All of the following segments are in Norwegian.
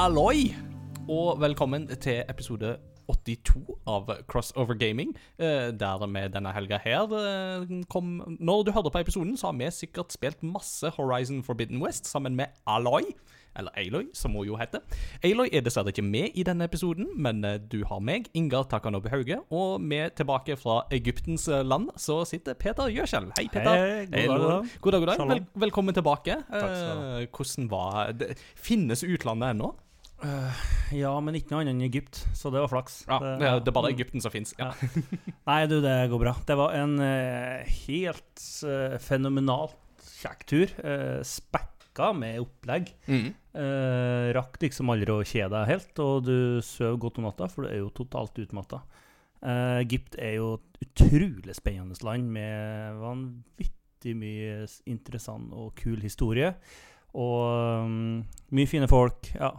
Alloy, og velkommen til episode 82 av Crossover Gaming. eh, Der vi denne helga her eh, kom Når du hørte på episoden, så har vi sikkert spilt masse Horizon Forbidden West sammen med Alloy. Eller Aloy, som hun jo heter. Aloy er dessverre ikke med i denne episoden, men eh, du har meg, Ingar Takanobu Hauge, og med tilbake fra Egyptens land, så sitter Peter Gjøskjell. Hei, Peter. Hei, god dag, god dag. God dag, god dag. Vel, velkommen tilbake. Takk skal du ha. Hvordan var det? Finnes utlandet ennå? Ja, men ikke noe annet enn Egypt, så det var flaks. Ja, det, er- det er bare Mm. Egypten som fins. Ja. Nei, du, det går bra. Det var en uh, helt uh, fenomenalt kjekk tur. Uh, spekka med opplegg. Mm. Rakk liksom aldri å kjede deg helt, og du sover godt om natta, for du er jo totalt utmatta. Egypt er jo et utrolig spennende land med vanvittig mye interessant og kul historie. Og um, mye fine folk. Ja.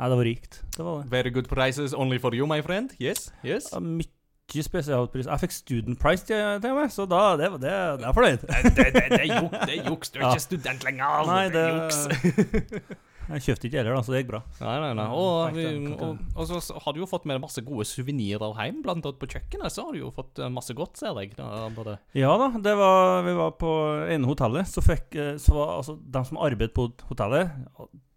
Nei, det var rikt. Det var det. Very good prices only for you, my friend. Yes, yes. Ja, Mye spesialpris. Jeg fikk student price til, til meg, så da det, det, det er fornøyd. det, det, det, det er juks. Du er Ja. ikke student lenger. Nei, det er juks. Jeg kjøpte ikke heller, da, så det gikk bra. Nei, nei, nei. Og, vi, og, og så har du jo fått med masse gode suvenirer hjem. Blant annet på kjøkkenet så har du jo fått eh, masse godt, ser jeg. Da, både. Ja da, det var, vi var på ene hotellet, så fikk eh, så var, altså, De som arbeidet på hotellet,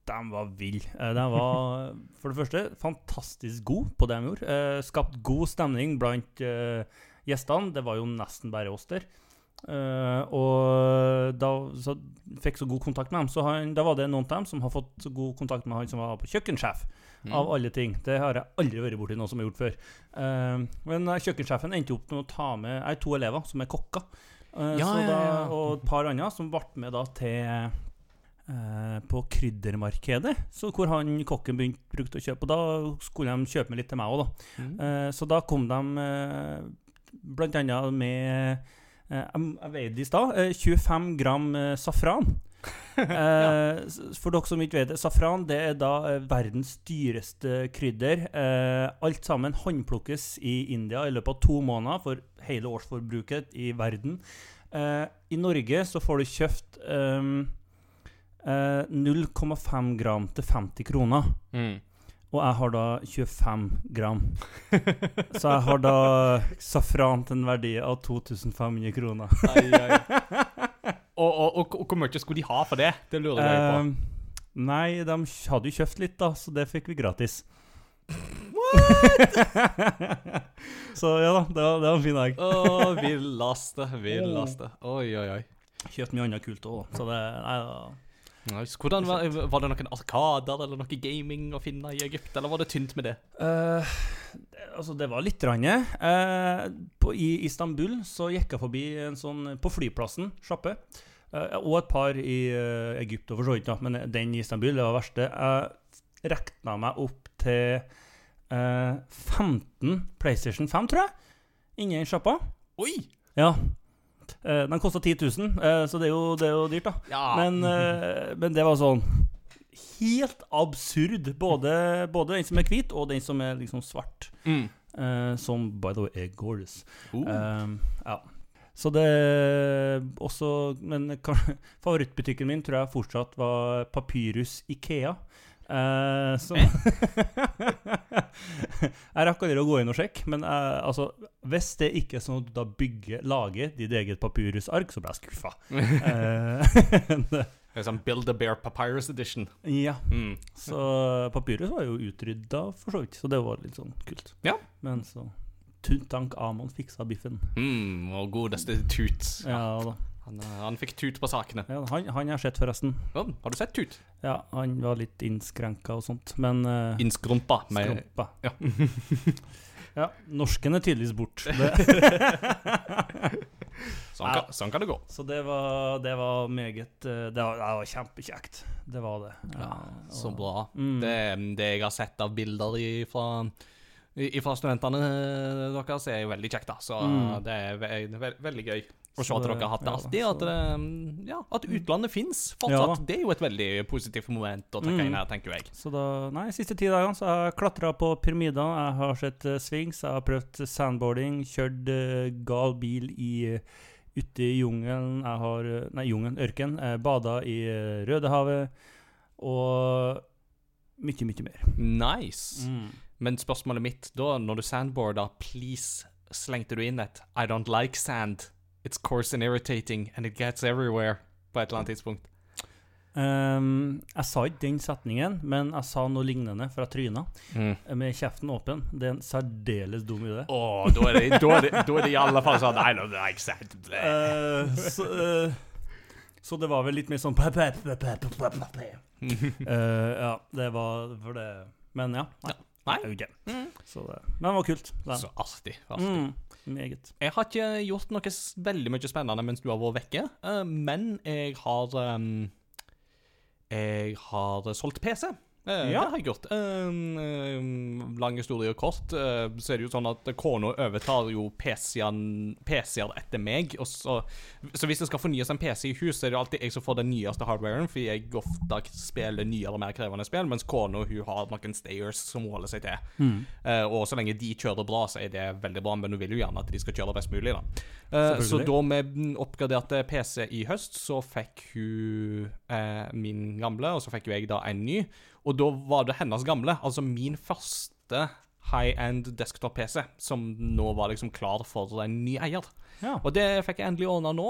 de var vill. Den De var for det første fantastisk gode på det de gjorde. Eh, Skapt god stemning blant eh, gjestene. Det var jo nesten bare oss der. Eh, og da så fikk så god kontakt med dem. Så han, da var det noen av dem som har fått så god kontakt med han som var på kjøkkensjef. Mm. Av alle ting. Det har jeg aldri vært borti noe som er gjort før. Eh, men eh, kjøkkensjefen endte opp med å ta med Jeg har to elever som er kokker. Eh, Ja, ja, da, ja. Og et par andre som ble med da til eh, på kryddermarkedet, så hvor han kokken begynte, brukte å kjøpe. Og da skulle de kjøpe med litt til meg òg, da. Mm. Eh, så da kom de eh, annet med eh, Jeg veide i stad. eh, 25 gram eh, safran. ja. For dere som ikke vet det, safran det er da verdens dyreste krydder. Alt sammen håndplukkes i India i løpet av to måneder for hele årsforbruket i verden. I Norge så får du kjøpt eh, 0,5 gram til 50 kroner. Mm. Og jeg har da 25 gram. Så jeg har da safran til en verdi av 2500 kroner. Ai, ai. Og, og, og, og hvor mye skulle de ha for det? Det lurer jeg på. Eh, nei, de hadde jo kjøpt litt, da, så det fikk vi gratis. What?! så ja da, det var, det var en fin dag. Å, villaste, villaste. Oi, oi, oi. Kjøpt mye annet kult òg, så det nei, da. Nice. Hvordan var, var det noen arkader eller noe gaming å finne i Egypt, eller var det tynt med det? Uh, altså, det var litt rann. Uh, på, I Istanbul så gikk jeg forbi en sånn På flyplassen, sjappe. Uh, og et par i Egypt, og for så vidt, ja. men den i Istanbul, det var verste. Jeg rekna meg opp til eh, 15 PlayStation 5, tror jeg, inni sjappa. Oi! Ja. Eh, den kosta 10 000, eh, så det er, jo, det er jo dyrt, da. Ja. Men, eh, men det var sånn helt absurd. Både, både den som er hvit, og den som er liksom svart. mm. Eh, som by the way er gorgeous. Uh. Ja. Så det også Men favorittbutikken min tror jeg fortsatt var Papyrus Ikea. Eh, så Jeg rakk aldri å gå inn og sjekke, men eh, altså, hvis det ikke er sånn at du da bygger, lager ditt eget papyrusark, så ble jeg skuffa. Eh, Det er sånn Build a Bear Papyrus Edition. ja. Mm. Så papyrus var jo utrydda, for så vidt. Så det var litt sånn kult. Ja. Men så Tuntank Amon fiksa biffen. Mm, og godeste Tut. Ja da. Han, eh, han fikk tut på sakene. Ja, han, han har sett, forresten. Ja, har du sett Tut? Ja, han var litt innskrenka og sånt, men uh, Innskrumpa. Med, Skrumpa. Ja. ja. Norsken er tydeligvis bort. Sånn, kan, sånn kan det gå. så det var, det var meget eh, det var, det var kjempekjekt. Det var det. Ja, så bra. Mm. Det, det jeg har sett av bilder fra fra studentene deres, er jo veldig kjekt. da Så Mm. det er ve ve veldig gøy å se at dere har hatt det ja, alltid. så- At, det, ja, at utlandet fins fortsatt. Ja, det er jo et veldig positivt moment å trekke Mm. inn her, tenker jeg. Så da, nei, siste ti dagene så har jeg klatra på pyramider, jeg har sett uh, swings, jeg har prøvd sandboarding, kjørt uh, gal bil i, uh, ute i jungelen, jeg har eh, Nei, jungelen, ørken. Jeg bada i Rødehavet. Og mye, mye mer. Nice. Men spørsmålet mitt da, når du sandboarda, please slengte du inn et I don't like sand. It's coarse and irritating, and it gets everywhere. På et eller annet tidspunkt. Um, jeg sa ikke den setningen, men jeg sa noe lignende fra tryna, Mm. med kjeften åpen. Det er en særdeles dum idé. Å, da er, det, da, er det, da er det i alle fall sånn I don't like sand. Uh, så, uh, så det var vel litt mer sånn. Eh, Ja, det var for det Men ja. Nei. Nei. Okay. ikke. Mm. Så det, men det var kult. Den. Så artig. artig. Mm, meget. Jeg har ikke gjort noe veldig mye spennende mens du har vært vekke, eh, men jeg har ehm, Jeg har solgt PC. Eh, Ja. Det har jeg gjort. Um, lang historie kort, eh, så er det jo sånn at kona overtar jo PC-er etter meg. Og så, så hvis det skal fornyes en PC i hus, så er det jo alltid jeg som får den nyeste hardwaren, fordi jeg ofte spiller nyere, og mer krevende spill, mens kona hun har noen stayers som holder seg til. Mm. Eh, og så lenge de kjører bra, så er det veldig bra, men hun vil jo gjerne at de skal kjøre best mulig. da. Eh, så da med oppgraderte PC i høst, så fikk hun eh, min gamle, og så fikk jo jeg da en ny. Og da var det hennes gamle, altså min første high-end desktop-PC, som nå var liksom klar for en ny eier. Ja. Og det fikk jeg endelig ordna nå.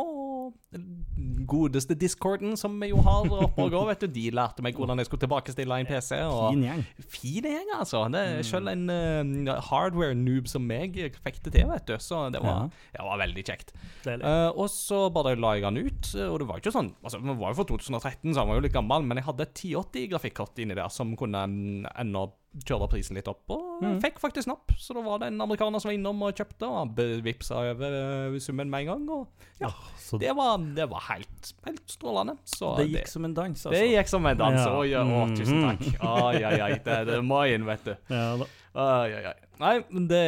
Godeste discorden som vi jo har oppe og går, vet du, de lærte meg hvordan jeg skulle tilbakestille en PC. Og Fin gjeng. fin gjeng, altså. Det er Selv en uh, hardware-noob som meg fikk det til, vet du. Så det var, det var veldig kjekt. Eh, og så bare la jeg den ut, og det var ikke sånn Altså, vi var jo fra 2013, så han var jo litt gammel, men jeg hadde et 1080-grafikkort inni der som kunne ende ennå kjøre prisen litt opp, og Mm. fikk faktisk napp. Så da var det en amerikaner som var innom og kjøpte, og han bevipsa over eh, summen med en gang. Og ja, ja det, det var, det var helt, helt strålende. Så gikk som en dans, altså. det gikk som en dans. Ja. Oi, ja, å, tusen takk. Ai, ai, ai. Det, det er inn, vet du. Ja, da. Ai, ai, ai. Nei, men det,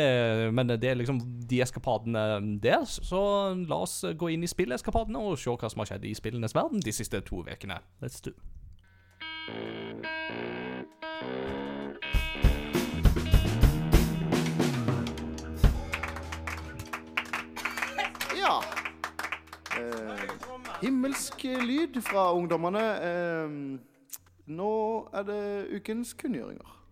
men det er liksom de eskapadene der. Så la oss gå inn i spilleskapadene og se hva som har skjedd i spillenes verden de siste to ukene. Let's do. Ja. Eh, himmelsk lyd fra ungdommene. Eh, nå er det ukens kunngjøringer.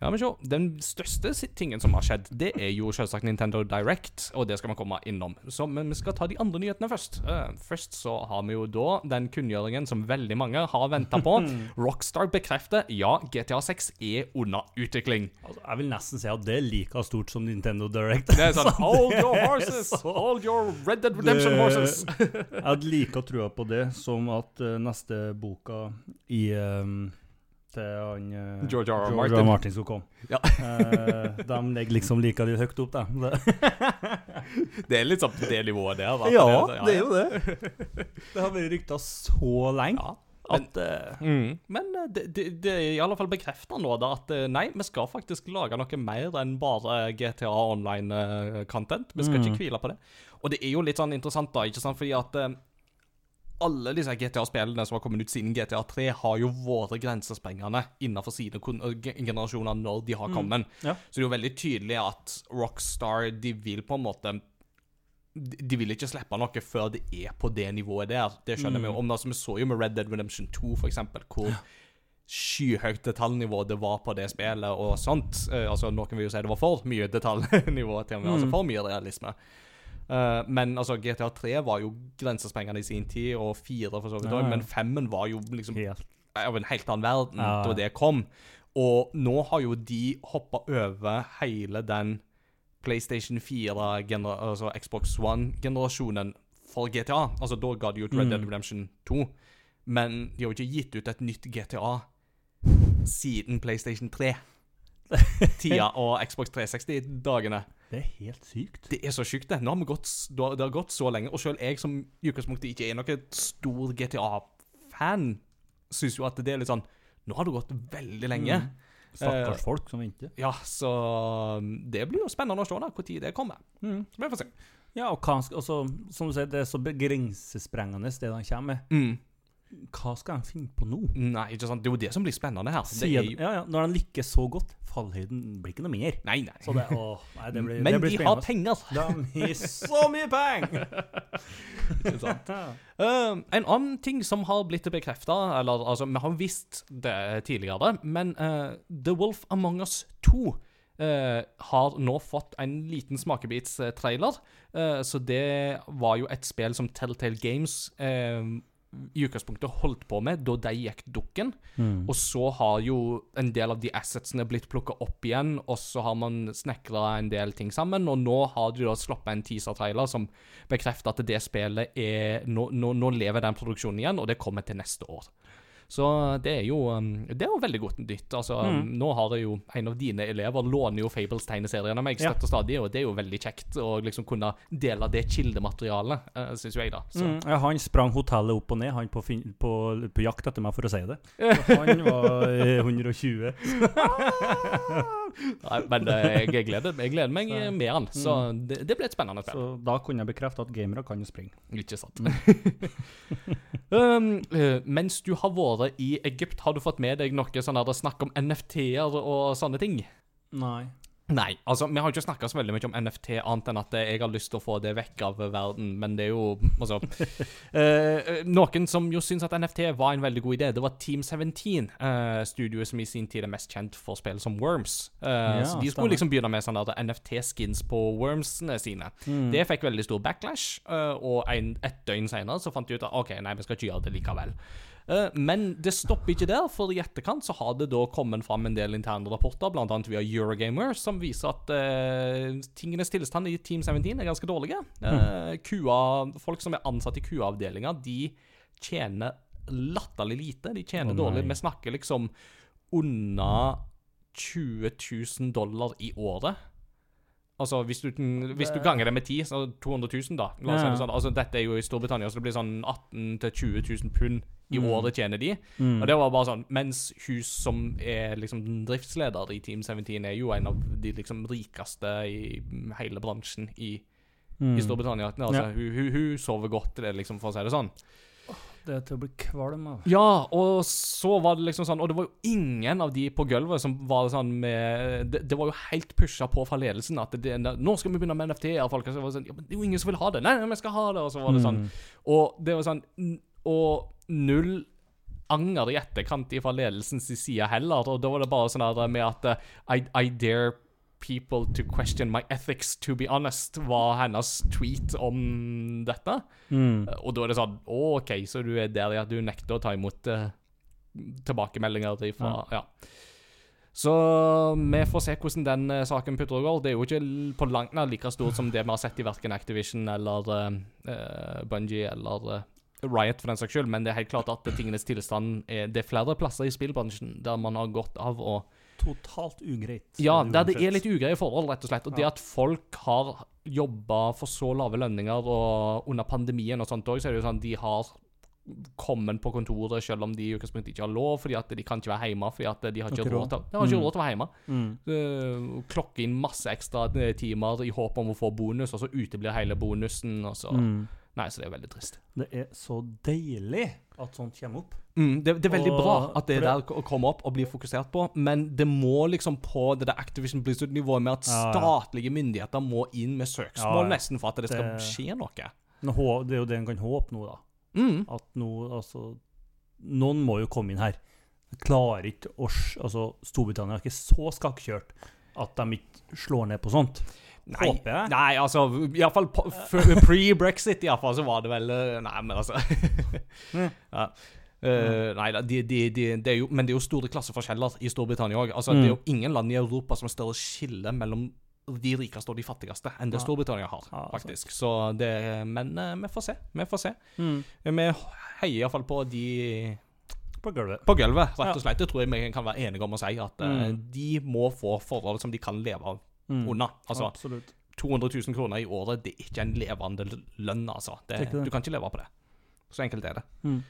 Ja, men se, Den største tingen som har skjedd, det er jo selvsagt Nintendo Direct, og det skal vi komme innom. Så, men vi skal ta de andre nyhetene først. Uh, først så har vi jo da den kunngjøringen som veldig mange har venta på. Rockstar bekrefter ja, GTA 6 er under utvikling. Altså, jeg vil nesten si at det er like stort som Nintendo Direct. Det er sånn Hold your horses! så- Hold your Red Dead Redemption Det- horses! Jeg hadde like trua på det som at uh, neste boka i ehm, til han uh, George R. Martin. Martin skulle komme. Ja. uh, de ligger liksom like høyt opp, da. Det, Det er litt sånn på det nivået der. da. ja, det er jo det. Det har vært rykta så lenge Ja. Men, at eh, mm, men eh, det, det, det er i alle fall bekrefta nå da at eh, nei, vi skal faktisk lage noe mer enn bare GTA online-content. Vi skal Mm. ikke hvile på det. Og det er jo litt sånn interessant, da, ikke sant, fordi at eh, alle disse GTA-spillene som har kommet ut siden GTA 3, har jo vært grensesprengende innenfor sine generasjoner når de har kommet. ja. Så det er jo veldig tydelig at Rockstar de vil på en måte De vil ikke slippe noe før det er på det nivået der. Det skjønner vi jo. Om altså, Vi så jo med Red Dead Redemption 2, for eksempel, hvor skyhøyt detaljnivå det var på det spillet, og sånt. Eh, altså, Noen vil jo si det var for mye detaljnivå, til og med. Altså for mye realisme. Eh, men altså, GTA 3 var jo grensesprengende i sin tid, og 4 for så vidt òg, ja. men 5-en var jo liksom helt av en helt annen verden Ja. da det kom. Og nå har jo de hoppa over hele den PlayStation 4, altså Xbox One-generasjonen for GTA. Altså Da ga de ut Red Mm. Dead Redemption 2, men de har jo ikke gitt ut et nytt GTA siden PlayStation 3. Tida og Xbox 360-dagene. Det er helt sykt. Det er så sykt, det. Nå har vi gått, det har- gått så lenge. Og selv jeg som i utgangspunktet ikke er noen stor GTA-fan, syns jo at det er litt sånn Nå har det gått veldig lenge. Mm. Stakkars folk som venter. Ja, så um, det blir jo spennende å se når det kommer. Mm. Så vi får se. Ja, og hva, altså, som du sier, det er så grensesprengende det de kommer med. Mm. Hva skal han finne på nå? Nei, ikke sant? Det er jo det som blir spennende her. Sier, er jo, ja, ja, når han lykkes så godt, fallhøyden blir ikke noe mer. nei, nei. Så det, å, nei, det blir, Men det blir de har penger. De har så mye penger! Ikke sant? Uh, en annen ting som har blitt bekrefta, eller altså, vi har visst det tidligere, men uh, The Wolf Among Us 2 Uh, har nå fått en liten smakebitstrailer. Uh, så det var jo et spill som Telltale Games eh, i utgangspunktet holdt på med da de gikk dukken. Mm. Og så har jo en del av de assetsene blitt plukka opp igjen, og så har man snekra en del ting sammen, og nå har de da sluppet en teaser-trailer som bekrefter at det spillet er nå, nå, nå lever den produksjonen igjen, og det kommer til neste år. Så det er jo um, Det er jo veldig godt nytt. Altså, um, Mm. Nå har jeg jo en av dine elever låner jo Fables-tegneseriene av meg Ja. støtt og stadig, og det er jo veldig kjekt å liksom kunne dele det kildematerialet, uh, syns jo jeg, da. Så. Mm, ja, han sprang hotellet opp og ned, han på, fin på, på jakt etter meg, for å si det. Så han var eh, 120. Nei, men uh, jeg, gleder, jeg gleder meg Så- med han, så det, det blir et spennende spill. Så da kunne jeg bekrefte at gamere kan jo springe. Ikke sant. um, eh, mens du har vært i Egypt, har du fått med deg noe sånn der snakk om NFT-er og sånne ting? Nei. Nei, altså vi har ikke snakka så veldig mye om NFT, annet enn at eh, jeg har lyst til å få det vekk av verden, men det er jo Altså eh, Noen som jo syns at NFT var en veldig god idé, det var Team 17, eh, studioet som i sin tid er mest kjent for spill som Worms. Eh, Ja, så de stemmer. skulle liksom begynne med sånne NFT-skins på Wormsene sine. Mm. Det fikk veldig stor backlash, eh, og en, et døgn senere så fant de ut at OK, nei, vi skal ikke gjøre det likevel. Eh, men det stopper ikke der, for i etterkant så har det da kommet fram en del interne rapporter, bl.a. via Eurogamer, som viser at uh, tingenes tilstand i Team 17 er ganske dårlige. Uh, folk som er ansatt i QA-avdelinga, de tjener latterlig lite. De tjener oh, dårlig. Vi snakker liksom under 20 000 dollar i året. Altså, hvis du, hvis du ganger det med 10, så 200 000, da. Ja. det sånn. Altså, dette er jo i Storbritannia, så det blir sånn 18 000-20 000 pund i Mm. året tjener de. Mm. Og det var bare sånn Mens hus som er liksom driftsleder i Team 17, er jo en av de liksom rikeste i hele bransjen i, Mm. i Storbritannia. Altså, Ja. hun, hun, hun sover godt, det, liksom, for å si det sånn. Det er til å bli kvalm av. Ja, og så var det liksom sånn Og det var jo ingen av de på gulvet som var sånn med Det, det var jo helt pusha på fra ledelsen at det, det, nå skal vi begynne med NFT-er. Folk og så var det sånn Ja, men det er jo ingen som vil ha det. Nei, nei, vi skal ha det. Og så var det sånn. Mm. Og det var sånn Og null anger i etterkant fra ledelsens side heller. Og da var det bare sånn med at eh, I, I dare people to question my ethics, to be honest, var hennes tweet om dette. Mm. Og da er det sånn Å, OK, så du er der ja, du nekter å ta imot uh, tilbakemeldinger ifra ja. Så vi får se hvordan den uh, saken putter og går. Det er jo ikke på langt nær like stort som det vi har sett i verken Activision eller uh, Bungie eller eh, Riot, for den saks skyld, men det er helt klart at tingenes tilstand er Det er flere plasser i spillbransjen der man har gått av å Totalt ugreit. Ja, der det er litt ugreie forhold, rett og slett. Og det at folk har jobba for så lave lønninger, og under pandemien og sånt òg, så er det jo sånn de har kommet på kontoret selv om de i utgangspunktet ikke har lov, fordi at de kan ikke være hjemme, fordi at de har ikke råd til, de har ikke Mm. råd til å være hjemme. Mm. Uh, klokke inn masse ekstra eh, timer i håp om å få bonus, og så uteblir hele bonusen, og så Mm. Nei, så det er veldig trist. Det er så deilig at sånt kommer opp. Mm, det, det er veldig Og- bra at det er der å komme opp og bli fokusert på, men det må liksom på det der Activision Blizzard-nivået med at Ja, ja. statlige myndigheter må inn med søksmål Ja, ja. nesten for at det skal Det- skje noe. Det er jo det en kan håpe nå, da. Mm. At nå, altså Noen må jo komme inn her. Klarer ikke å Altså, Storbritannia er ikke så skakkjørt at de ikke slår ned på sånt. Nei, Håper jeg. nei, altså Iallfall pre-brexit, iallfall, så var det vel eh, Nei, men altså Mm. ja. Eh, nei da, de, de, de, det jo, men det er jo store klasseforskjeller i Storbritannia òg. Altså, Det er jo Mm. ingen land i Europa som har større skille mellom de rikeste og de fattigste enn det Ja. Storbritannia har, Ja, faktisk. Så det Men uh, vi får se. Vi får se. Mm. Vi heier iallfall på de På gulvet. på gulvet, rett og slett. Det tror jeg vi kan være enige om å si. At uh, Mm. de må få forhold som de kan leve av Mm. unna. Altså, Absolutt. 200 000 kroner i året, det er ikke en levende lønn, altså. Det, Det. Du kan ikke leve på det. Så enkelt er det. Mm.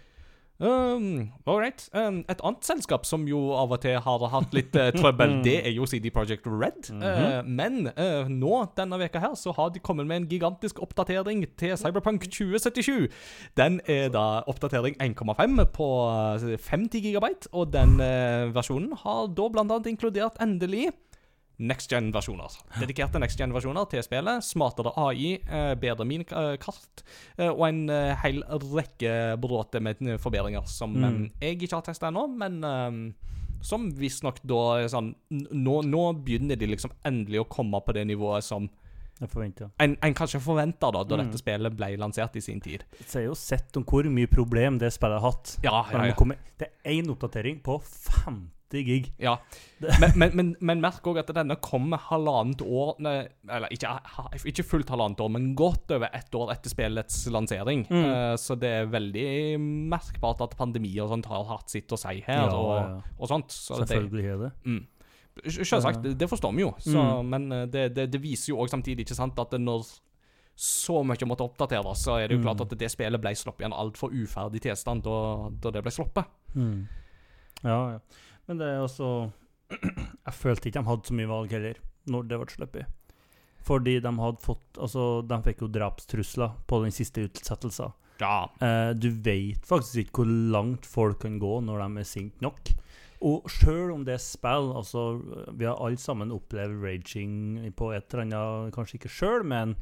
Um, all right. Um, et annet selskap som jo av og til har hatt litt uh, trøbbel, det er jo CD Projekt Red. Uh, men uh, nå denne veka her så har de kommet med en gigantisk oppdatering til Cyberpunk 2077. Den er da oppdatering 1,5 på uh, 50 gigabyte, og den versjonen har da blant annet inkludert endelig next gen-versjoner. Dedikerte next gen-versjoner til spillet. Smartere AI, eh, bedre minikart kart, og en eh, hel rekke bråte med eh, forbedringer som Mm. eh, jeg ikke har testa ennå, men eh, som visstnok da sånn nå, nå begynner de liksom endelig å komme på det nivået som en, en kanskje forventa da, da Mm. dette spillet ble lansert i sin tid. Så jeg har jo sett om hvor mye problem det spillet har hatt. Ja, ja, ja. Det er én oppdatering på 50 gig. Ja. Men, men, men, men merk òg at denne kommer halvannet år Eller ikke, ikke fullt halvannet år, men godt over ett år etter spillets lansering. Mm. Eh, så det er veldig merkbart at pandemi og sånt har hatt sitt å si her, Ja, og, ja. og sånt. Så det, Selvfølgelig er det. mm. Selvsagt, det, det forstår vi jo, så, Mm. men eh, det, det, det viser jo òg samtidig ikke sant, at når så mye måtte oppdateres, så er det jo Mm. klart at det spillet ble sluppet i en altfor uferdig tilstand da, da det ble sluppet. Mm. Ja, ja. Men det er også Jeg følte ikke de hadde så mye valg heller, når det ble sluppet. Fordi de hadde fått Altså, de fikk jo drapstrusler på den siste utsettelsen. Ja. Eh, du vet faktisk ikke hvor langt folk kan gå når de er sinte nok. Og sjøl om det er spill altså, Vi har alle sammen opplevd raging på et eller annet, kanskje ikke sjøl, men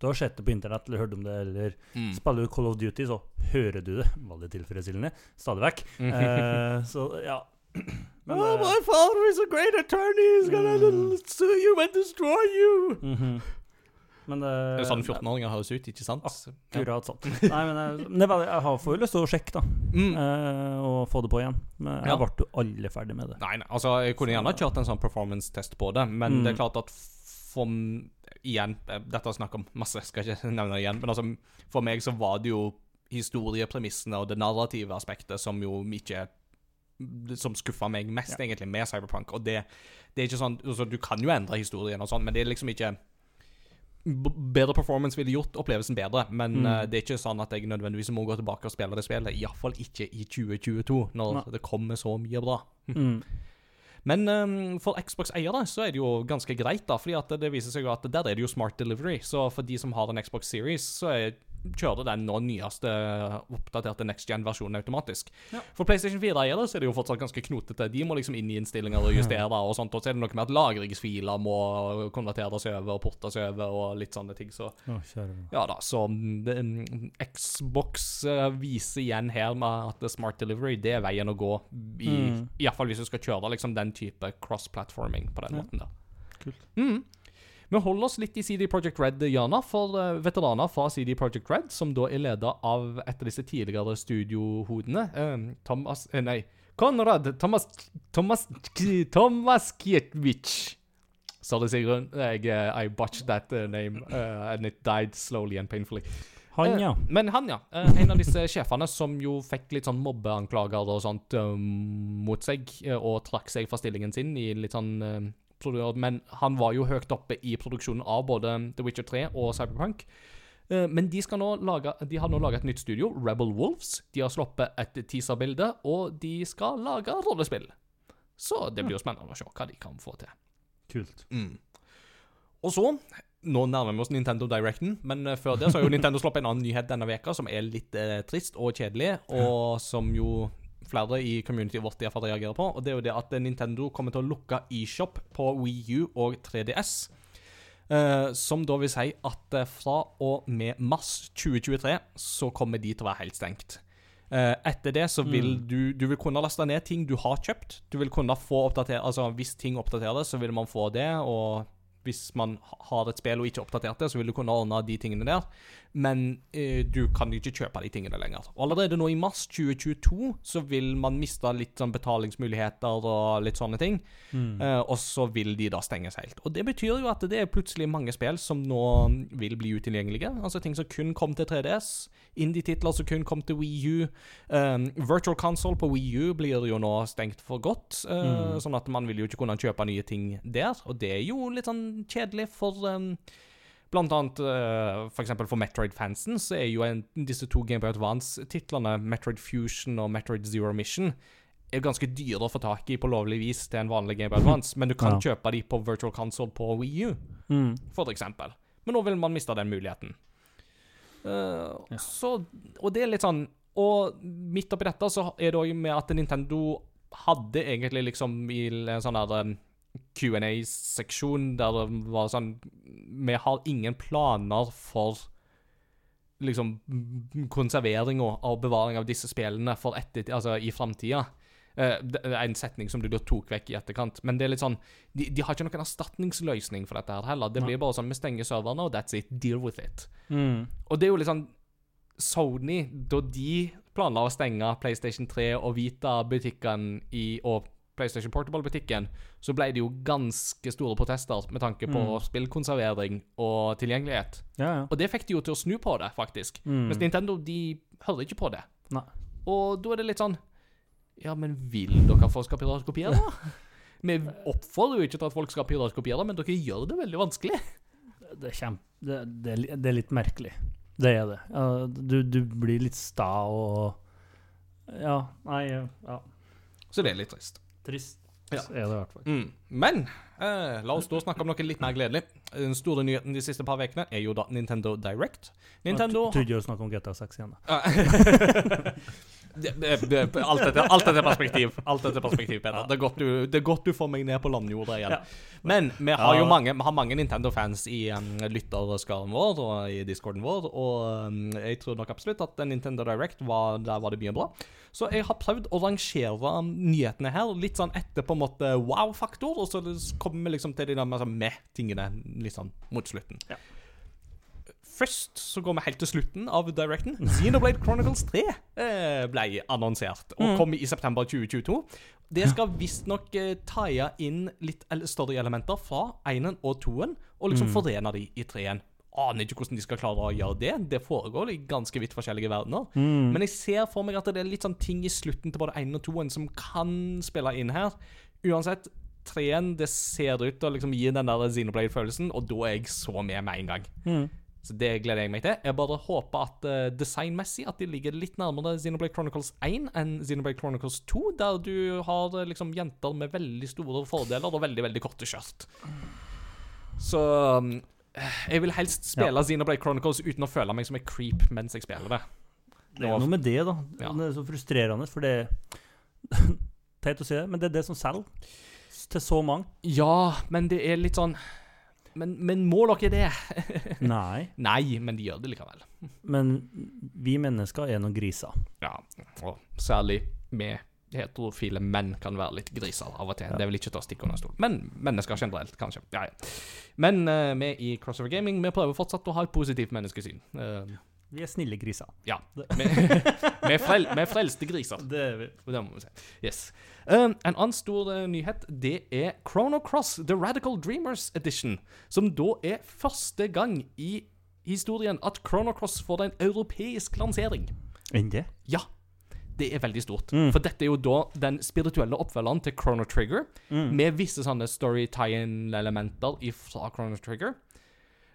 du har sett det på internett eller hørt om det, eller Mm. spiller du Call of Duty, så hører du det. Veldig tilfredsstillende. Stadig vekk. Eh, så ja. Men, oh, eh, my father is a great attorney. He's gonna Mm. sue you and destroy you. mhm. Men det, Det er sånn 14-åringer høres ut, ikke sant? Ja. Akkurat sånn. Nei, men jeg, men det er jeg har for lyst til å sjekke, da. Mm. eh, og få det på igjen. Men jeg Ja. ble jo aldri ferdig med det. Nei, nei, altså jeg kunne gjerne kjørt en sånn performance-test på det, men Mm. det er klart at for Igjen, eh, dette jeg snakket om masse, skal ikke nevne det igjen, men altså for meg så var det jo historiepremissene og det narrative aspektet som jo ikke Som skuffa meg mest, egentlig, med Cyberpunk. Og det, det er ikke sånn altså, Du kan jo endre historien og sånn, men det er liksom ikke Bedre performance ville gjort opplevelsen bedre, men Mm. uh, det er ikke sånn at jeg nødvendigvis må gå tilbake og spille det spillet. Iallfall ikke i 2022, når Nei. det kommer så mye bra. Mm. Men um, for Xbox-eiere så er det jo ganske greit, da, fordi at det viser seg jo at der er det jo smart delivery. Så for de som har en Xbox Series, så er, kjører den nå nyeste oppdaterte next gen-versjonen automatisk. Ja. For PlayStation 4-eiere så er det jo fortsatt ganske knotete. De må liksom inn i innstillinger og justere og sånt, og så er det noe med at lagringsfiler må konverteres over og portes over og litt sånne ting. Så kjære ja da, så um, Xbox uh, viser igjen her med at smart delivery det er veien å gå. I, Mm. i hvert fall hvis du skal kjøre liksom den type cross-platforming på den Ja. måten da. Kult. Mm. Vi holder oss litt i CD Projekt Red-hjørnet for eh, veteraner fra CD Projekt Red, som da er leda av et av disse tidligere studiohodene. eh, Thomas eh, Nei, Konrad Thomas Thomas Thomas Kietvich. Sorry, Sigrun. Jeg, uh, I botched that uh, name, uh, and it died slowly and painfully. Han, ja. Men han, ja. En av disse sjefene som jo fikk litt sånn mobbeanklager og sånt um, mot seg, og trakk seg fra stillingen sin i litt sånn Men han var jo høyt oppe i produksjonen av både The Witcher 3 og Cyberpunk. Eh, Men de, skal nå lage, de har nå laga et nytt studio, Rebel Wolves. De har sluppet et teaser-bilde, og de skal lage rollespill. Så det blir jo spennende å se hva de kan få til. Kult. Mm. Og så Nå nærmer vi oss Nintendo Directen, men eh, før det så har jo Nintendo sluppet en annen nyhet denne veka som er litt eh, trist og kjedelig, og som jo flere i community vårt de har fått reagerer på. Og det er jo det at eh, Nintendo kommer til å lukke eShop på Wii U og 3DS. Uh, som da vil si at eh, fra og med mars 2023 så kommer de til å være helt stengt. Uh, etter det så vil Mm. du Du vil kunne laste ned ting du har kjøpt. Du vil kunne få oppdatere Altså hvis ting oppdateres, så vil man få det, og hvis man har et spill og ikke oppdatert det, så vil du kunne ordne de tingene der. Men eh, du kan ikke kjøpe de tingene lenger. Og allerede nå i mars 2022 så vil man miste litt sånn betalingsmuligheter og litt sånne ting. Mm. Eh, og så vil de da stenges helt. Og det betyr jo at det er plutselig mange spill som nå vil bli utilgjengelige. Altså ting som kun kom til 3DS. Indie-titler som kun kom til Wii U. Um, Virtual Console på Wii U blir jo nå stengt for godt. uh, Mm. Sånn at man vil jo ikke kunne kjøpe nye ting der. Og det er jo litt sånn kjedelig for um, Blant annet uh, for for Metroid-fansen så er jo en, disse to Game Boy Advance-titlene, Metroid Fusion og Metroid Zero Mission, er ganske dyre å få tak i på lovlig vis til en vanlig Game Boy Advance, men du kan Ja. kjøpe de på Virtual Console på Wii U, Mm. for eksempel. Men nå vil man miste den muligheten. Uh, Ja. Så Og det er litt sånn Og midt oppi dette så er det òg med at Nintendo hadde egentlig liksom i en sånn her um, Q&A-seksjon der det var sånn Vi har ingen planer for liksom konservering og bevaring av disse spillene for etter, altså i framtida. Uh, er en setning som du da tok vekk i etterkant. Men det er litt sånn de, de har ikke noen erstatningsløsning for dette her heller. Det blir bare sånn vi stenger serverne, og that's it. Deal with it. Mm. Og det er jo litt sånn Sony, da de planla å stenge PlayStation 3 og Vita-butikken i og PlayStation Portable-butikken, så ble det jo ganske store protester med tanke på Mm. spillkonservering og tilgjengelighet. Ja, ja. Og det fikk de jo til å snu på det, faktisk. Mm. Mens Nintendo, de hører ikke på det. Nei. Og da er det litt sånn Ja, men vil dere at folk skal piratkopiere? Vi oppfordrer jo ikke til at folk skal piratkopiere, men dere gjør det veldig vanskelig. Det er, kjempe, det, det, det er litt merkelig. Det er det. Du, du blir litt sta og Ja, nei ja. Så det er litt trist. Trist Ja. er det i hvert fall. Mm. Men eh, la oss da snakke om noe litt mer gledelig. Den store nyheten de siste par ukene er jo da Nintendo Direct. Nintendo Jeg trodde du snakket om GTA 6 igjen. da. Alt etter, alt etter perspektiv. Alt etter perspektiv, Peter. Det, er godt du, det er godt du får meg ned på landjorda igjen. Men vi har jo mange, vi har mange Nintendo-fans i um, lytterskaren vår og i discorden vår, og um, jeg tror nok absolutt at Nintendo Direct var, der var det mye bra. Så jeg har prøvd å rangere nyhetene her litt sånn etter på en måte wow-faktor, og så kommer vi liksom til de der med, sånn meh-tingene litt sånn mot slutten. Ja. Først så går vi helt til slutten av Directen. Xenoblade Chronicles 3 eh, ble annonsert og Mm. kom i september 2022. Det skal visstnok eh, taie inn litt el- story-elementer fra 1 og 2 og liksom Mm. forene de i 3 Aner ikke hvordan de skal klare å gjøre det. Det foregår i ganske vidt forskjellige verdener. Mm. Men jeg ser for meg at det er litt sånn ting i slutten til både 1 og 2 som kan spille inn her. Uansett, 3 det ser ut til å liksom gi den der Xenoblade-følelsen, og da er jeg så med med en gang. Mm. Så det gleder jeg meg til. Jeg bare håper at uh, designmessig at de ligger litt nærmere Xenoblade Chronicles 1 enn Xenoblade Chronicles 2, der du har uh, liksom jenter med veldig store fordeler og veldig, veldig korte skjørt. Så um, jeg vil helst spille Xenoblade Chronicles uten å føle meg som en creep mens jeg spiller det. Det er noe med det, da. Ja. Det er så frustrerende, for det Teit å si det, men det er det som selger til så mange. Ja, men det er litt sånn Men, men må dere det? Nei. Nei, men de gjør det likevel. Men vi mennesker er noen griser. Ja, og særlig med heterofile menn kan være litt griser av og til. Ja. Det vel ikke å stikke under stol. Men mennesker generelt, kanskje. Ja, ja. Men uh, vi i Crossover Gaming vi prøver fortsatt å ha et positivt menneskesyn. Eh, Vi er snille griser. ja. Vi er, frel, er frelste griser. Det er vi. Det må vi si. Yes. Um, en annen stor uh, nyhet det er Chrono Cross The Radical Dreamers Edition. Som da er første gang i historien at Chrono Cross får en europeisk lansering. Enn det? Ja. Det er veldig stort. Mm. For dette er jo da den spirituelle oppfølgeren til Chrono Trigger, Mm. med visse sånne story tie-in-elementer fra Chrono Trigger.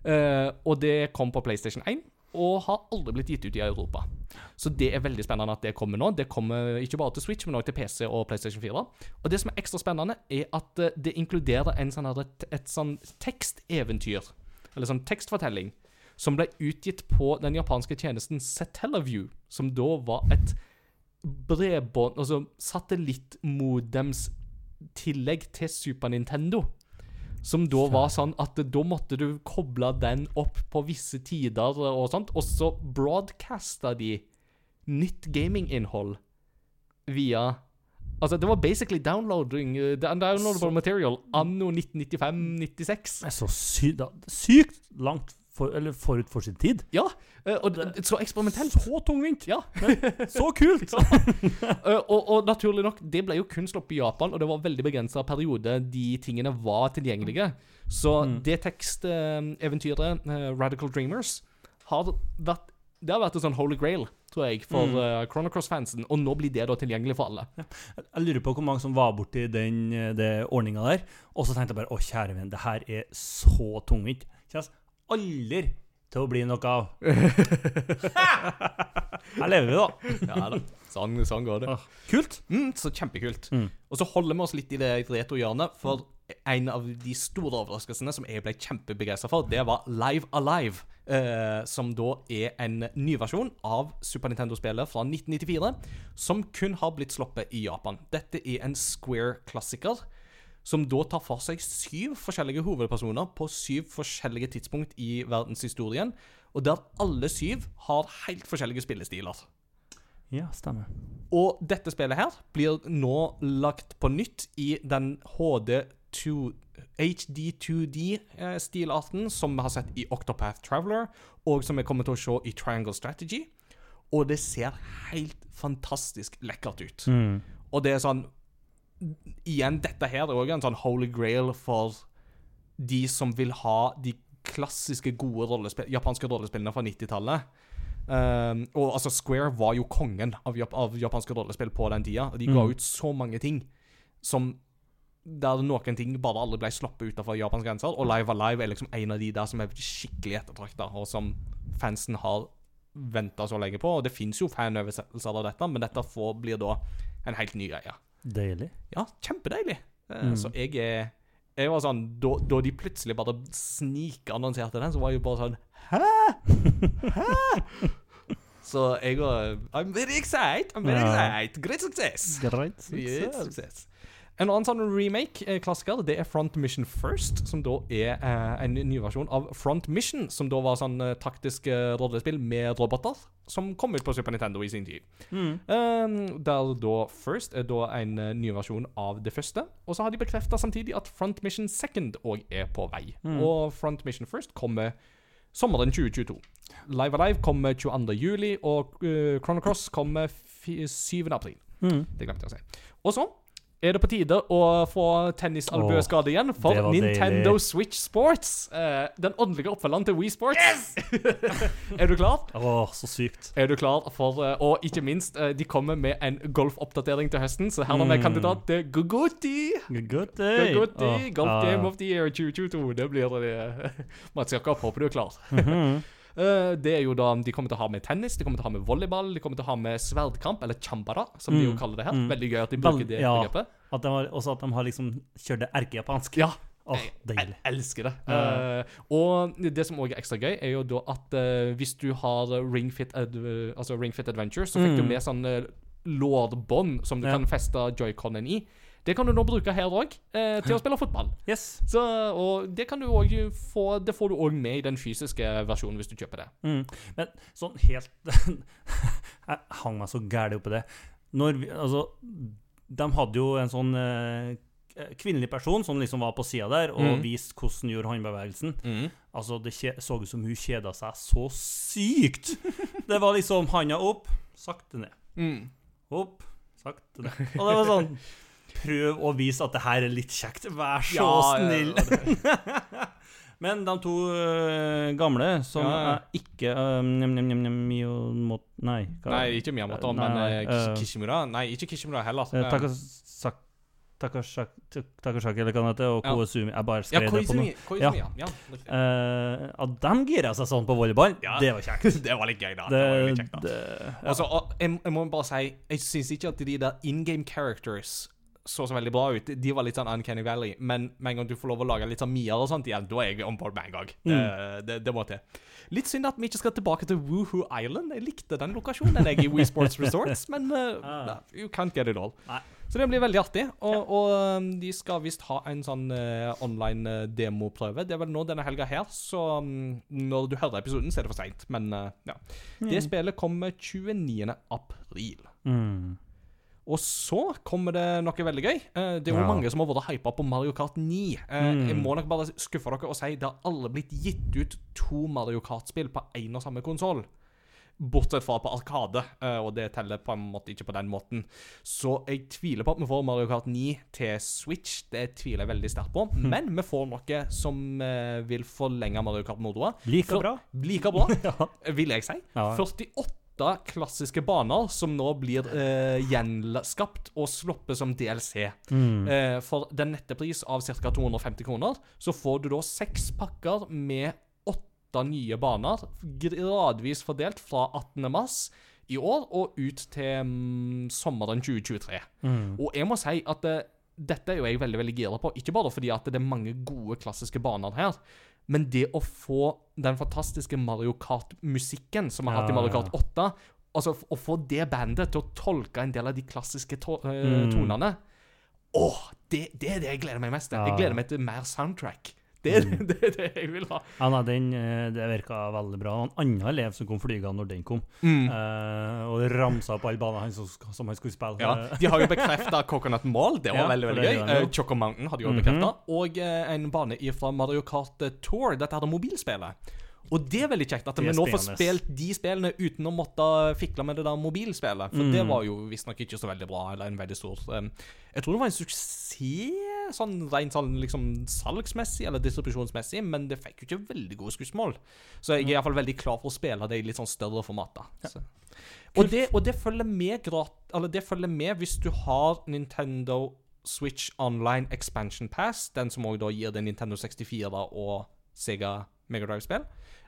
Uh, og det kom på PlayStation 1, og har aldri blitt gitt ut i Europa. Så det er veldig spennende at det kommer nå. Det kommer ikke bare til Switch, men også til PC og PlayStation 4. Og det som er ekstra spennende, er at eh, det inkluderer sånn et, et sånn teksteventyr, eller sånn tekstfortelling, som ble utgitt på den japanske tjenesten Satellaview, som da var et bredbånd Altså satellittmodems tillegg til Super Nintendo. Som da var sånn at da måtte du koble den opp på visse tider og sånt, og så broadcasta de nytt gaminginnhold via Altså, det var basically downloading uh, downloadable Så- material anno 1995-96. Det er så sy sykt langt for, eller forut for sin tid. Ja, eh, og så eksperimentelt. Så tungvint! Ja. Så kult! ja. og, og naturlig nok, det ble jo kun sluppet i Japan, og det var veldig begrensa periode de tingene var tilgjengelige. Så Mm. det teksteventyret, uh, Radical Dreamers, har vært Det har vært en sånn holy grail, tror jeg, for Mm. uh, Chrono Cross-fansen, og nå blir det da tilgjengelig for alle. Jeg lurer på hvor mange som var borti den det ordninga der, og så tenkte jeg bare å, kjære venn, det her er så tungvint. Kjennes aldri til å bli noe av. Her lever vi, da. Ja da. Sånn, sånn går det. Ah, Kult. Mm, så kjempekult. Mm. Og så holder vi oss litt i det retrohjørnet, for en av de store overraskelsene som jeg ble kjempebegeistra for, det var Live Alive. eh, som da er en ny versjon av Super Nintendo-spillet fra 1994, som kun har blitt sluppet i Japan. Dette er en Square-klassiker. Som da tar for seg syv forskjellige hovedpersoner på syv forskjellige tidspunkt i verdenshistorien. Og der alle syv har helt forskjellige spillestiler. Ja, stemmer. Og dette spillet her blir nå lagt på nytt i den HD2 HD2D-stilarten som vi har sett i Octopath Traveler, og som vi kommer til å se i Triangle Strategy. Og det ser helt fantastisk lekkert ut. Mm. Og det er sånn Igjen, dette her er òg en sånn holy grail for de som vil ha de klassiske, gode rollespill, japanske rollespillene fra 90-tallet. Um, og altså, Square var jo kongen av, jap av japanske rollespill på den tida. Og de ga Mm. ut så mange ting som Der noen ting bare aldri ble sluppet utenfor Japans grenser. Og Live Alive er liksom en av de der som er skikkelig ettertrakta, og som fansen har venta så lenge på. Og det fins jo fanoversettelser av dette, men dette får, blir da en helt ny greie. Deilig. Ja, kjempedeilig. Eh, Mm. Så jeg er Jeg var sånn da, da de plutselig bare snikannonserte den, så var jeg jo bare sånn Hæ?! Hæ?! Så jeg var I'm very excited! I'm very excited! Great success! Greit. Yes, success. En annen sånn remake-klassiker Det er Front Mission First, som da er eh, en ny versjon av Front Mission, som da var sånn eh, taktisk eh, rollespill med roboter, som kom ut på Super Nintendo i sin tid. Mm. Um, der da First er da en eh, ny versjon av det første. Og så har de bekrefta samtidig at Front Mission Second òg er på vei. Mm. Og Front Mission First kommer sommeren 2022. Live Alive kommer 22. juli, og uh, Chrono Cross kommer fi- 7. april. Mm. Det glemte jeg å si. Og så er det på tide å få tennisalbueskade igjen for Nintendo deilig. Switch Sports. eh, den åndelige oppfølgeren til Wii Sports. er du klar? Åh, så sykt. Er du klar for eh, Og ikke minst, eh, de kommer med en golfoppdatering til høsten, så her er vi Mm. kandidat til Guguti. Guguti. Guguti, Åh, Golf. Game of the Year 2022. Det blir det. Mats Jakob, håper du er klar. Eh, det er jo da De kommer til å ha med tennis, de kommer til å ha med volleyball, de kommer til å ha med sverdkamp, eller chambara, som de jo Mm, kaller det her. mm. Veldig gøy at de Vel, bruker det ja. begrepet. At de har, også at de har liksom kjørt det erkejapansk. Ja, Oh, jeg, elsker det. Mm. Uh, og det som også er ekstra gøy, er jo da at uh, hvis du har Ring Fit, Ad, altså Ring Fit Adventure, så fikk du Mm. med sånn lårbånd som du Ja. kan feste joyconen i. Det kan du nå bruke her òg, til å spille fotball. Yes. Så, og det kan du også få Det får du òg med i den fysiske versjonen hvis du kjøper det. Mm. Men sånn helt Jeg hang meg så gæli oppi det. Når vi Altså, de hadde jo en sånn eh, kvinnelig person som liksom var på sida der og Mm. viste hvordan gjorde håndbevegelsen. Altså, det så ut som hun kjeda seg så sykt! Det var liksom handa opp, sakte ned. Mm. Opp, sakte ned. Og det var sånn Prøv å vise at det her er litt kjekt. Vær så snill. ja, Men de to øh, gamle, som Ja, ja. er ikke Miyamot... Nei. Nei, ikke Miyamoto, men eh, eh, Kishimura. Nei, ikke Kishimura heller. Uh, Eh, Takasak- Takashak- eller hva det heter, og Ja. Koizumi. Jeg bare ja, skrev det på noe. Ja. ja. Eh, at de gira seg sånn på volleyball, Ja. det var kjekt. det var litt gøy, da. Det, Det, var litt kjekt, da. det, ja. Altså, og jeg, jeg må bare si Jeg syns ikke at de der in game characters så så veldig bra ut. De var litt sånn Uncanny Valley, men med en gang du får lov å lage litt sånn Mier og sånt igjen, da er jeg on board med en gang. Det, Mm. det, det må til. Litt synd at vi ikke skal tilbake til Woohoo Island. Jeg likte den lokasjonen jeg i Wii Sports Resorts, men uh, Ah. you can't get it all. Nei. Så det blir veldig artig. Og, og um, de skal visst ha en sånn uh, online uh, demoprøve. Det er vel nå denne helga her, så um, når du hører episoden, så er det for seint. Men uh, ja. Det spillet kommer 29. april. Mm. Og så kommer det noe veldig gøy. Eh, det er jo Ja. mange som har vært hypa på Mario Kart 9. Eh, Mm. Jeg må nok bare skuffe dere og si det har alle blitt gitt ut to Mario Kart-spill på én og samme konsoll. Bortsett fra på Arkade, eh, og det teller på en måte ikke på den måten. Så jeg tviler på at vi får Mario Kart 9 til Switch. Det tviler jeg veldig sterkt på. Mm. Men vi får noe som vil forlenge Mario Kart-moroa. Like bra. Like bra, ja. vil jeg si. Ja. 48 klassiske baner som nå blir eh, gjenskapt og sluppet som DLC. Mm. Eh, for den nette pris av ca. 250 kroner, så får du da seks pakker med åtte nye baner, gradvis fordelt fra 18. mars i år og ut til mm, sommeren 2023. Mm. Og jeg må si at eh, dette er jo jeg veldig veldig gira på. Ikke bare fordi at det er mange gode klassiske baner her, men det å få den fantastiske Mario Kart-musikken som vi har hatt i Mario. Kart 8 Altså Å få det bandet til å tolke en del av de klassiske to eh, Mm. tonene Åh, det, det er det jeg gleder meg mest til. Jeg gleder meg til mer soundtrack. Det er det, det jeg vil ha. Ja, nei, den, eh, det virka veldig bra. En annen elev som kom flygende når den kom, eh, og ramsa opp alle banene han som, som han skulle spille. Ja, Eh, De har jo bekrefta Coconut Mall, det var Ja, veldig veldig gøy. Eh, Choco Mountain hadde jo Mhm. bekrefta. Og uh, en bane fra Mario Kart Tour, dette her mobilspillet. Og det er veldig kjekt at vi nå får spilt de spillene uten å måtte fikle med det der mobilspillet. For det Mm. var jo visstnok ikke så veldig bra, eller en veldig stor eh, Jeg tror det var en suksess sånn rent sånn liksom salgsmessig eller distribusjonsmessig, men det fikk jo ikke veldig gode skussmål. Så jeg er iallfall veldig klar for å spille det i litt sånn større formater. Så. Og, det, og det følger med grat... Eller det følger med hvis du har Nintendo Switch Online Expansion Pass, den som òg da gir deg Nintendo 64 og Sega Megadrive-spill.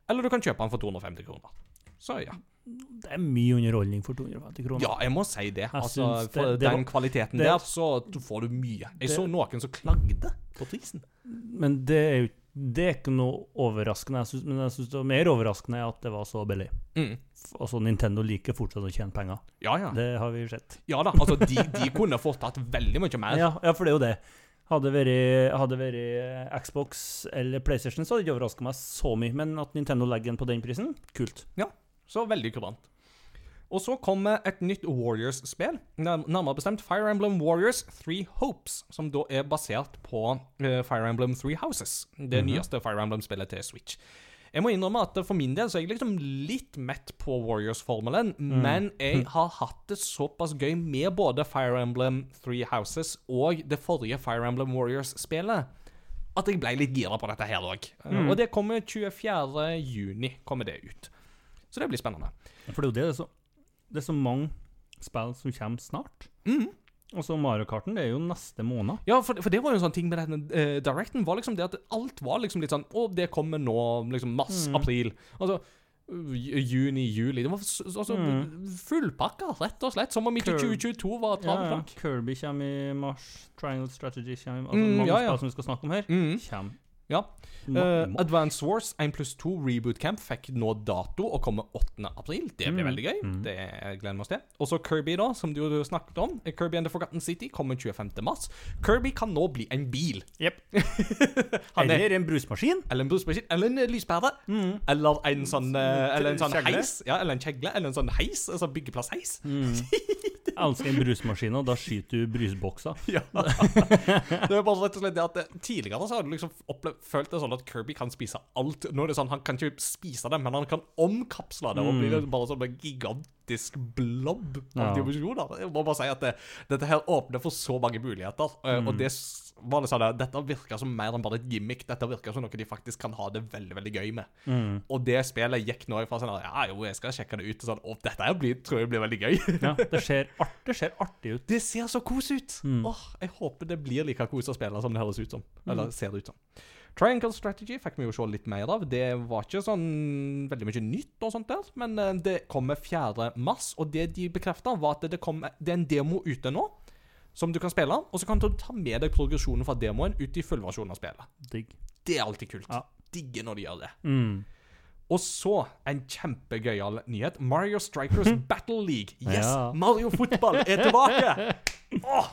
Eller du kan kjøpe den for 250 kroner. Så ja. Det er mye underholdning for 250 kroner. Ja, jeg må si det. Altså, for det- det den kvaliteten det- der, så får du mye. Jeg så noen som klagde på prisen. Men det er jo det er ikke noe overraskende. Jeg synes, men jeg syns det var mer overraskende at det var så billig. Mm. Altså, Nintendo liker fortsatt å tjene penger. Ja, ja. Det har vi sett. Ja da, altså, de, de kunne fått tatt veldig mye mer. Ja, ja, for det er jo det. Hadde det vært, eh, Xbox eller PlayStation, så hadde det ikke overraska meg så mye. Men at Nintendo legger den på den prisen, kult. Ja, Så veldig kurant. Og så kommer et nytt Warriors-spill, nær- nærmere bestemt Fire Emblem Warriors Three Hopes, som da er basert på eh, Fire Emblem Three Houses, det Mhm. nyeste Fire Emblem-spillet til Switch. Jeg må innrømme at for min del så er jeg liksom litt mett på Warriors-formelen, Mm. men jeg har hatt det såpass gøy med både Fire Emblem Three Houses og det forrige Fire Emblem Warriors-spelet at jeg ble litt gira på dette her òg. Mm. Og det kommer 24. juni, kommer det ut. Så det blir spennende. For det er jo det. Det er så, det er så mange spill som kommer snart. Mhm. Og så Mario Karten, det er jo neste måned. Ja, for, for det var jo en sånn ting med denne uh, directen, var liksom det at alt var liksom litt sånn Å, det kommer nå, liksom mars, Mm. april. Altså juni, juli. Det var altså Mm. fullpakka, rett og slett. Som om ikke 2022 var Ja, ja. Kirby kommer i mars. Triangle Strategy kommer altså, Mm, Mange ja, ja. som vi skal snakke om her, Mm. kommer. Ja. Uh, Advance Wars 1 pluss 2 Reboot Camp fikk nå dato og kommer 8. april. Det blir Mm. veldig gøy. Mm. Det gleder vi oss til. Og så Kirby, da, som du du snakket om. Kirby and the Forgotten City kommer 25. mars. Kirby kan nå bli en bil. Yep. Er Eller en brusmaskin. Eller en brusmaskin, eller en eh, lyspære. Mm. Eller en sånn, eh, eller en sånn heis. Ja, eller en kjegle. Eller en sånn heis. Altså byggeplassheis. Mm. Elsker en brusmaskin, og da skyter du brusbokser. Ja. det er bare rett og slett det at Tidligere så har du liksom opplevd, følt det sånn at Kirby kan spise alt. Nå er det sånn, Han kan ikke spise det, men han kan omkapsle det og bli Mm. bare sånn en gigantisk blob av Ja. dimensjoner. Jeg må bare si at det, dette her åpner for så mange muligheter. Mm. Og Mm. det var det sånn dette virker som mer enn bare et gimmick. Dette virker som noe de faktisk kan ha det veldig veldig gøy med. Mm. Og det spillet gikk nå fra sånn Ja, jo, jeg skal sjekke det ut. Og sånn, Å, dette her blir, tror jeg blir veldig gøy. Ja, det ser, art, det ser artig ut. Det ser så kos ut! Mm. Åh, Jeg håper det blir like kos å spille som det høres ut som. Eller Mm. ser ut som. Triangle Strategy fikk vi jo se litt mer av. Det var ikke sånn veldig mye nytt og sånt der, men eh, det kommer 4. mars, og det de bekrefta, var at det, kom, det er en demo ute nå. Som du kan spille, og så kan du ta med deg progresjonen fra demoen ut i fullversjonen av spillet. Digg. Det er alltid kult. Ja. Digger når de gjør det. Mm. Og så en kjempegøyal nyhet. Mario Strikers Battle League. Yes! Ja. Mario fotball er tilbake! Åh,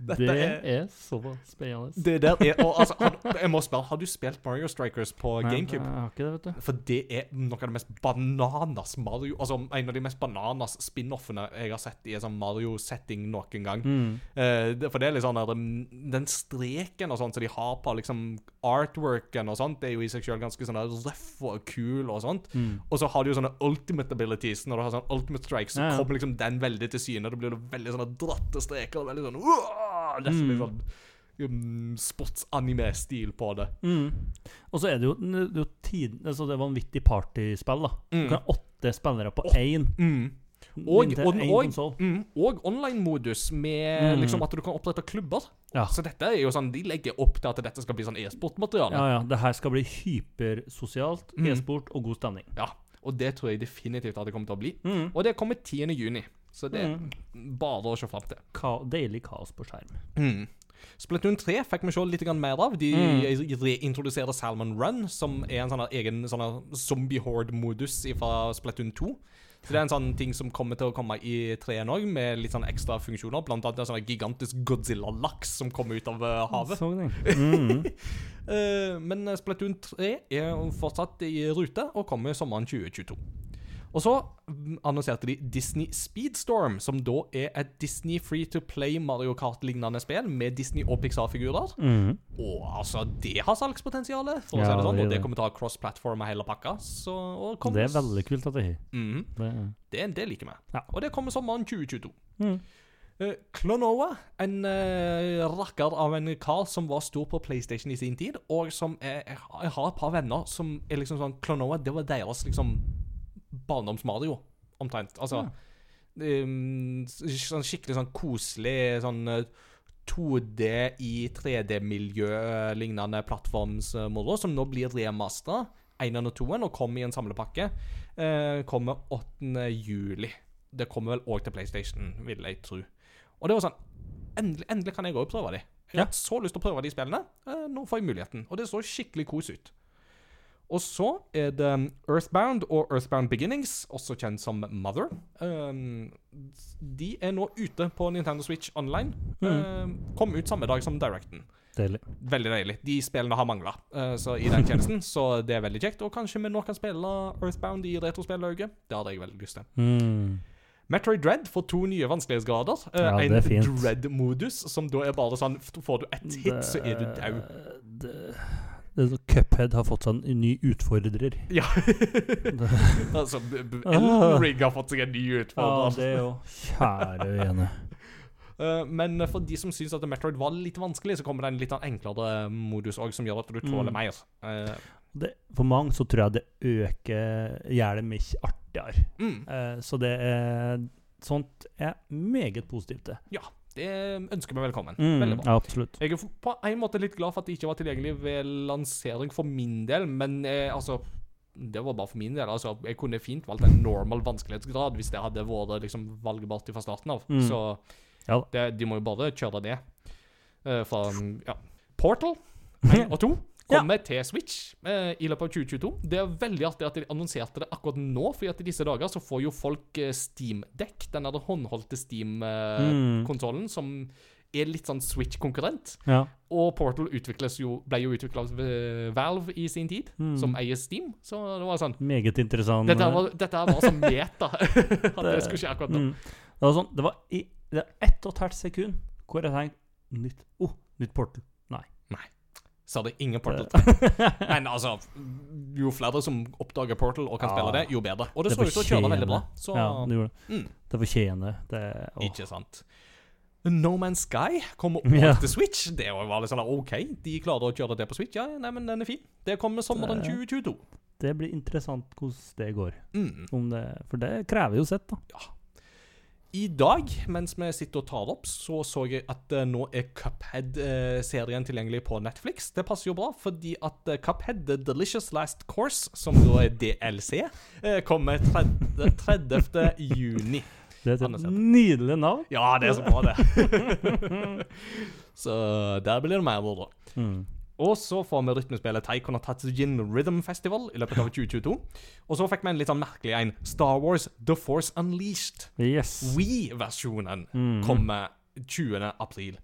dette Det er er så spennende. Det der er og, altså, har, Jeg må spørre, har du spilt Mario Strikers på Nei, GameCube? Jeg har ikke det, vet du. For det er noe av det mest bananas Mario Altså en av de mest bananas spin-offene jeg har sett i en sånn Mario-setting noen gang. Mm. Uh, for det er litt sånn der, mm, Den streken og sånt som de har på liksom artworken og sånt, det er jo i seg selv ganske sånn røff og kul og sånt. Mm. Og så har du jo sånne ultimate abilities. Når du har sånn ultimate strike, så Ja, ja. kommer liksom den veldig til syne. Da blir det veldig sånne dratte streker. og Veldig sånn «Uah!» Nesten litt Mm. sånn um, sportsanime-stil på det. Mm. Og så er det jo, det er jo tid, altså det er vanvittig partyspill, da. Mm. Du kan ha åtte spillere på én. Mm. Og, og, og, mm, og online-modus med Mm. liksom at du kan opprette klubber. Ja. Så dette er jo sånn, de legger opp til at dette skal bli sånn e-sportmateriale. Ja, ja. Det her skal bli hypersosialt, Mm. e-sport og god stemning. Ja, og det tror jeg definitivt at det kommer til å bli. Og det kommer 10. juni, så det er Mm. bare å se fram til. Ka deilig kaos på skjerm. Mm. Splatoon 3 fikk vi se litt mer av. De Mm. reintroduserte Salmon Run, som er en sånn egen sånn zombie horde-modus fra Splatoon 2. Så Det er en sånn ting som kommer til å komme i 3 òg, med litt sånn ekstra funksjoner. Blant annet en sånn gigantisk Godzilla-laks som kommer ut av eh, havet. Mm. Eh, men Splatoon 3 er fortsatt i rute og kommer sommeren 2022. Og så annonserte de Disney Speedstorm, som da er et Disney Free to Play Mario Kart-lignende spill med Disney- og Pixar-figurer. Mm. Og altså, det har salgspotensial, for å Ja, si det sånn. Og det kommer til å ha cross-platform og hele pakka. Så, og Det er veldig kult at det har. Mm. Det- det, det liker vi. Ja. Og det kommer sommeren 2022. Mm. Uh, Klonoa, en uh, rakker av en kar som var stor på PlayStation i sin tid, og som er, jeg har et par venner som er liksom sånn Klonoa, det var deres liksom barndoms-Mario, omtrent. Altså um, sånn skikkelig sånn koselig sånn eh, 2D i 3D-miljø-lignende plattformsmoro, som nå blir remastera. Eineren og toeren, og kommer i en samlepakke. Uh, kommer 8. juli. Det kommer vel òg til PlayStation, vil jeg tro. Og det var sånn Endelig, endelig kan jeg òg prøve de. Jeg har Ja. så lyst til å prøve de spillene. Uh, nå får jeg muligheten. Og det så skikkelig kos ut. Og så er det Earthbound og Earthbound Beginnings, også kjent som Mother. Um, de er nå ute på Nintendo Switch Online. Um, kom ut samme dag som Directen. Deilig. Veldig deilig. De spillene har mangla uh, i den tjenesten, så det er veldig kjekt. Og kanskje vi nå kan spille Earthbound i retrospillauget. Det hadde jeg veldig lyst til. Mm. Metroid Dread får to nye vanskelighetsgrader. Ja, det en er fint. Dread-modus, som da er bare sånn Får du ett hit, så er du dau. Det, det, det, Cuphead har fått seg en ny utfordrer. Ja. altså, b- Ah. Elden Ring har fått seg en ny utfordrer. Ja, det jo Kjære vene. Uh, men for de som syns at Metroid var litt vanskelig, så kommer det en litt sånn enklere modus òg, som gjør at du tåler Mm. mer. Uh, Det, for mange så tror jeg det øker Gjør det mye artigere. mm, Uh, så det er Sånt er meget positivt til. Det ønsker vi velkommen. Mm, Veldig bra. absolutt. Jeg er på en måte litt glad for at det ikke var tilgjengelig ved lansering for min del, men eh, altså Det var bare for min del. altså Jeg kunne fint valgt en normal vanskelighetsgrad hvis det hadde vært liksom valgbart fra starten av. Mm. Så Ja det, de må jo bare kjøre det. Uh, fra ja. Portal 1 og 2 kommer til Switch eh, i løpet av 2022. Det er veldig artig at de annonserte det akkurat nå, for i disse dager så får jo folk eh, Steam-dekk, den der håndholdte Mm. Steam-konsollen, som er litt sånn Switch-konkurrent. Ja. Og Portal jo, ble jo utvikla av eh, Valve i sin tid, Mm. som eier Steam. Så det var sånn Meget interessant. Dette var, dette var sånn meta. at det skulle skje akkurat nå. Mm. Det var sånn Det var i det ett og et halvt sekund hvor jeg tenkte Nytt oh, nytt Portal. Så hadde ingen Portal 3. Men altså, jo flere som oppdager Portal og kan Ja. spille det, jo bedre. Og det, Det så ut til å kjøre veldig bra. Så Ja, det gjorde det. mm, Det fortjener det. åh. ikke sant. No Man's Sky kommer opp Ja. til Switch. Det var litt sånn OK, de klarer å kjøre det på Switch. Ja, nei, men den er fin. Det kommer sommeren Det- 2022. Det blir interessant hvordan det går. Mm. Om det, for det krever jo sitt, da. I dag, mens vi sitter og tar det opp, så så jeg at uh, nå er Cuphead-serien tilgjengelig på Netflix. Det passer jo bra, fordi at uh, Cuphead The Delicious Last Course, som da er DLC, kommer 30. 30. juni. Det er et nydelig navn. Ja, det er så bra, det. så der blir det mer moro. Mm. Og så får vi rytmespillet Taikon Tatsujin Rhythm Festival i løpet av 2022. Og så fikk vi en litt sånn merkelig en. Star Wars The Force Unleashed. Yes. Wii-versjonen mm. kommer 20. april.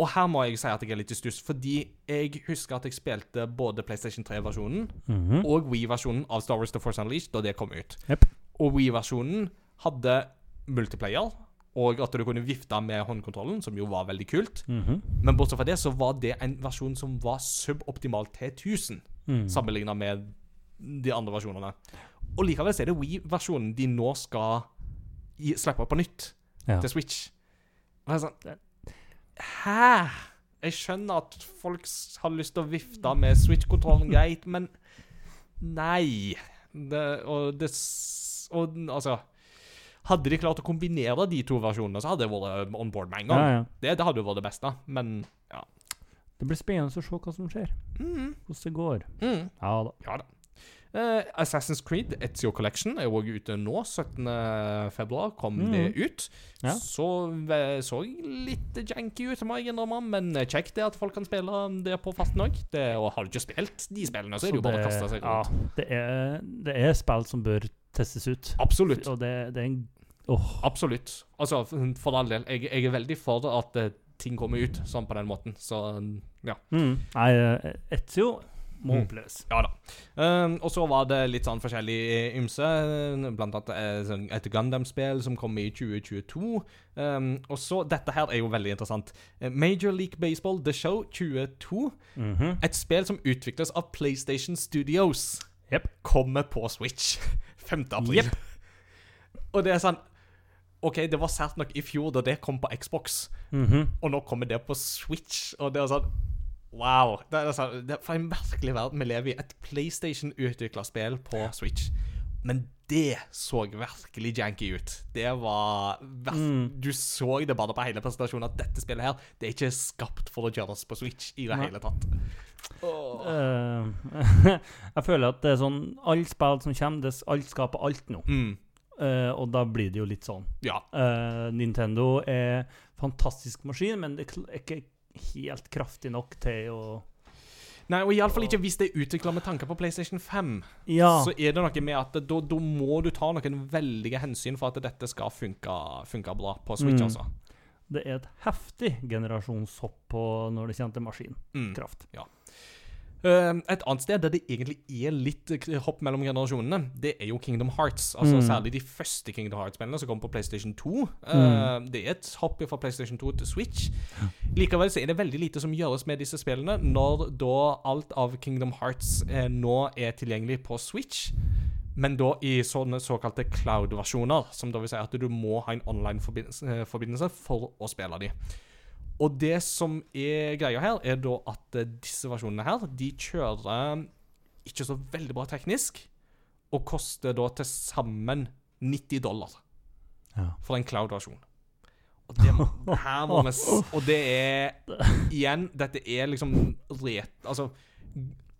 Og her må jeg si at jeg er litt i stuss, fordi jeg husker at jeg spilte både PlayStation 3-versjonen Mhm. og Wii-versjonen av Star Wars The Force Unleashed da det kom ut. Yep. Og Wii-versjonen hadde multiplayer, og at du kunne vifte med håndkontrollen, som jo var veldig kult. Mhm. Men bortsett fra det så var det en versjon som var suboptimal til 1000, Mm. sammenligna med de andre versjonene. Og likevel så er det Wii-versjonen de nå skal slippe på nytt Ja. til Switch. Og jeg sånn Hæ? Jeg skjønner at folk har lyst til å vifte med Switch-kontrollen, greit, men nei. Det, og det Og altså Hadde de klart å kombinere de to versjonene, så hadde jeg vært on board med en gang. Ja, ja. Det, det hadde jo vært det beste, men ja. Det blir spennende å se hva som skjer. Mm, Hvordan det går. mm. Ja da. Ja da. Uh, Assassin's Creed Ezio Collection er òg ute nå. 17. februar kom mm. det ut. Ja. Så så litt janky ut, må jeg innrømme, men kjekt det at folk kan spille det på farten òg. Og har du ikke spilt de spillene, så er det jo bare å kaste seg ja, det, er, det er spill som bør testes ut. Absolutt. Og det, det er en oh. Absolutt. Altså, for all del. Jeg, jeg er veldig for at uh, ting kommer ut sånn på den måten. Så ja. Mm. Nei, eh, Ezio må Mm. oppleves. Ja da. Um, og så var det litt sånn forskjellig eh, ymse. Blant annet sånn et Gundam-spill som kom i 2022. Um, og så Dette her er jo veldig interessant. Major League Baseball The Show 22. Mhm. Et spill som utvikles av PlayStation Studios. Jep. Kommer på Switch 5. april. Yep. Og det er sånn OK, det var sært nok i fjor da det kom på Xbox. Mhm. Og nå kommer det på Switch, og det er sånn Wow. Det er, sånn, det er for en merkelig verden vi lever i. Et PlayStation-utvikla spill på Switch. Men det så virkelig janky ut. Det var Mm. Du så det bare på hele presentasjonen at dette spillet her Det er ikke skapt for å gjøres på Switch i det Nei. hele tatt. Oh. Uh, jeg føler at det er sånn Alle spill som kommer, det, alt skaper alt nå. Mm. Uh, og da blir det jo litt sånn. Ja. Uh, Nintendo er fantastisk maskin, men det er ikke helt kraftig nok til å Nei, og iallfall ikke hvis det er utvikla med tanke på PlayStation 5. Ja. Så er det noe med at da, da må du ta noen veldige hensyn for at dette skal funke, funke bra på Switch, Mm. altså. Det er et heftig generasjonshopp på når det kommer til maskinkraft. Mm. Eh, et annet sted der det egentlig er litt hopp mellom generasjonene, det er jo Kingdom Hearts. Altså Mm. Særlig de første Kingdom Hearts-spillene som kom på PlayStation 2. Eh, Mm. Det er et hopp fra PlayStation 2 til Switch. Likevel så er det veldig lite som gjøres med disse spillene når da alt av Kingdom Hearts eh, nå er tilgjengelig på Switch. Men da i sånne såkalte cloud-versjoner, som da vil si at du må ha en online-forbindelse eh, for å spille de. Og det som er greia her, er da at eh, disse versjonene her, de kjører ikke så veldig bra teknisk, og koster da til sammen 90 dollar Ja. for en cloud-versjon. Og det, må- her må vi Og det er Igjen, dette er liksom ret, Altså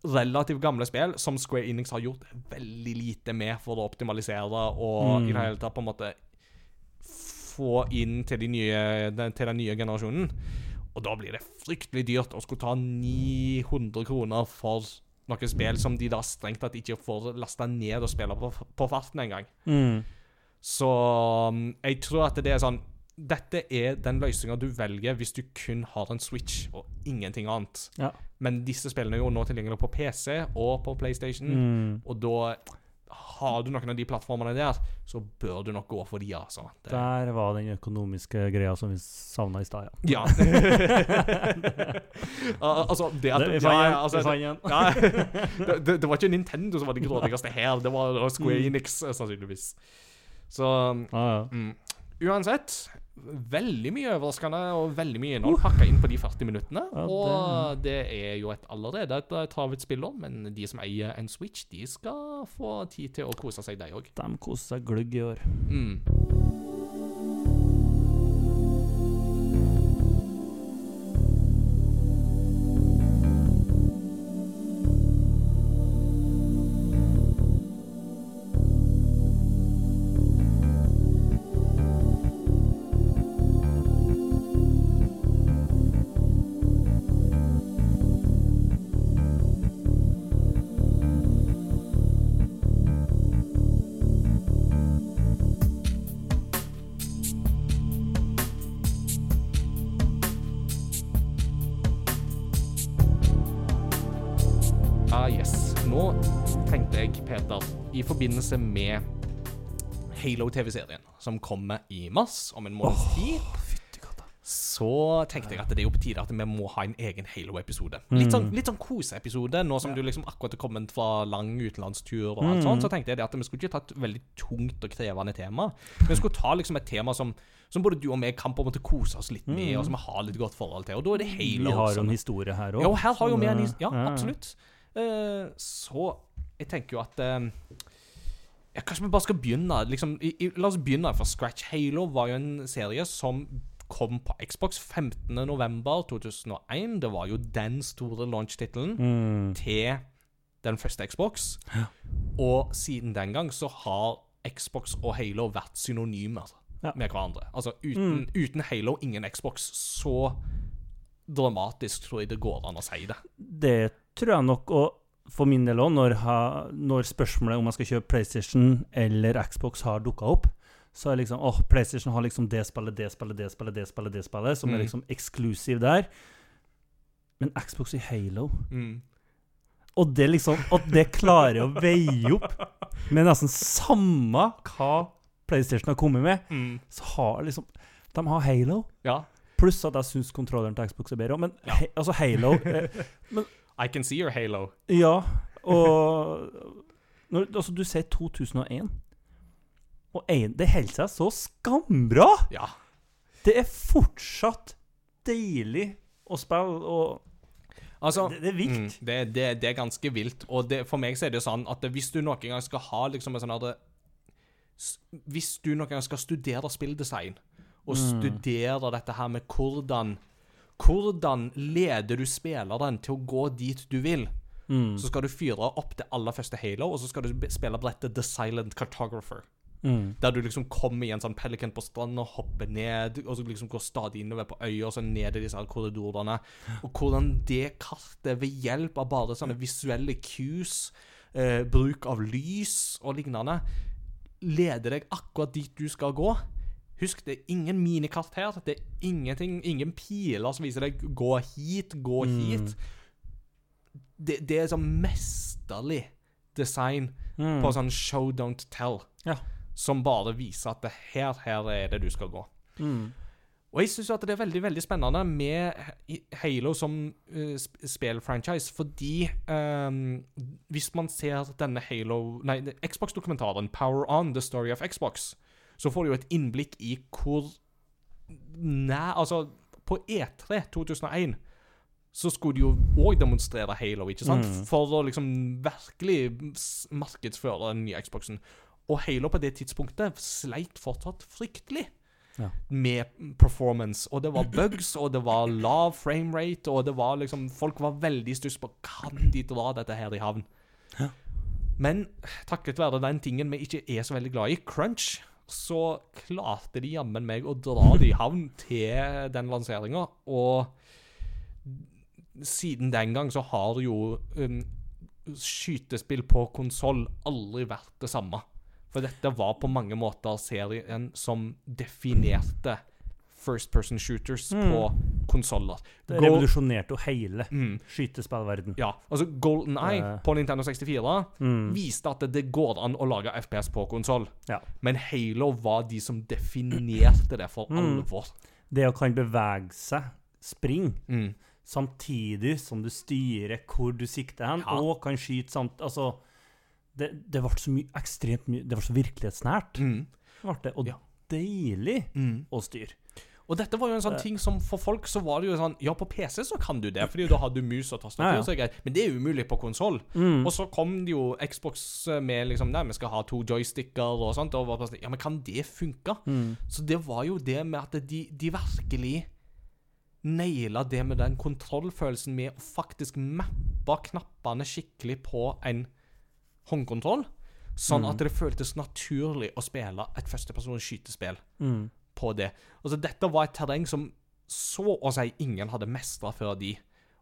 relativt gamle spill som Square Enix har gjort veldig lite med for å optimalisere og Mm. i det hele tatt på en måte få inn til, de nye, til den nye generasjonen. Og da blir det fryktelig dyrt å skulle ta 900 kroner for noen spill som de da strengt tatt ikke får lasta ned og spille på, på farten engang. Mm. Så um, jeg tror at det er sånn Dette er den løsninga du velger hvis du kun har en Switch og ingenting annet. Ja. Men disse spillene er jo nå tilgjengelig på PC og på PlayStation. Mm. Og da har du noen av de plattformene der, så bør du nok gå for de, altså. Det, Der var den økonomiske greia som vi savna i stad, ja. ja. Altså, det at Det, ja, ja, altså, ja, det, det, det var ikke Nintendo som var de grådigste her, det var Square Mm. Enix, eh, sannsynligvis. Så. Mm. Uansett, veldig mye overraskende og veldig mye innhold pakka inn på de 40 minuttene. Ja, Og det er jo et allerede et eh, travet spillår, men de som eier en Switch, de skal få tid til å kose seg, de òg. De koser seg glugg i år. Mm. Forbindelse med Halo-TV-serien, som kommer i mars, om en måneds tid, så tenkte jeg at det er jo på tide at vi må ha en egen Halo-episode. Litt sånn, litt sånn koseepisode, nå som du liksom akkurat er kommet fra lang utenlandstur og alt Mm. sånt, så tenkte jeg det at vi skulle ikke ta et veldig tungt og krevende tema. Vi skulle ta liksom et tema som, som både du og meg kan på en måte kose oss litt med, og som vi har litt godt forhold til, og da er det Halo. Vi har jo en historie her òg. Ja, her har jo vi en historie. Ja, absolutt. Uh, så jeg tenker jo at eh, ja, Kanskje vi bare skal begynne liksom, i, i, La oss begynne fra scratch. Halo var jo en serie som kom på Xbox 15.11.2001. Det var jo den store launch-tittelen Mm. til den første Xbox. Og siden den gang så har Xbox og Halo vært synonymer Ja. med hverandre. Altså uten, uten Halo, ingen Xbox. Så dramatisk tror jeg det går an å si det. Det tror jeg nok, og for min del òg, når, når spørsmålet om jeg skal kjøpe PlayStation eller Xbox har dukka opp, så er liksom åh, PlayStation har liksom det spillet, det spillet, det spillet, det spillet, det spillet, som Mm. er liksom eksklusiv der. Men Xbox i Halo Mm. Og det liksom At det klarer å veie opp med nesten samme hva PlayStation har kommet med, Mm. så har liksom De har Halo. Ja. Pluss at jeg syns kontrolleren til Xbox er bedre. Men Ja. he, altså Halo eh, I can see your Halo. Ja, og når, Altså, du sier 2001, og en, det holder seg så skambra! Ja. Det er fortsatt deilig å spille, og Altså, det, det er vilt. Mm, det, det, det er ganske vilt. Og for meg så er det sånn at hvis du noen gang skal ha liksom en sånn herre Hvis du noen gang skal studere spilldesign, og studere dette her med hvordan Hvordan leder du spilleren til å gå dit du vil? Mm. Så skal du fyre opp det aller første Halo, og så skal du spille brettet The Silent Cartographer. Mm. Der du liksom kommer i en sånn pelikan på stranda, hopper ned, og så liksom går stadig innover på øya, og så ned i disse her korridorene. Og hvordan det kartet, ved hjelp av bare sånne visuelle cues, eh, bruk av lys og lignende, leder deg akkurat dit du skal gå. Husk, det er ingen minikart her. Det er ingenting, ingen piler som viser deg 'gå hit, gå hit'. Det, det er sånn mesterlig design Mm. på sånn show, don't tell Ja. som bare viser at det her, her er det du skal gå. Mm. Og jeg syns det er veldig veldig spennende med Halo som uh, spillfranchise, fordi um, hvis man ser denne Halo Nei, Xbox-dokumentaren Power On, The Story of Xbox, så får du jo et innblikk i hvor nær Altså, på E E3 2001 så skulle de jo òg demonstrere Halo, ikke sant? Mm. For å liksom virkelig markedsføre den nye Xboxen. Og Halo på det tidspunktet sleit fortsatt fryktelig Ja. med performance. Og det var bugs, og det var lav framerate, og det var liksom Folk var veldig stuss på kan de dra dette her i havn. Men takket være den tingen vi ikke er så veldig glad i, crunch, så klarte de jammen meg å dra det i havn til den lanseringa. Og siden den gang så har jo um, skytespill på konsoll aldri vært det samme. For dette var på mange måter serien som definerte first person shooters Mm. på konsoller. Det revolusjonerte jo hele Mm, skytespillverden. ja, altså Golden Eye uh. på Nintendo 64 Mm. viste at det, går an å lage FPS på konsoll. Ja. Men Halo var de som definerte det for Mm. alvor. Det å kan bevege seg, springe, Mm. samtidig som du styrer hvor du sikter hen, Ja. og kan skyte samt Altså, det, det ble så mye ekstremt mye Det var så virkelighetsnært, Mm. ble det. Og Ja. deilig Mm. å styre. Og dette var jo en sånn Eh. ting som for folk så var det jo sånn Ja, på PC så kan du det, fordi da har du mus og tastatur, Ja, ja. Men det er umulig på konsoll. Mm. Og så kom det jo Xbox med liksom Nei, vi skal ha to joysticker og sånt. Og var bare sånn, ja, men kan det funke? Mm. Så det var jo det med at de, de virkelig naila det med den kontrollfølelsen med å faktisk mappe knappene skikkelig på en håndkontroll. Sånn at det føltes naturlig å spille et førstepersons skytespill Mm. På det. Altså, dette var et terreng som så å si ingen hadde mestra før de.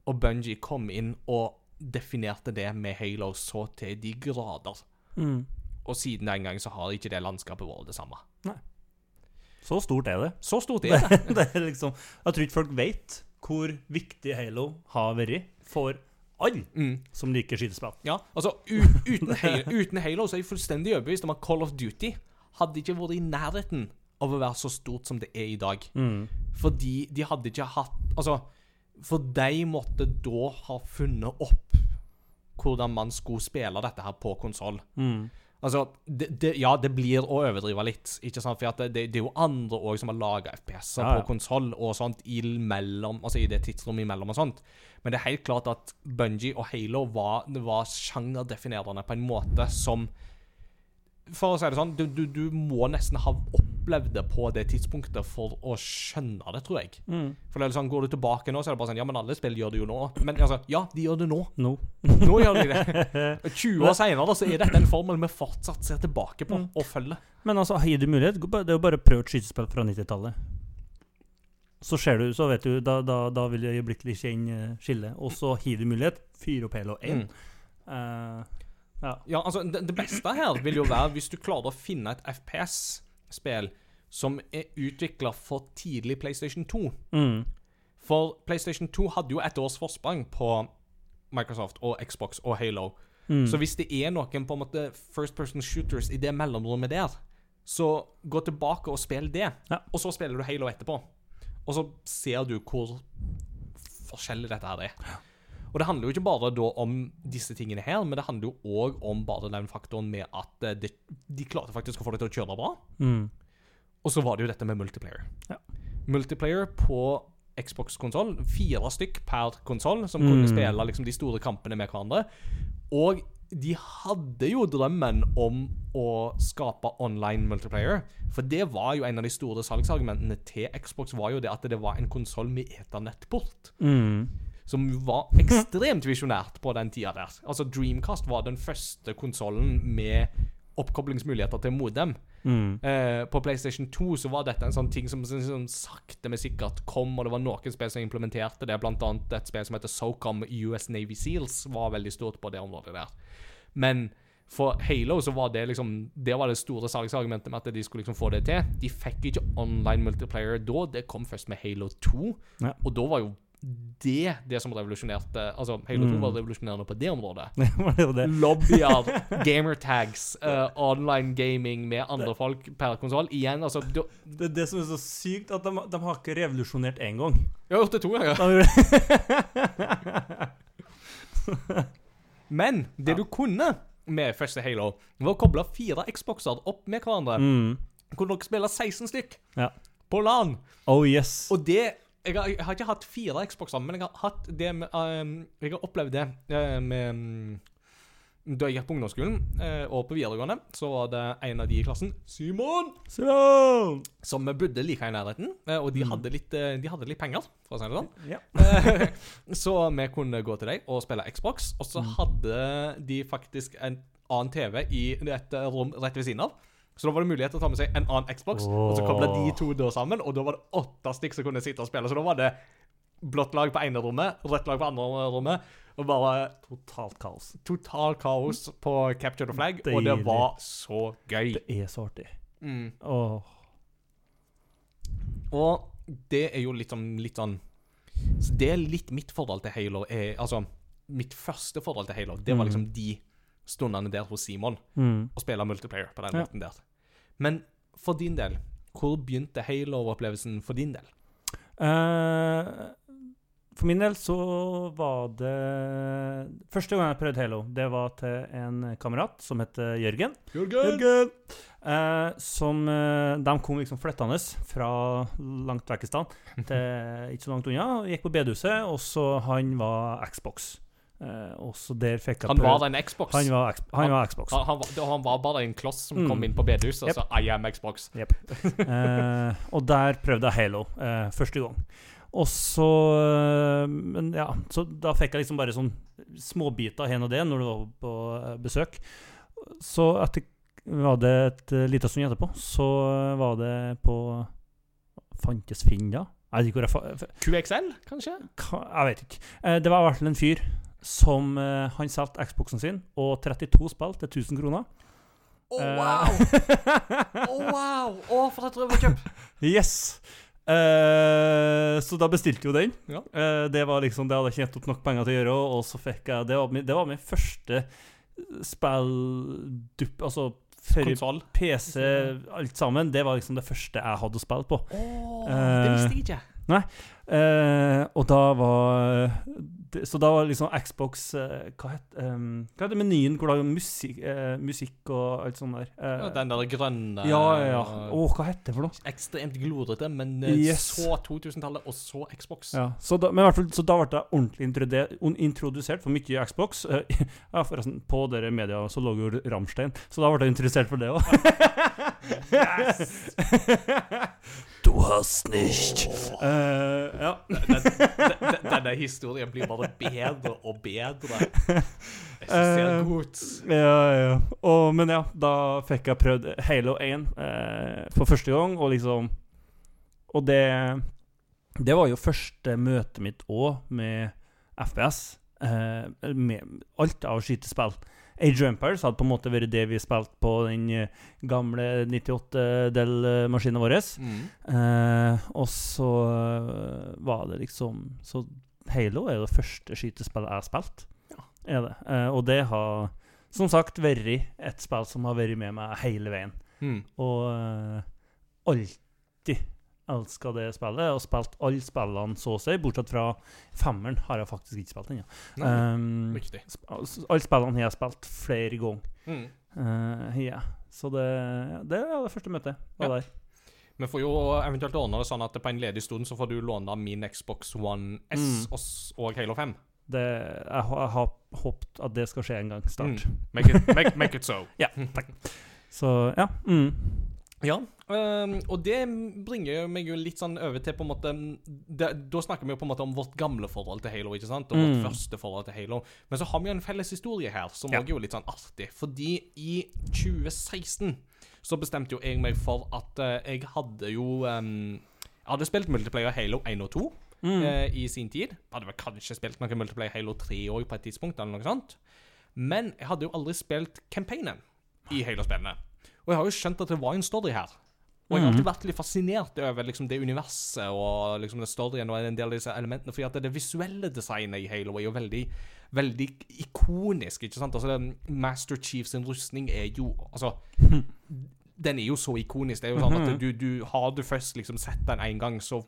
Og Bungie kom inn og definerte det med Halo så til de grader. Mm. Og siden den gang så har ikke det landskapet vært det samme. Så stort er det. Så stort er det. det er liksom Jeg tror ikke folk vet hvor viktig Halo har vært for alle Mm. som liker skytespill. Ja, altså uten, Halo, uten Halo så er jeg fullstendig overbevist om at Call of Duty hadde ikke vært i nærheten av å være så stort som det er i dag. Mm. Fordi de hadde ikke hatt Altså, for de måtte da ha funnet opp hvordan man skulle spille dette her på konsoll. Mm. Altså, det, det, ja, det blir å overdrive litt, ikke sant? For at det, det, det er jo andre òg som har laga FPS-er Ja, ja. på konsoll og sånt imellom, altså i det tidsrommet imellom og sånt. Men det er helt klart at Bungie og Halo var, var sjangerdefinerende på en måte som For å si det sånn, du, du, du må nesten ha opplevd det på det tidspunktet for å skjønne det, tror jeg. Mm. For det er sånn, Går du tilbake nå, så er det bare sånn Ja, men alle spill gjør det jo nå. Men altså, ja, de gjør det nå. No. Nå gjør de det. 20 år seinere så er dette en formel vi fortsatt ser tilbake på Mm. og følger. Men altså, har du mulighet, det er jo bare å prøve et skytespill fra 90-tallet. Så ser du, så vet du, da, da, da vil du øyeblikkelig kjenne skillet. Og så gir du mulighet, fyr opp Halo 1. Mm. Eh, ja. Ja, altså, det, det beste her vil jo være hvis du klarer å finne et FPS-spill som er utvikla for tidlig PlayStation 2. Mm. For PlayStation 2 hadde jo et års forsprang på Microsoft og Xbox og Halo. Mm. Så hvis det er noen på en måte first person shooters i det mellomrommet der, så gå tilbake og spill det. Ja. Og så spiller du Halo etterpå. Og så ser du hvor forskjellig dette her er. Og det handler jo ikke bare da om disse tingene her, men det handler jo òg om bare den faktoren med at de, de klarte faktisk å få det til å kjøre bra. Mm. Og så var det jo dette med multiplayer. Ja. Multiplayer på Xbox-konsoll, fire stykk per konsoll, som Mm. kunne spille liksom, de store kampene med hverandre. Og de hadde jo drømmen om å skape online multiplayer. For det var jo en av de store salgsargumentene til Xbox, var jo det at det var en konsoll med ethernettport. Mm. Som var ekstremt visjonært på den tida der. Altså Dreamcast var den første konsollen med oppkoblingsmuligheter til modem. Mm. Eh, på PlayStation 2 så var dette en sånn ting som som, som sakte, men sikkert kom, og det var noen spill som implementerte det, blant annet et spill som heter SOCOM US Navy Seals, var veldig stort på det området der. Men for Halo så var det liksom Det var det store salgsargumentet med at de skulle liksom få det til. De fikk ikke online multiplayer da, det kom først med Halo 2, Ja. og da var jo det det som revolusjonerte Altså, Halo 2 Mm. var revolusjonerende på det området. Det det. Lobbyer, gamertags, uh, online gaming med andre folk per konsoll. Igjen, altså du, Det er det som er så sykt, at de, de har ikke revolusjonert én gang. Jeg har gjort det to ganger. Men det du kunne med første Halo, var å koble fire Xboxer opp med hverandre. mm. Kunne dere spille 16 stykk Ja. på LAN. Oh yes. Og det jeg har, jeg har ikke hatt fire Xboxer, men jeg har hatt det med um, Jeg har opplevd det uh, med um, Da jeg gikk på ungdomsskolen uh, og på videregående, så var det en av de i klassen, Simon, Simon! som bodde like i nærheten. Uh, Og de Mm. hadde litt, de hadde litt penger, for å si det sånn. Ja. Så vi kunne gå til deg og spille Xbox, og så Mm. hadde de faktisk en annen TV i et rom rett ved siden av. Så da var det mulighet til å ta med seg en annen Xbox, og så kobla de to da sammen, og da var det åtte stykk som kunne sitte og spille. Så da var det blått lag på ene rommet, rødt lag på andre rommet, og bare Totalt kaos. Totalt kaos på Capture the Flag, og det var så gøy. Det er så artig. Mm. Oh. Og det er jo litt sånn, litt sånn Så det er litt mitt forhold til Halo. Er, altså, mitt første forhold til Halo, det var Mm. liksom de stundene der hos Simon. Mm. Å spille multiplayer på den Ja. måten der. Men for din del, hvor begynte Halo-opplevelsen for din del? Uh, for min del så var det Første gang jeg prøvde Halo, det var til en kamerat som heter Jørgen. Jørgen! Eh, som eh, De kom liksom flyttende fra langt vekk i stand til ikke så langt unna. Gikk på bedehuset, og så han var Xbox. Eh, også der fikk jeg Han var en Xbox. Han var, han var Xbox. Han, han, var, han var bare en kloss som Mm. kom inn på bedehuset og Yep. sa 'I am Xbox'. Eh, og der prøvde jeg Halo uh, første gang. Og så Men ja, så da fikk jeg liksom bare sånn småbiter hen og det når du var på besøk. Så etter var det et uh, lite stund etterpå, så var det på Fantes Finn da? Jeg vet ikke hvor jeg fa QXL, kanskje? ka- Jeg vet ikke. Det var i hvert fall en fyr som eh, Han solgte Xboxen sin og 32 spill til 1000 kroner. Å, oh, wow! Å, wow! Å, for et røverkjøp! Yes! Eh, så da bestilte jo den. Ja. Eh, det var liksom, det hadde jeg tjent opp nok penger til å gjøre, og så fikk jeg Det var min, det var min første spilldupp Altså før Konsol. PC, alt sammen. Det var liksom det første jeg hadde å spille på. Oh, det visste jeg ikke. Eh, og da var Så da var liksom Xbox eh, Hva het um, Hva heter menyen hvor det er musikk, eh, musikk og alt sånt der? Eh, Ja, den der grønne ja, ja, ja. Å, hva het det for noe? Ekstremt glodrete, men eh, Yes. så 2000-tallet, og så Xbox. Ja, så da, men i hvert fall, så da ble jeg ordentlig introdusert for mye Xbox. Eh, ja, forresten, på dere media så lå jo Ramstein, så da ble jeg interessert for det òg. du hast nicht. Uh, ja. Den- den- den- Denne historien blir bare bedre og bedre. Jeg synes det er Eh, godt. Ja, ja. Og, men ja, da fikk jeg prøvd Halo 1 uh, for første gang, og liksom Og det Det var jo første møtet mitt òg med FPS. Eh, med alt av skytespill. Age of Empires hadde på en måte vært det vi spilte på den eh, gamle 98-del-maskinen vår. Mm. Eh, og så eh, var det liksom Så Halo er jo det første skytespillet jeg har spilt. Er det. Eh, og det har som sagt vært et spill som har vært med meg hele veien. Mm. Og eh, alltid elska det spillet, og spilt alle spillene så å si, bortsett fra femmeren har jeg faktisk ikke spilt ennå. Ja. Um, alle spillene har jeg spilt flere ganger. Mm. Uh, ja. Så det, det er det første møtet. Ja. der. Vi får jo eventuelt ordne det sånn at på en ledig stund så får du låne min Xbox One S Mm. og, Halo 5. Det, jeg, har- jeg har håpet at det skal skje en gang snart. Mm. Make, it, make, make it so. Ja, takk. Så ja. Mm. Ja, øhm, og det bringer meg jo litt sånn over til på en måte det, Da snakker vi jo på en måte om vårt gamle forhold til Halo, ikke sant? Og Mm. vårt første forhold til Halo. Men så har vi jo en felles historie her, som Ja. er jo litt sånn artig. Fordi i 2016 så bestemte jo jeg meg for at eh, jeg hadde jo um, Jeg hadde spilt multiplayer Halo 1 og 2 Mm. Uh, i sin tid. Hadde vel kanskje spilt noe multiplayer Halo 3 òg på et tidspunkt, eller noe sånt. Men jeg hadde jo aldri spilt campaignen i Halo-spillene. Og jeg har jo skjønt at det var en story her. Og jeg har alltid vært litt fascinert over liksom, det universet og liksom, det storyen og en del av disse elementene. Fordi at det visuelle designet i Halo er jo veldig veldig ikonisk. ikke sant? Altså, det, Master Chiefs sin rustning er jo Altså Den er jo så ikonisk. Det er jo sånn at du, du Har du først liksom sett den én gang, så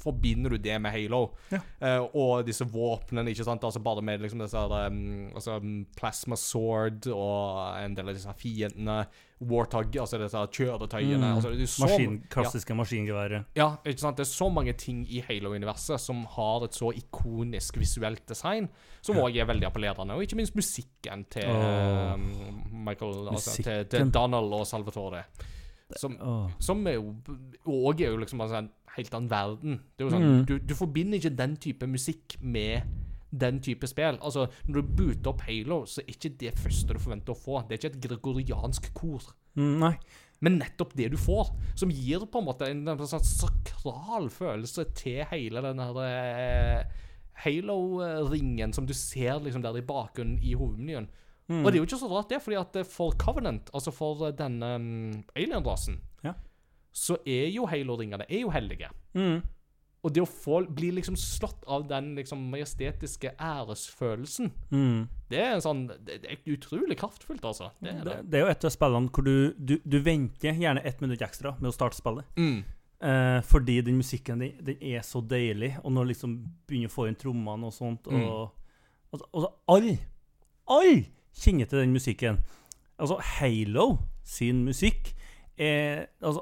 forbinder du det med Halo. Ja. Uh, og disse våpnene, ikke sant. Altså bare med liksom disse um, altså, um, plasma sword og en del av disse fiendene. Warthog, altså disse kjøretøyene. Mm. Altså, det så, Maskin, klassiske maskingeværet. ja, ikke sant? Det er så mange ting i Halo-universet som har et så ikonisk visuelt design, som òg er veldig appellerende. Og ikke minst musikken til oh. Michael altså, til, Musikken. til Donald og Salvatore. Som, som er jo Og er jo liksom altså, en helt annen verden. Det er jo sånn, Mm. du, du forbinder ikke den type musikk med den type spill. Altså, Når du booter opp Halo, så er ikke det første du forventer å få. Det er ikke et gregoriansk kor. Mm, nei. Men nettopp det du får, som gir på en måte en, en sånn sakral følelse til hele den her eh, Halo-ringen som du ser liksom der i bakgrunnen i hovedmenyen. Mm. Og det er jo ikke så rart, det, fordi at for Covenant, altså for eh, denne um, alien-rasen, Ja. så er jo Halo-ringene er jo hellige. Mm. Og det å få bli liksom slått av den liksom majestetiske æresfølelsen, Mm. det er en sånn Det det er utrolig kraftfullt, altså. Det er Det, det. det er jo et av spillene hvor du, du, du venter gjerne ett minutt ekstra med å starte spillet. Mm. Eh, fordi den musikken din den er så deilig, og når liksom begynner å få inn trommene og sånt Mm. Og, altså, altså alle, all kjenner til den musikken. Altså, Halo sin musikk er Altså,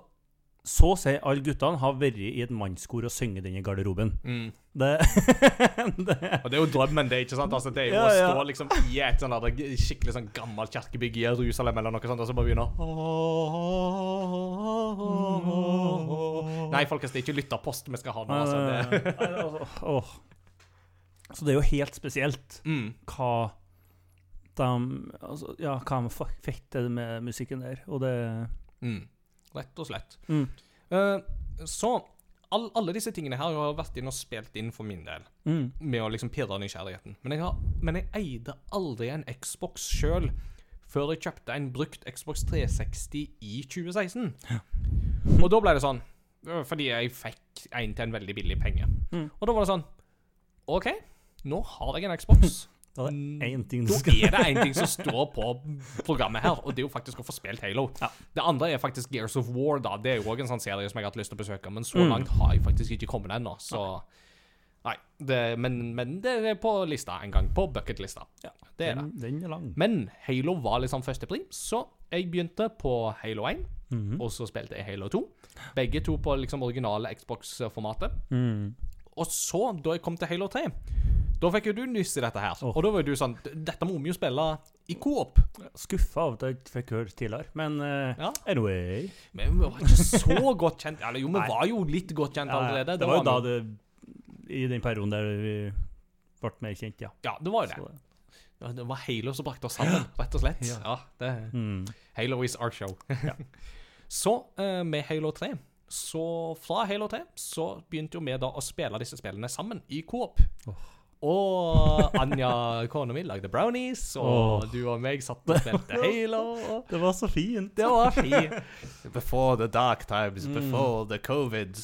så å si alle guttene har vært i et mannskor og sunget den i garderoben. Mm. Det, det Og det er jo drømmen, det, ikke sant? Altså, det er jo Ja, å ja. stå liksom i et sånn skikkelig sånn gammelt kirkebygg i Jerusalem eller noe sånt, og så bare begynne Nei, folkens, det er ikke lytterpost vi skal ha nå, altså. Det. Nei, altså. Så det er jo helt spesielt Mm. hva de altså, Ja, hva de fikk til med musikken der, og det Mm. Rett og slett. mm. Uh, så all, alle disse tingene her har vært inn og spilt inn for min del, Mm. med å liksom pirre nysgjerrigheten. Men jeg, har, men jeg eide aldri en Xbox sjøl før jeg kjøpte en brukt Xbox 360 i 2016. Og da ble det sånn øh, Fordi jeg fikk en til en veldig billig penge. Mm. Og da var det sånn OK, nå har jeg en Xbox. Er Mm, én ting Da er det én ting som står på programmet her, og det er jo faktisk å få spilt Halo. Ja. Det andre er faktisk Gears of War. da Det er jo òg en sånn serie som jeg har hatt lyst til å besøke, men så Mm. langt har jeg faktisk ikke kommet ennå. Så Nei. Det, men, men det er på lista en gang. På bucketlista. Ja, det er det. Den, den er lang. Men Halo var liksom førstepri, så jeg begynte på Halo 1, Mhm. og så spilte jeg Halo 2. Begge to på liksom originale Xbox-formatet. Mm. Og så, da jeg kom til Halo 3, da fikk jo du nyss i dette her. Og da var jo du sånn Dette må vi jo spille i coop. Skuffa over at jeg ikke fikk høre tidligere, men uh, Ja. anyway. Men vi var ikke så godt kjent. Eller jo, vi Nei. var jo litt godt kjent allerede. det var jo da det I den perioden der vi ble mer kjent, ja. Ja, det var jo det. Så, Ja, Det var Halo som brakte oss sammen, rett og slett. Ja. Ja, det mm. Halo is our show. så uh, med Halo 3 Så fra Halo 3 så begynte jo vi da å spille disse spillene sammen i coop. Åh. Og Anja, kona mi, lagde brownies, og oh. du og meg satt og spilte Halo. Og Det var så fint. det var fint. Before the dark times, Mm. before the covid.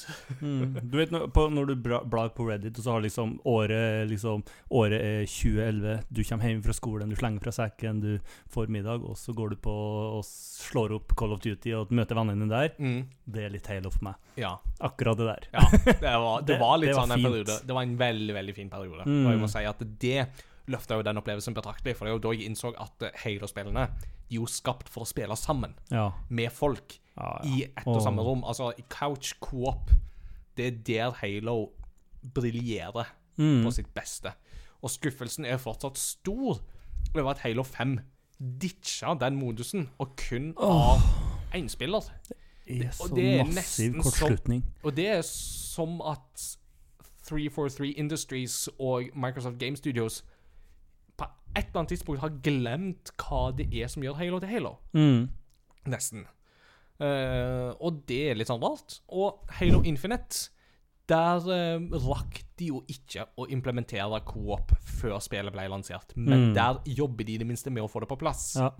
Mm. Du vet når, på, når du blar på Reddit, og så har liksom året liksom, Året er 2011. Du kommer hjem fra skolen, du slenger fra sekken, du får middag, og så går du på og slår opp Call of Duty og møter vennene dine der. Mm. Det er litt Halo for meg. Ja. Akkurat det der. Ja, det var, det Det- var litt det var sånn en periode. Det var en veldig, veldig fin periode. Mm. Og jeg må si at det løfta jo den opplevelsen betraktelig, for det er jo da jeg innså at eh, Halo-spillene de er jo skapt for å spille sammen Ja. med folk ja, ja. i ett og samme rom. Altså i couch co-op. Det er der Halo briljerer Mm. på sitt beste. Og skuffelsen er fortsatt stor over at Halo 5 ditcha den modusen og kun har én spiller. Det er så det er massiv nesten som- Og det er som at 343 Industries og Microsoft Game Studios på et eller annet tidspunkt har glemt hva det er som gjør Halo til Halo. Mm. Nesten. Uh, og det er litt sånn rart. Og Halo Infinite Der eh, rakk de jo ikke å implementere co-op før spillet ble lansert. Men Mm. der jobber de i det minste med å få det på plass. Ja.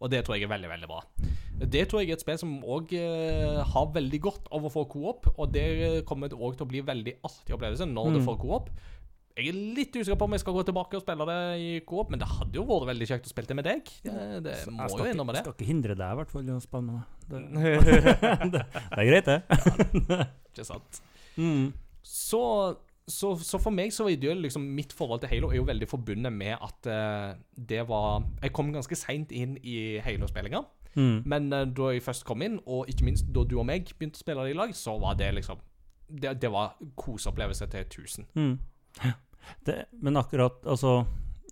Og det tror jeg er veldig, veldig bra. Det tror jeg er et spill som òg har veldig godt av å få co-op, og det kommer òg til å bli veldig artig opplevelse når mm. du får co-op. Jeg er litt usikker på om jeg skal gå tilbake og spille det i co-op, men det hadde jo vært veldig kjekt å spille det med deg. Det, det må jeg jo innrømme det. skal ikke hindre deg, i hvert fall, i å spille med meg. Det, det, er greit, det. Ikke sant? Mm. Så, så, så for meg så var ideell liksom Mitt forhold til Halo er jo veldig forbundet med at uh, det var Jeg kom ganske seint inn i Halo-spillinga. Mm. Men uh, da jeg først kom inn, og ikke minst da du og meg begynte å spille det i lag, så var det liksom Det, det var koseopplevelse til 1000. Mm. Det, men akkurat altså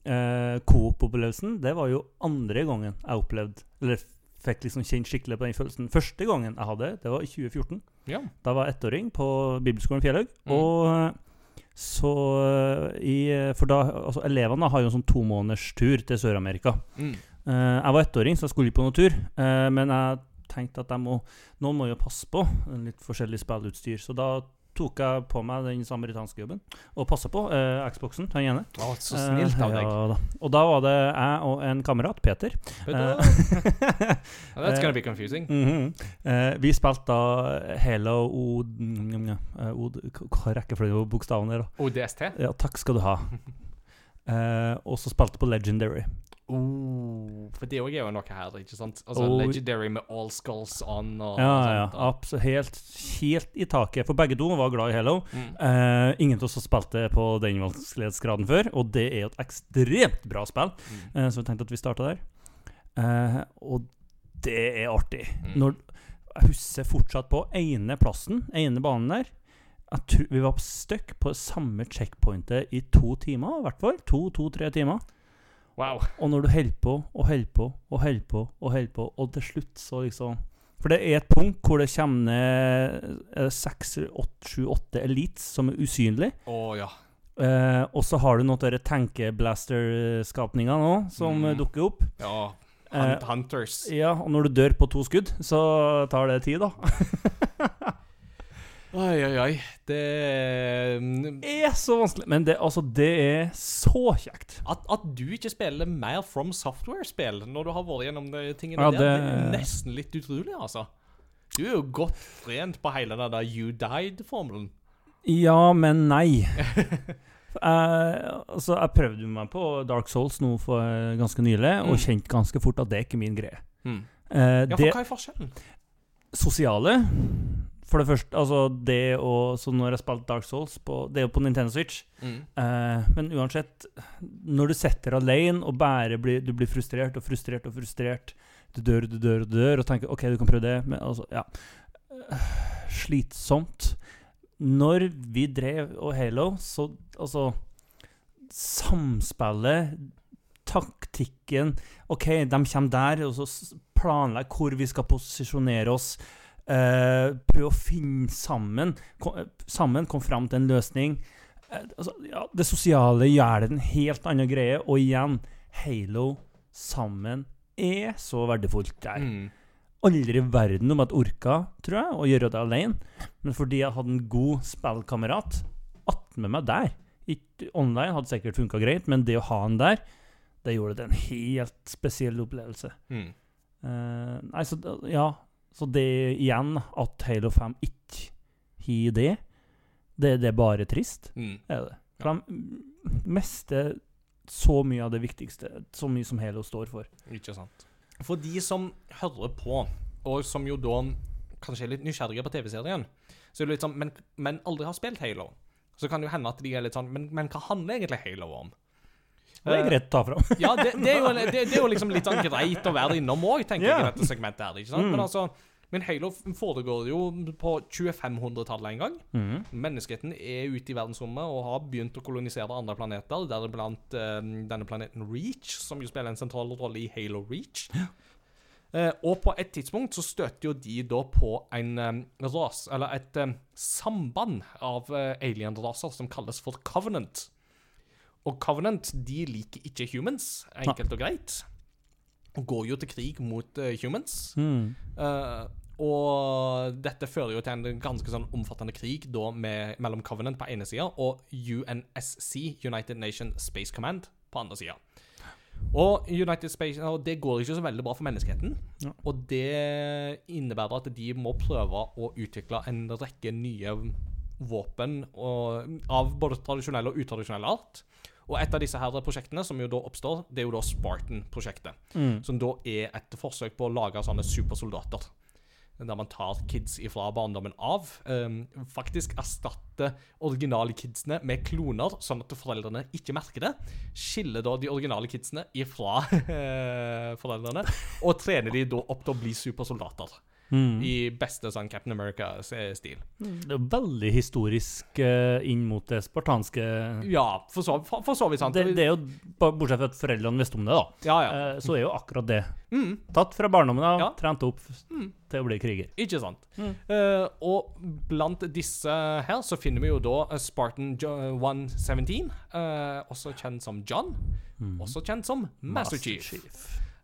eh, Coop-opplevelsen, det var jo andre gangen jeg opplevde Eller fikk liksom kjent skikkelig på den følelsen. Første gangen jeg hadde det, det var i 2014. Ja. Da var jeg ettåring på Bibelskolen Fjellhaug. Mm. Og eh, så eh, i For da Altså, elevene har jo en sånn tomånederstur til Sør-Amerika. Mm. Eh, jeg var ettåring, så jeg skulle ikke på noen tur. eh, men jeg tenkte at jeg må, noen må jo passe på litt forskjellig spillutstyr. Så da tok jeg på meg den samaritanske jobben og passa på eh, Xboxen, Han ene. Å, så snilt av Eh, deg. ja, da. Og da var det jeg og en kamerat, Peter. Du Eh. That's gonna be confusing. Mhm. Eh, vi spilte da Halo O... mm, eh, o hva rekkefølge på bokstavene der. ODST? Ja, takk skal du ha. Eh, og så spilte på Legendary. Oh, for det òg er jo noe her, ikke sant? Altså oh. Legendary med all skulls on og Ja, ja, absolutt. Helt, helt i taket. For begge to var glad i Halo. Mm. Uh, ingen av oss det på den vanskelighetsgraden før, og det er jo et ekstremt bra spill. Mm. uh, så vi tenkte at vi starta der. Og det er artig. Mm. Når, jeg husker fortsatt på ene plassen, ene banen der. Vi var stuck på samme checkpointet i to timer, i hvert fall. To-to-tre timer. Wow. Og når du holder på og holder på og holder på, og holder på, og til slutt så liksom For det er et punkt hvor det kommer ned eh, seks, sju, åtte elites som er usynlige. Oh, ja. Eh, og så har du noen av Tankeblaster-skapninger òg, som Mm. eh, dukker opp. Ja. Eh, Hunt, hunters. ja, og når du dør på to skudd, så tar det tid, da. Oi, oi, oi. Det er så vanskelig. Men det, altså, det er så kjekt. at, at du ikke spiller mer From Software-spill når du har vært gjennom de tingene Ja, der, det er nesten litt utrolig, altså. Du er jo godt trent på hele den der You Died-formelen. Ja, men nei. Eh, altså, jeg prøvde meg på Dark Souls nå for eh, ganske nylig, og Mm. kjente ganske fort at det er ikke min greie. Mm. Eh, Ja, for det hva er forskjellen? sosiale For det første, altså det å Så når jeg spilte Dark Souls på, Det er jo på Nintendo Switch. Mm. Eh, men uansett, når du setter alene og bare blir Du blir frustrert og frustrert og frustrert. Du dør, du dør, du dør, og tenker OK, du kan prøve det, men altså, ja. Eh, Slitsomt. Når vi drev og Halo, så altså Samspillet, taktikken OK, de kommer der, og så planlegger hvor vi skal posisjonere oss. Eh, prøve å finne sammen. Kom, eh, sammen, komme fram til en løsning. Eh, altså, ja, det sosiale gjør det en helt annen greie, og igjen, Halo sammen er så verdifullt der. Mm. Aldri i verden om at orka, tror jeg, å gjøre det alene, men fordi jeg hadde en god spillkamerat attmed meg der. Ikke online hadde sikkert funka greit, men det å ha han der, det gjorde det en helt spesiell opplevelse. Mm. Uh, nei, så ja Så det igjen, at Halo 5 ikke har det, det, det er bare trist, Mm. er det. For de mister så mye av det viktigste, så mye som Halo står for. Ikke sant. For de som hører på, og som jo da kanskje er litt nysgjerrige på TV-serien, så er det litt sånn men, men aldri har spilt Halo. Så kan det jo hende at de er litt sånn Men, men hva handler egentlig Halo om? Det er Eh, greit å ta fram. Ja, det, det, er jo, det, det er jo liksom litt sånn greit å være innom òg, tenker jeg, i dette segmentet her. ikke sant? Mm. Men altså men Halo foregår jo på 2500-tallet en gang. Mm. Menneskeheten er ute i verdensrommet og har begynt å kolonisere andre planeter, deriblant uh, denne planeten Reach, som jo spiller en sentral rolle i Halo Reach. Uh, og på et tidspunkt så støter jo de da på en um, ras, eller et um, samband av uh, alien-raser som kalles for Covenant. Og Covenant de liker ikke humans, enkelt og greit. Og går jo til krig mot uh, humans. Mm. Uh, og dette fører jo til en ganske sånn omfattende krig da med, mellom Covenant på ene sida og UNSC, United Nations Space Command, på andre sida. Og United Space, og det går ikke så veldig bra for menneskeheten. Ja. Og det innebærer at de må prøve å utvikle en rekke nye våpen og, av både tradisjonell og utradisjonell art. Og et av disse her prosjektene som jo da oppstår, det er jo da Spartan-prosjektet. Mm. Som da er et forsøk på å lage sånne supersoldater. Der man tar kids ifra barndommen av. Um, faktisk erstatter originale kidsene med kloner, sånn at foreldrene ikke merker det. Skiller da de originale kidsene ifra eh, foreldrene, og trener de da opp til å bli supersoldater. Mhm. I beste sånn Captain America-stil. Det er veldig historisk uh, inn mot det spartanske Ja, for så, for, for så vidt sant. det, det er jo, Bortsett fra at foreldrene visste om det, da. Ja, ja. Uh, så er jo akkurat det. Mm. Tatt fra barndommen av, Ja. trent opp Mm. til å bli kriger. Ikke sant. Mm. Eh, og blant disse her så finner vi jo da eh, Spartan jo 117, eh, også kjent som John, Mm. også kjent som Master Chief.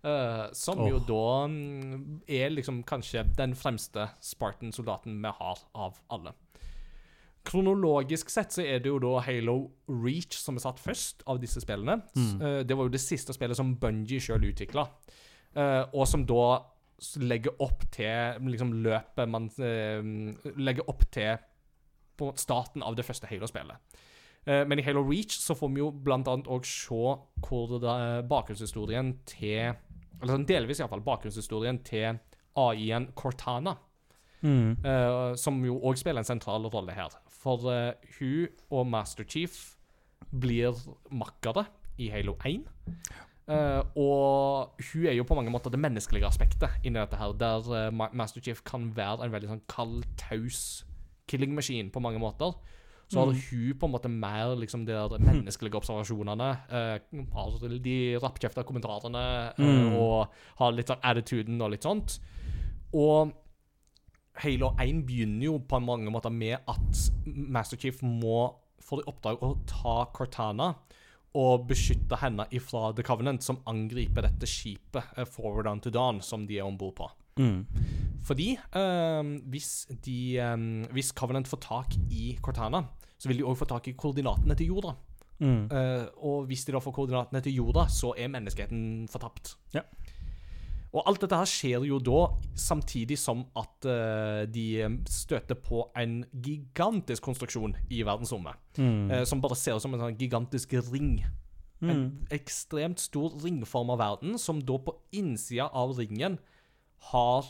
Eh, som jo da mm, er liksom kanskje den fremste Spartan-soldaten vi har av alle. Kronologisk sett så er det jo da Halo Reach som er satt først av disse spillene. Mm. Uh, det var jo det siste spillet som Bungie sjøl utvikla, og som da legger opp til liksom løpet man eh, Legger opp til på starten av det første Halo-spillet. Eh, men i Halo Reach så får vi jo blant annet òg se hvor bakgrunnshistorien til Eller sånn delvis iallfall bakgrunnshistorien til AI-en Cortana. Mm. Uh, som jo òg spiller en sentral rolle her. For uh, hun og Master Chief blir makkere i Halo 1. Uh, og hun er jo på mange måter det menneskelige aspektet inni dette her, der eh, Master Chief kan være en veldig sånn kald, taus killing machine på mange måter. Så har hun på en måte mer liksom de menneskelige observasjonene. eh, har de rappkjefta kommentarene eh, Mm. og har litt sånn attituden og litt sånt. Og Halo 1 begynner jo på mange måter med at Master Chief må få i oppdrag å ta Cortana og beskytte henne ifra The Covenant, som angriper dette skipet eh, Forward Unto Dawn, som de er om bord på. Mm. Fordi um, hvis, de, um, hvis Covenant får tak i Cortana, så vil de òg få tak i koordinatene til jorda. Mm. Uh, og hvis de da får koordinatene til jorda, så er menneskeheten fortapt. Ja. Og alt dette her skjer jo da samtidig som at uh, de eh, støter på en gigantisk konstruksjon i verdensrommet. Mm. Uh, som bare ser ut som en sånn gigantisk ring. En Mm. ekstremt stor ringform av verden, som da på innsida av ringen har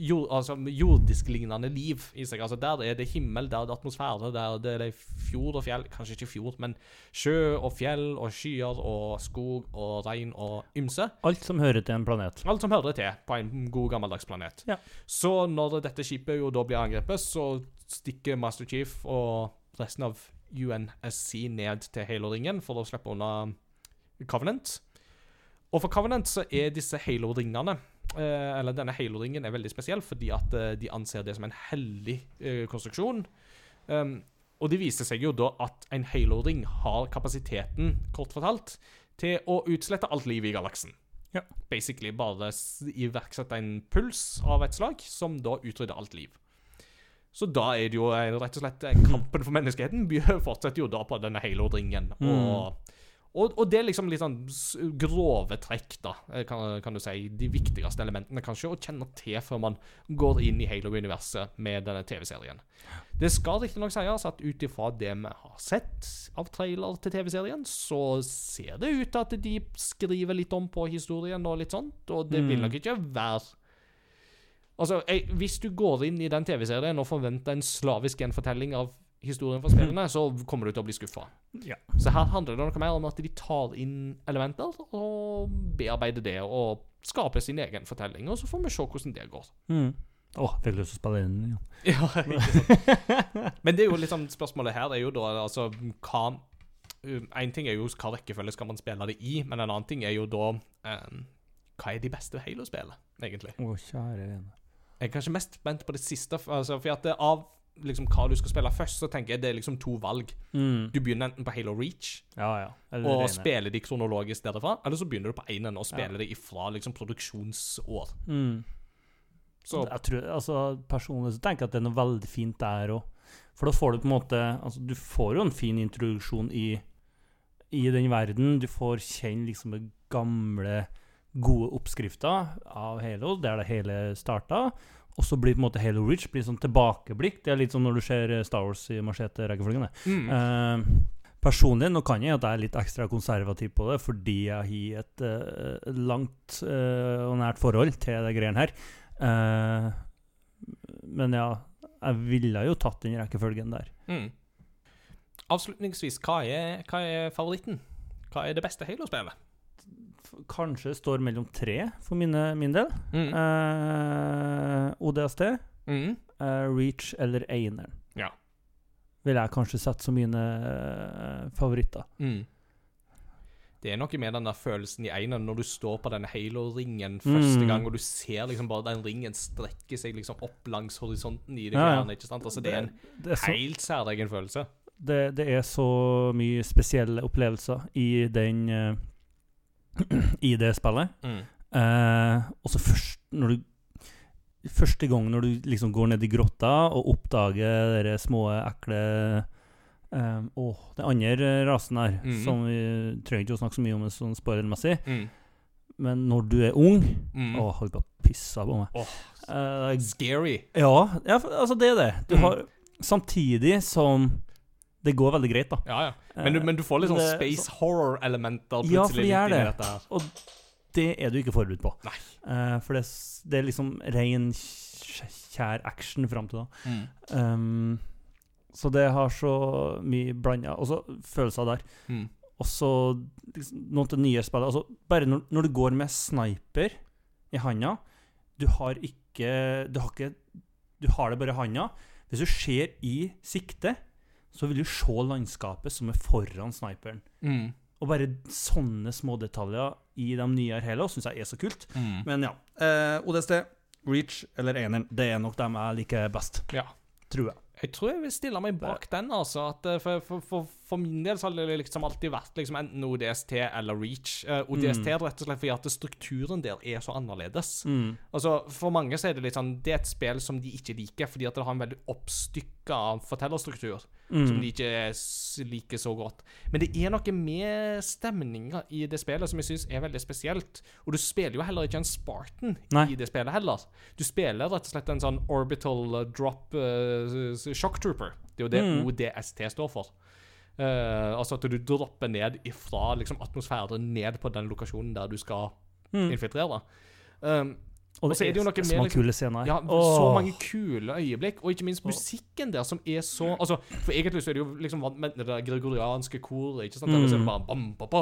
jord, altså jordisklignende liv i seg. Altså Der er det himmel, der er det atmosfære, der er det fjord og fjell Kanskje ikke fjord, men sjø og fjell og skyer og skog og regn og ymse. Alt som hører til en planet. Alt som hører til på en god, gammeldags planet. Ja. Så når dette skipet jo da blir angrepet, så stikker Master Chief og resten av UNSC ned til Halo-ringen for å slippe unna Covenant. Og for Covenant så er disse Halo-ringene Eller denne Halo-ringen er veldig spesiell fordi at eh, de anser det som en hellig eh, konstruksjon. Um, og det viser seg jo da at en Halo-ring har kapasiteten, kort fortalt, til å utslette alt liv i galaksen. Ja. Basically bare iverksette en puls av et slag som da utrydder alt liv. Så da er det jo eh, rett og slett eh, kampen for menneskeheten fortsetter jo da på denne Halo-ringen. Mm. Og, og, og det er liksom litt sånn grove trekk, da, eh, kan, kan du si. De viktigste elementene, kanskje, å kjenne til før man går inn i Halo-universet med denne TV-serien. Det skal riktignok sies at ut ifra det vi har sett av trailer til TV-serien, så ser det ut til at de skriver litt om på historien og litt sånt, og det vil Mm. nok ikke være Altså, jeg, Hvis du går inn i den TV-serien og forventer en slavisk gjenfortelling av historien for spillene, så kommer du til å bli skuffa. Ja. Så her handler det noe mer om at de tar inn elementer og bearbeider det og skaper sin egen fortelling, og så får vi se hvordan det går. Mm. Åh, fikk lyst til å spille inn. Ja. Ja, ikke sant. Men det er jo sånn spørsmålet her er jo da altså hva En ting er jo hva rekkefølge skal man spille det i, men en annen ting er jo da um, Hva er de beste Halo-spillene, egentlig? Å, kjære vene. Jeg er kanskje mest spent på det siste, altså, for at det av liksom hva du skal spille først, så tenker jeg det er liksom to valg. Mm. Du begynner enten på Halo Reach Ja, ja. Og spiller de kronologisk derfra, eller så begynner du på én og spiller det ifra liksom produksjonsår. Mm. Så Jeg tror, altså, personlig så tenker jeg at det er noe veldig fint der òg. For da får du på en måte Altså, du får jo en fin introduksjon i, i den verden. Du får kjenne liksom det gamle, gode oppskrifter av Halo, der det hele starta. Og så blir på en måte Halo Reach blir sånn tilbakeblikk. Det er litt som når du ser eh, Star Wars i machete-rekkefølgen. mm. Uh, personlig, nå kan jeg at jeg er litt ekstra konservativ på det, fordi jeg har et uh, langt eh, og nært forhold til de greiene her. Men ja, jeg ville jo tatt den rekkefølgen der. Mm. Avslutningsvis, hva er, hva er favoritten? Hva er det beste Halo-spillet? Kanskje står mellom tre for mine, min del. Mm. Eh, ODST, Mm. eh, Reach eller Einer. Ja. Vil jeg kanskje sette som mine eh, favoritter. Mm. Det er noe med den der følelsen i Einer når du står på denne Halo-ringen første Mm. gang, og du ser liksom bare den ringen strekke seg liksom opp langs horisonten i det Ja, ja. ikke sant? Altså, det er en det er så, helt særegen følelse. det, det er så mye spesielle opplevelser i den eh, I det spillet. Mm. Eh, og så først når du Første gang når du liksom går ned i grotta og oppdager de små, ekle eh, Åh, den andre rasen her, mm. som vi trenger ikke å snakke så mye om sånn spoilermessig, Mm. men når du er ung Mm. Åh, har du bare pissa på meg. Oh, Eh, Scary. ja, ja, altså det er det. Du Mm. har, samtidig som det går veldig greit, da. Ja, ja. Men du, men du får litt sånn space så, horror-elementer Ja, for det gjør det. dette her. Og det er du ikke forberedt på. Nei. Uh, for det, det er liksom ren kjær action fram til da. Mm. Um, så det har så mye blanda følelser der. Mm. Og så liksom, noen til nye spillene altså, Bare når, når du går med sniper i handa Du har ikke Du har ikke Du har det bare i handa. Hvis du ser i sikte, så vil du se landskapet som er foran sniperen. Mm. Og bare sånne små detaljer i de nye Halo syns jeg er så kult. Mm. Men ja. Eh, ODST, Reach eller Eneren, det er nok dem jeg liker best. Ja. Tror jeg. Jeg tror jeg vil stille meg bak den, altså. At, eh, for, for, for, for min del så har det liksom alltid vært liksom enten ODST eller Reach. Uh, ODST er rett og slett fordi at strukturen der er så annerledes. Mm. Altså, For mange så er det litt sånn Det er et spill som de ikke liker, fordi at det har en veldig oppstykka fortellerstruktur. Mm. Som de ikke liker så godt. Men det er noe med stemninga i det spillet som jeg syns er veldig spesielt. Og du spiller jo heller ikke en Spartan Nei. i det spillet heller. Du spiller rett og slett en sånn orbital uh, drop uh, shock trooper. Det er jo det Mm. ODST står for. Eh, altså at du dropper ned ifra liksom, atmosfæren ned på den lokasjonen der du skal Mm. infiltrere. Um, Og og så er det jo noe så med mange liksom- kule scener. ja, oh. så mange kule øyeblikk, og ikke minst musikken der, som er så Altså, For egentlig så er det jo liksom vant med det der gregorianske koret, ikke sant? Mm. så er det bare bam, ba, ba.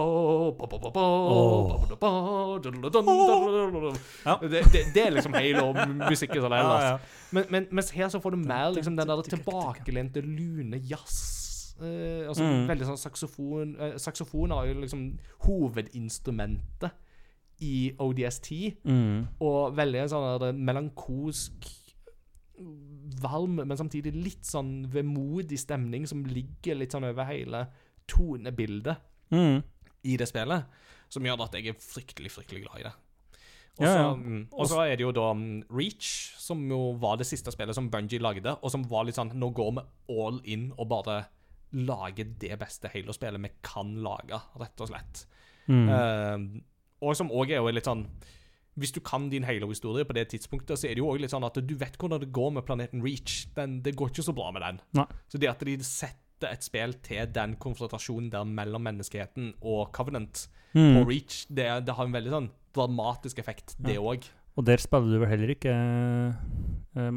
Ja. Det, det, det er liksom Halo-musikken som er Ja, ellers. ja. Men, men mens her så får du mer liksom den der tilbakelente, lune jazz. Eh, altså Mm. Veldig sånn saksofon uh, Saksofon er jo liksom hovedinstrumentet i ODST. Mm. Og veldig sånn der melankolsk Varm, men samtidig litt sånn vemodig stemning som ligger litt sånn over hele tonebildet Mm. i det spillet. Som gjør at jeg er fryktelig, fryktelig glad i det. Og så ja. ja. er det jo da mm, Reach, som jo var det siste spillet som Bungie lagde, og som var litt sånn Nå går vi all in og bare lager det beste Halo-spillet vi kan lage, rett og slett. Mm. Uh, og som òg er jo litt sånn Hvis du kan din Halo-historie på det tidspunktet, så er det jo òg litt sånn at du vet hvordan det går med planeten Reach. Den, det går ikke så bra med den. Nei. Så det at de setter et spill til den konfrontasjonen der mellom menneskeheten og Covenant Mm. på Reach, det, det har en veldig sånn dramatisk effekt, det Ja. Og der spiller du vel heller ikke uh,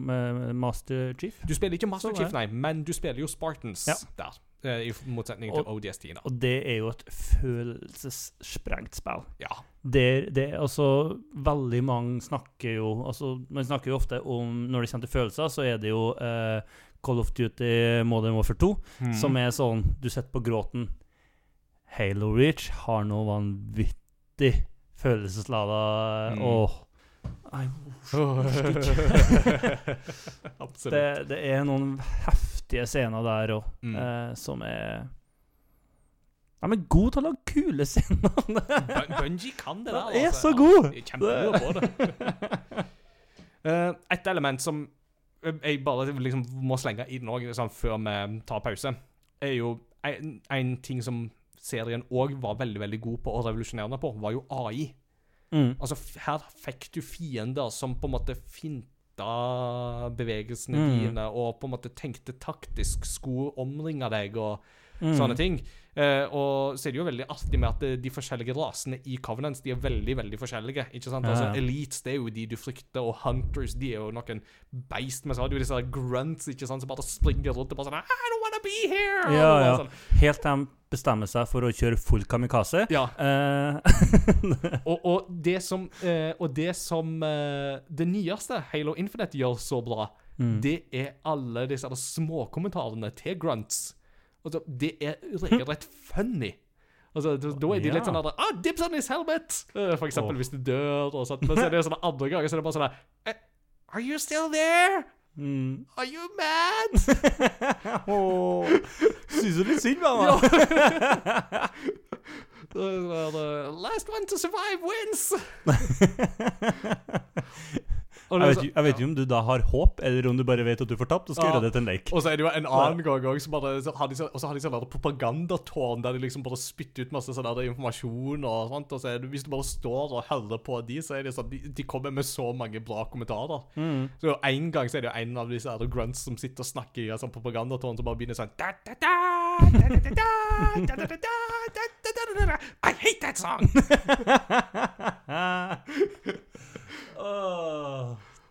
Master Chief? Du spiller ikke Master Chief, nei, men du spiller jo Spartans Ja. der. Uh, I motsetning til Og- ODST. da. Og det er jo et følelsessprengt spill. Ja. Der, det, altså, veldig mange snakker jo altså, Man snakker jo ofte om Når det kommer til følelser, så er det jo uh, Call of Duty Modern Warfare 2, Mm. som er sånn Du sitter på gråten. Halo Reach har noe vanvittig følelseslada Mm. Åh. Absolutt. det, det er noen heftige scener der òg, Mm. eh, som er De men god til å lage kule scener. Bungee kan det der. Altså. er så god! Ja, er på det. uh, et element som jeg bare liksom må slenge inn òg, liksom, før vi tar pause, er jo en, en ting som serien òg var veldig veldig god på og revolusjonerende på, var jo AI. Mm. Altså, her fikk du fiender som på en måte finta bevegelsene Mm. dine, og på en måte tenkte taktisk, skulle omringe deg og Mm. sånne ting. Eh, og så er det jo veldig artig med at de, de forskjellige rasene i Covenants de er veldig veldig forskjellige. ikke sant? Ja, Altså. Elites det er jo de du frykter, og Hunters de er jo noen beist. Men så har du disse grunts ikke sant, som bare springer rundt og bare sånn I don't wanna be here! Ja, ja. Sånn. Helt til de bestemmer seg for å kjøre full kamikaze. ja. Eh, Og, og det som, eh, og det, som eh, det nyeste Halo Infinite gjør så bra, mm. det er alle disse småkommentarene til grunts. Altså, det er regelrett funny. Altså, da er de Ja. litt sånn andre, Ah, dips on his helmet! Eh, For eksempel oh. hvis du dør og sånt. Men så er det sånn andre ganger så er det bare sånn eh, Are you still there? mm. Are you mad? Åh, Syns du litt synd på ham? Der, eh, Last one to survive wins! Jeg er vet, så- jeg vet ikke om du da har håp, eller om du bare vet at du får tapt og skal gjøre det til en lek. Og så er det jo en annen gang òg, så og så har de sånn der propagandatårn der de liksom bare spytter ut masse sånn informasjon og sånt. Og så er det, hvis du bare står og hører på de, så er det sånn De, de kommer med så mange bra kommentarer. Mm. Så en gang så er det jo en av disse grunts som sitter og snakker i sånn propagandatårn som bare begynner sånn da, da, da, da, da, da, da, da, da, da, da, da, da, da, da. I hate that song! Åh,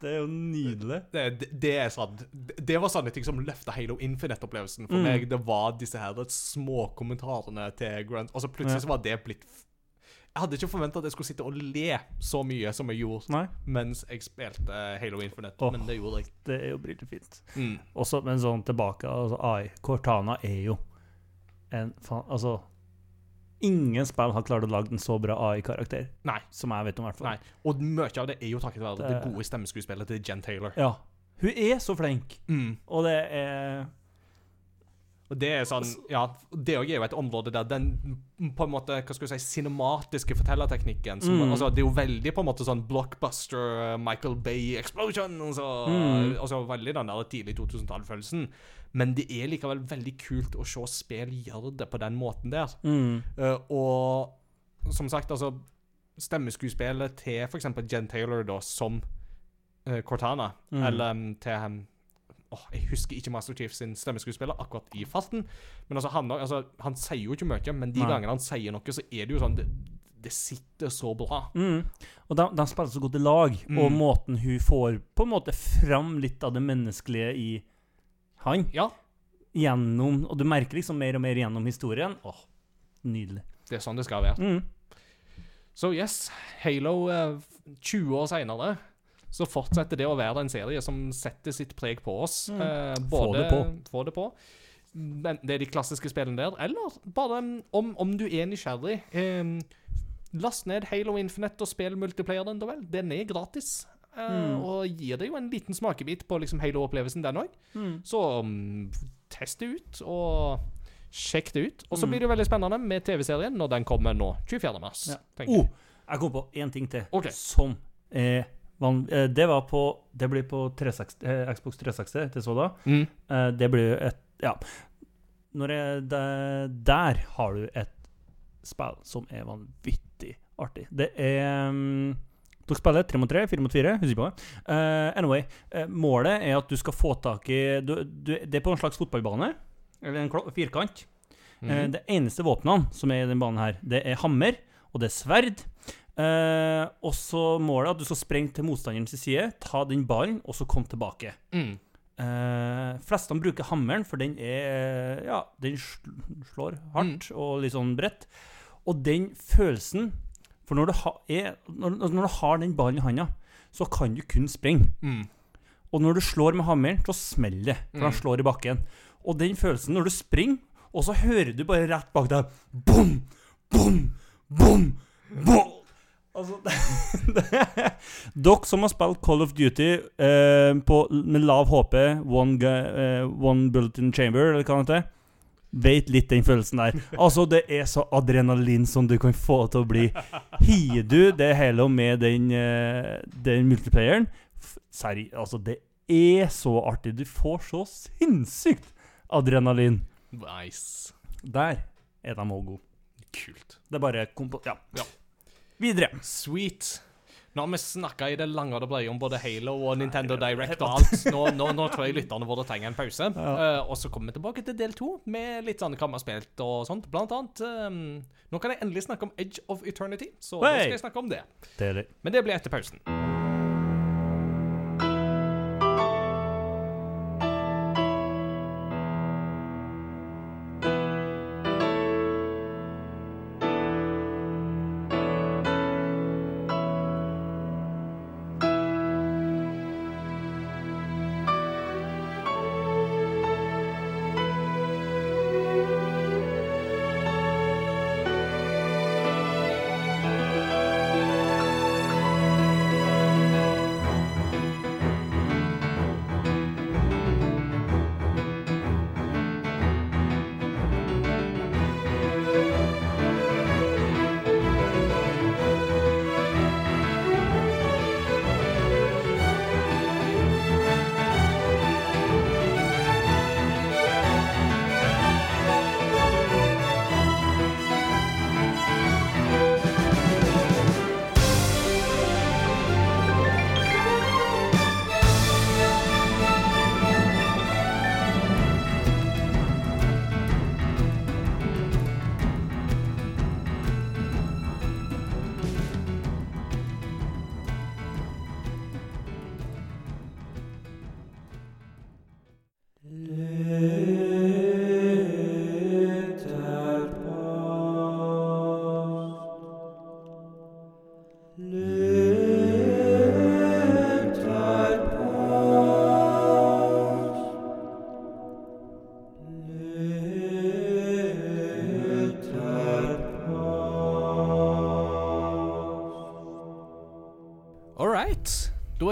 det er jo nydelig. Det, det, det er sånn Det var sånne ting som løfta Halo Infinite-opplevelsen. For Mm. meg, det var disse her småkommentarene til Grunt. Og så plutselig Ja. så var det blitt Jeg hadde ikke forventa at jeg skulle sitte og le så mye som jeg gjorde Nei, mens jeg spilte Halo Infinite, oh, men det gjorde jeg. det er jo brillelig fint. Mm. Også, men sånn tilbake, altså AI. Cortana er jo en fa Altså Ingen spill har klart å lage en så bra AI-karakter, Nei. som jeg vet om, i hvert fall. Nei. Og mye av det er jo takket være det, Det- gode stemmeskuespillet til Jen Taylor. Ja. Hun er så flink, Mm. og det er Og det er sånn Ja, det er jo et område der den på en måte, hva skal du si, cinematiske fortellerteknikken som, Mm. altså, Det er jo veldig på en måte sånn blockbuster, Michael Bay explosion. Altså, Mm. altså veldig den der tidlig 2000-tall-følelsen. Men det er likevel veldig kult å se spill gjøre det på den måten der. Mm. Uh, og som sagt, altså Stemmeskuespillet til f.eks. Jen Taylor da, som uh, Cortana, Mm. eller um, til um, åh, Jeg husker ikke Master Chief sin stemmeskuespiller akkurat i farten. Men altså, han, altså, han sier jo ikke mye, men de gangene han sier noe, så er det jo sånn Det, det sitter så bra. Mm. Og de, de spiller så godt i lag, og Mm. måten hun får på en måte fram litt av det menneskelige i han, Ja, gjennom Og du merker liksom mer og mer gjennom historien. Åh, nydelig. det er sånn det skal være. Mm. Så yes, Halo eh, 20 år seinere så fortsetter det å være en serie som setter sitt preg på oss. Mm. Eh, Få det på. Få det på. Men det er de klassiske spillene der. Eller bare mm, om, om du er nysgjerrig eh, Last ned Halo Infinite og spill multiplayeren, da vel. Den er gratis. eh, Mm. Og gir deg jo en liten smakebit på liksom Halo-opplevelsen, den òg. Mm. Så um, test det ut, og sjekk det ut. Og så Mm. blir det jo veldig spennende med TV-serien når den kommer nå 24. mars. Ja. jeg. Oh, jeg kom på én ting til okay. som er Det var på Det blir på 360, eh, Xbox 360 til så da. Mm. Eh, det blir jo et Ja. Jeg, der, der har du et spill som er vanvittig artig. Det er um, Dere spiller tre mot tre, fire mot fire, husker på det. Eh, anyway, eh, målet er at du skal få tak i du, du, Det er på en slags fotballbane, eller en firkant. Mm. Det eneste våpnene som er i denne banen her, det er hammer, og det er sverd. Eh, og så målet at du skal sprenge til motstanderens side, ta den ballen, og så komme tilbake. Mm. Eh, flestene bruker hammeren, for den er Ja, den slår hardt og litt sånn bredt. Og den følelsen For når du, ha, er, når, når du har den ballen i handa, så kan du kun sprenge. Mm. Og når du slår med hammeren, så smeller det. For han Mm. slår i bakken. Og den følelsen når du springer, og så hører du bare rett bak deg Bom! Bom! Bom! Bom! Altså Dere som har spilt Call of Duty eh, på, med lav HP, one, eh, one bullet in chamber, eller hva det heter, vet litt den følelsen der. Altså, det er så adrenalin som du kan få til å bli. Hier du det hele med den, eh, den multiplayeren Seri, altså, det er så artig. Du får så sinnssykt adrenalin. Nice. Der er de òg gode. Kult. Det er bare kompo... Ja. Ja. Videre. Sweet. Nå har vi snakka i det lange og det brede om både Halo og Nintendo Direct og alt. Nå, nå, nå tror jeg lytterne våre trenger en pause. Ja. Uh, og så kommer vi tilbake til del to med litt sånn hva vi har spilt og sånt. Blant annet ehm, Nå kan jeg endelig snakke om Edge of Eternity, så nå skal jeg snakke om det. Deilig. Men det blir etter pausen.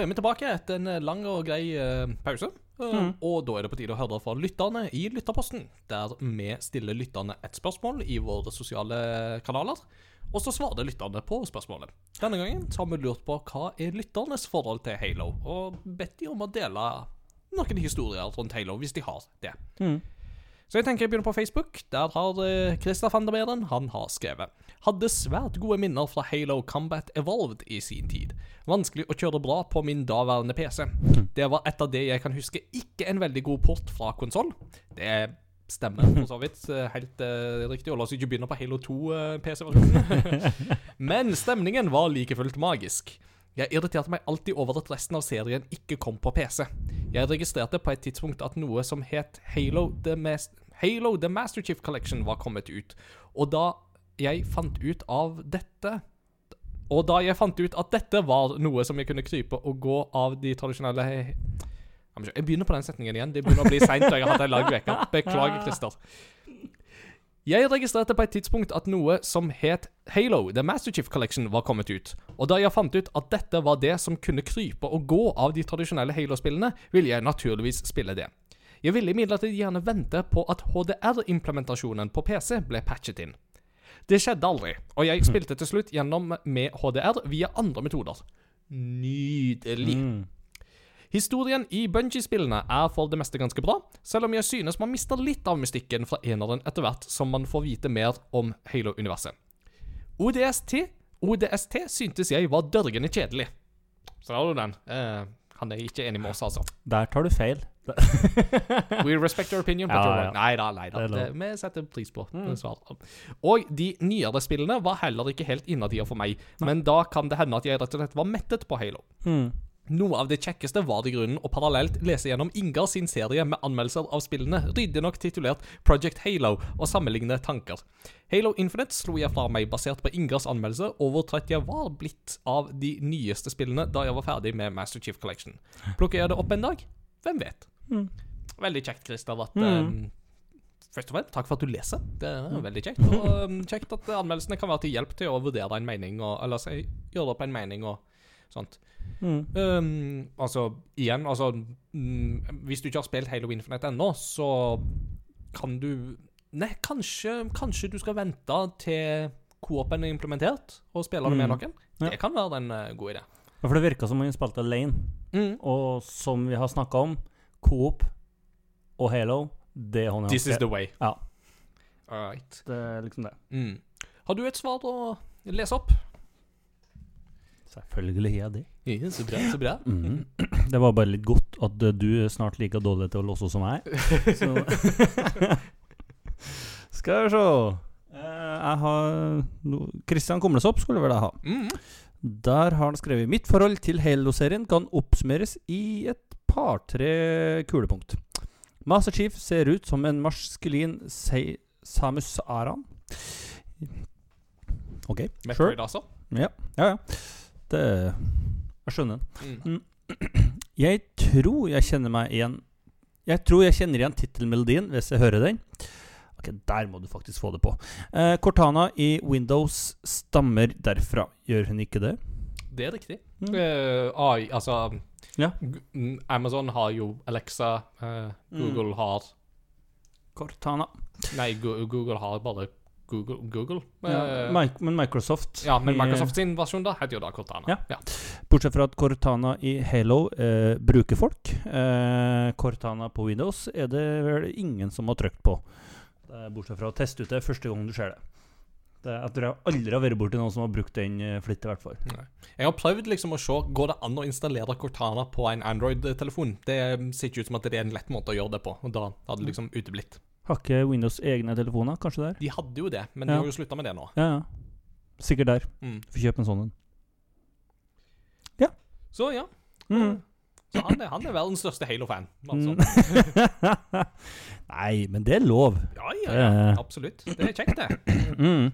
Er vi tilbake etter en eh, lang og grei eh, pause. Eh, Mm. Og da er det på tide å høre fra lytterne i Lytterposten, der vi stiller lytterne et spørsmål i våre sosiale kanaler. Og så svarer lytterne på spørsmålet. Denne gangen så har vi lurt på hva er lytternes forhold til Halo, og bedt de om å dele noen historier rundt Halo, hvis de har det. Mm. Så jeg tenker jeg begynner på Facebook. Der har Christer van der Meren han har skrevet Hadde svært gode minner fra Halo Combat Evolved i sin tid. Vanskelig å kjøre bra på min daværende PC. Det var etter det jeg kan huske ikke en veldig god port fra konsoll. Det stemmer for så vidt eh, helt uh, riktig. Og la oss ikke begynne på Halo 2-PC-versjonen. Men stemningen var like fullt magisk. Jeg irriterte meg alltid over at resten av serien ikke kom på PC. Jeg registrerte på et tidspunkt at noe som het Halo The, Mas Halo The Master Chief Collection var kommet ut, og da jeg fant ut av dette Og da jeg fant ut at dette var noe som jeg kunne krype og gå av de tradisjonelle Jeg begynner på den setningen igjen. Det begynner å bli seint, og jeg har hatt ei lang uke. Beklager, Christer. Jeg registrerte på et tidspunkt at noe som het Halo, The Master Chief Collection, var kommet ut. Og da jeg fant ut at dette var det som kunne krype og gå av de tradisjonelle Halo-spillene, ville jeg naturligvis spille det. Jeg ville imidlertid gjerne vente på at HDR-implementasjonen på PC ble patchet inn. Det skjedde aldri, og jeg spilte til slutt gjennom med HDR via andre metoder. Nydelig. Mm. Historien i Bungie-spillene er for det meste ganske bra, selv om jeg synes man mister litt av mystikken fra eneren etter hvert som man får vite mer om Halo-universet. ODST ODST syntes jeg var dørgende kjedelig. Så har du den. Eh, han er ikke enig med oss, altså. Der tar du feil. We respect your opinion, but Ja, you're. Neida Nei da, nei da. Det Vi setter pris på Mm. Og de nyere spillene var heller ikke helt innatida for meg, men da kan det hende at jeg rett og slett var mettet på Halo. Mm. Noe av det kjekkeste var i grunnen å parallelt lese gjennom Ingar sin serie med anmeldelser av spillene, ryddig nok titulert Project Halo, og sammenligne tanker. Halo Infinite slo jeg fra meg basert på Ingars anmeldelse, og hvor trett jeg var blitt av de nyeste spillene da jeg var ferdig med Master Chief Collection. Plukker jeg det opp en dag? Hvem vet? Mm. Veldig kjekt, Christer, at Mm. um, Først og fremst, takk for at du leser. Det er veldig kjekt. Og um, kjekt at anmeldelsene kan være til hjelp til å vurdere en mening, og, eller si, gjøre opp en mening og sånt. Mm. Um, altså, igjen, altså mm, Hvis du ikke har spilt Halo Infinite ennå, så kan du Nei, kanskje, kanskje du skal vente til co-open er implementert, og spille det med Mm. noen. Det kan være en uh, god idé. Ja, For det virka som om han spilte alene. Mm. Og som vi har snakka om, Coop og Halo, det er hånd This is the way. Ja. All right. Det er liksom det. Mm. Har du et svar å lese opp? Selvfølgelig har jeg det. Ja, så bra, så bra. Mm. Det var bare litt godt at eh, du er snart like dårlig til å låse som jeg er. Så Skal vi se Eh, Jeg har Kristian Christian Komlesopp skulle vel jeg ha. Mm. Der har han skrevet Mitt forhold til Halo-serien kan oppsummeres i et par-tre kulepunkt. Master Chief ser ut som en maskulin Se- Samus Aran. OK, sure. Altså. Ja, ja. ja. Det Jeg skjønner. Mm. Jeg tror jeg kjenner meg igjen Jeg tror jeg kjenner igjen tittelmelodien hvis jeg hører den. Ok, Der må du faktisk få det på. Eh, Cortana i Windows stammer derfra. Gjør hun ikke det? Det er riktig. Mm. Uh, AI, altså Ja. Mm, Amazon har jo Alexa. uh, Google har Cortana. Nei, Google har bare Google. Google. Ja, Eh, men Microsoft ja, men Microsoft sin versjon da heter jo da Cortana. Ja. Bortsett fra at Cortana i Halo eh, bruker folk. Eh, Cortana på Windows er det vel ingen som har trykt på. Er bortsett fra å teste ut det første gang du ser det. det jeg tror jeg aldri har vært borti noen som har brukt den eh, flittig, i hvert fall. Jeg har prøvd liksom å se Går det an å installere Cortana på en Android-telefon. Det ser ikke ut som at det er en lett måte å gjøre det på. Og da hadde det liksom uteblitt. Har ikke Windows egne telefoner, kanskje der? De hadde jo det, men Ja. de har jo slutta med det nå. Ja, ja. Sikkert der. Mm. Får kjøpe en sånn en. Så ja. Mm. Så han er, han er verdens største Halo-fan. Altså. Mm. Nei, men det er lov. Ja, ja, ja. Absolutt. Det er kjekt, det. Mm.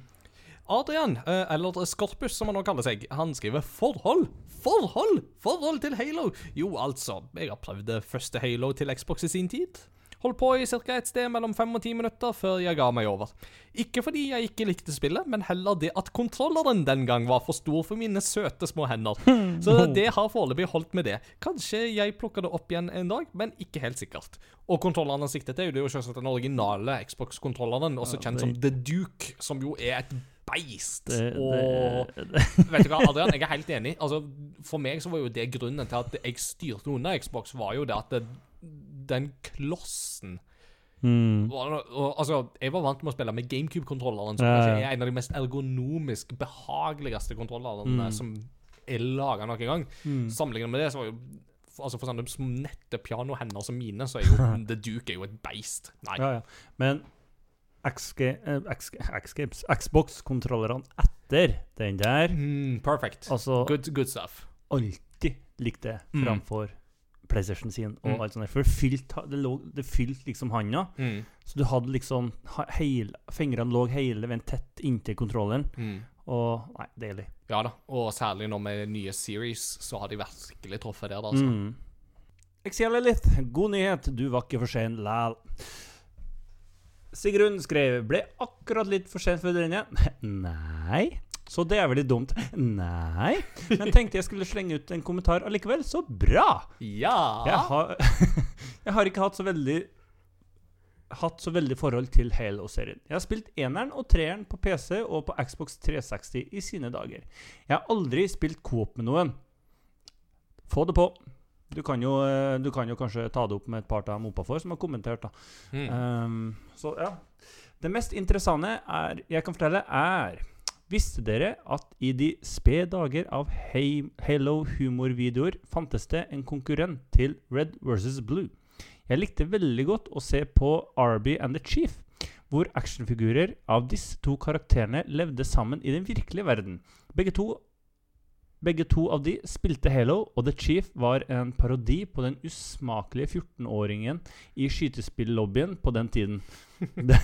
Adrian, eh, eller Skorpus som han nå kaller seg, han skriver 'forhold'. Forhold! Forhold til Halo! Jo, altså, jeg har prøvd det første Halo til Xbox i sin tid. Holdt på i ca. et sted mellom fem og ti minutter før jeg ga meg over. Ikke fordi jeg ikke likte spillet, men heller det at kontrolleren den gang var for stor for mine søte små hender. Så det har foreløpig holdt med det. Kanskje jeg plukker det opp igjen en dag, men ikke helt sikkert. Og kontrolleren siktet til, er jo selvsagt den originale Xbox-kontrolleren, også kjent som The Duke, som jo er et beist. Det, og det, det, Vet du hva, Adrian, jeg er helt enig. Altså, For meg så var jo det grunnen til at jeg styrte unna Xbox, var jo det at det, den klossen mm. Og, og, Altså, jeg var vant med å spille med GameCube-kontrolleren, som Ja, ja. er en av de mest ergonomisk behageligste kontrollerne Mm. som er laga noen gang. Mm. Sammenlignet med det, så var jo Altså For sånne små nette pianohender som mine, så er jo The Duke er jo et beist. Nei. Ja, ja. Men eh, Xbox-kontrollerne etter den der Mm, perfect. Altså Good, good stuff. alltid likte det Mm. PlayStation sin og Mm. alt sånt der. For det fylte, det, lå, det fylte liksom handa. Mm. Så du hadde liksom heil, Fingrene lå hele veien tett inntil kontrolleren. Mm. Og Nei, deilig. Ja da, og særlig nå med nye series, så har de virkelig truffet der, altså. Mm. Excel litt. god nyhet. Du var ikke for sen læl. Sigrun skrev Ble akkurat litt for sent for denne. Nei. Så det er veldig dumt. Nei. Men tenkte jeg skulle slenge ut en kommentar allikevel. Så bra! Ja! Jeg har, jeg har ikke hatt så veldig Hatt så veldig forhold til Halo-serien. Jeg har spilt eneren og treeren på PC og på Xbox 360 i sine dager. Jeg har aldri spilt coop med noen. Få det på. Du kan jo, eh, du kan jo kanskje ta det opp med et par av dem oppafor som har kommentert. da. Mm. Um, så ja. Det mest interessante er, jeg kan fortelle, er Visste dere at i de spede dager av Halo-humorvideoer fantes det en konkurrent til Red versus Blue? Jeg likte veldig godt å se på Arby and the Chief, hvor actionfigurer av disse to karakterene levde sammen i den virkelige verden. Begge to begge to av de spilte Halo, og The Chief var en parodi på den usmakelige 14-åringen i skytespill-lobbyen på den tiden. Det,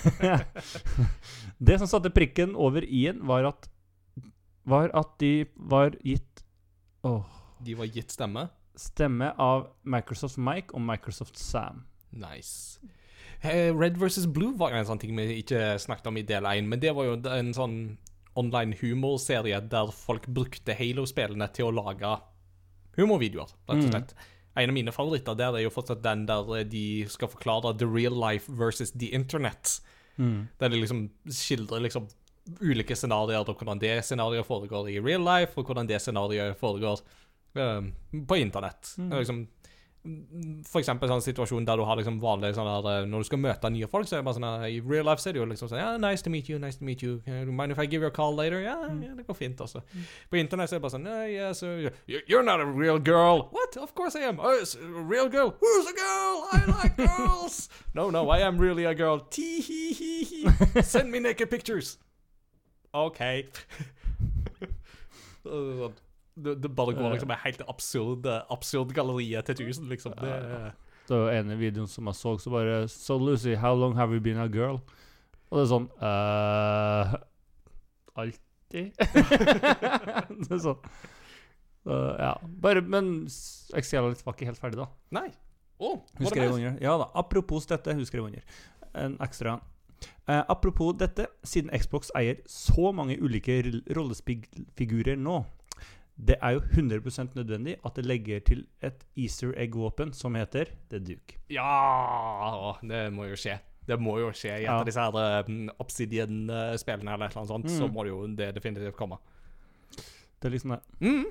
det som satte prikken over i-en, var at var at de var gitt åh, De var gitt stemme. stemme av Microsoft Mike og Microsoft Sam. Nice. Red versus Blue var en sånn ting vi ikke snakket om i del 1, men det var jo en sånn online humorserie der folk brukte Halo-spillene til å lage humorvideoer, rett og Mm. slett. En av mine favoritter der er jo fortsatt den der de skal forklare the real life versus the internet. Der de liksom skildrer liksom ulike scenarioer, og hvordan det scenarioet foregår i real life, og hvordan det scenarioet foregår um, på internett. Mm. Liksom, mm, for eksempel sånn situasjon der du har liksom vanlig sånn der, eh, Når du skal møte nye folk, så er det bare sånn her, I real life så er det jo liksom sånn Ja, nice to meet you, nice to meet you. you mind if I give you a call later? Ja, ja det går fint, altså. På internett så er det bare sånn Yeah, yeah, so You're not a real girl. What? Of course I am. Oh, it's a real girl. Who's a girl? I like girls. no, no, I am really a girl. Tee hee hee hee. Send me naked pictures. OK. Sånn. Det, det bare går liksom helt absurd, absurd galleriet til tusen, liksom. Det, Det var ene videoen som jeg så, så bare So Lucy, how long have you been a girl? Og det er sånn uh, Alltid. det er sånn Så, Ja. Bare Men Excelit var ikke helt ferdig, da. nei. Oh, Hun var det under. Ja da. Apropos dette, hun skrev under. En ekstra. Uh, apropos dette, siden Xbox eier så mange ulike rollespillfigurer nå, det er jo 100% nødvendig at det legger til et easter egg-våpen som heter The Duke. Ja Det må jo skje. Det må jo skje i et av disse her um, Obsidian-spillene eller et eller annet sånt. Så Mm. må det jo det definitivt komme. Det er liksom det. Mm.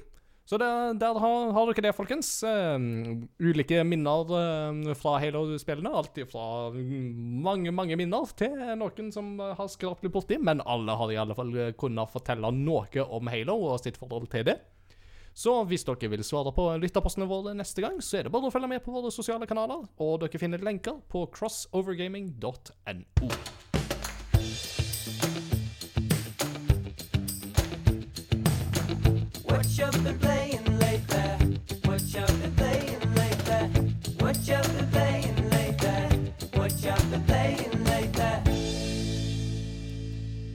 Så der, der har, har dere det, folkens. Um, ulike minner um, fra Halo-spillene. Alt fra mm, mange, mange minner til noen som har skrapt litt borti. Men alle har i alle fall uh, kunnet fortelle noe om Halo og sitt forhold til det. Så hvis dere vil svare på lytterpostene våre neste gang, så er det bare å følge med på våre sosiale kanaler, og dere finner lenker på crossovergaming.no.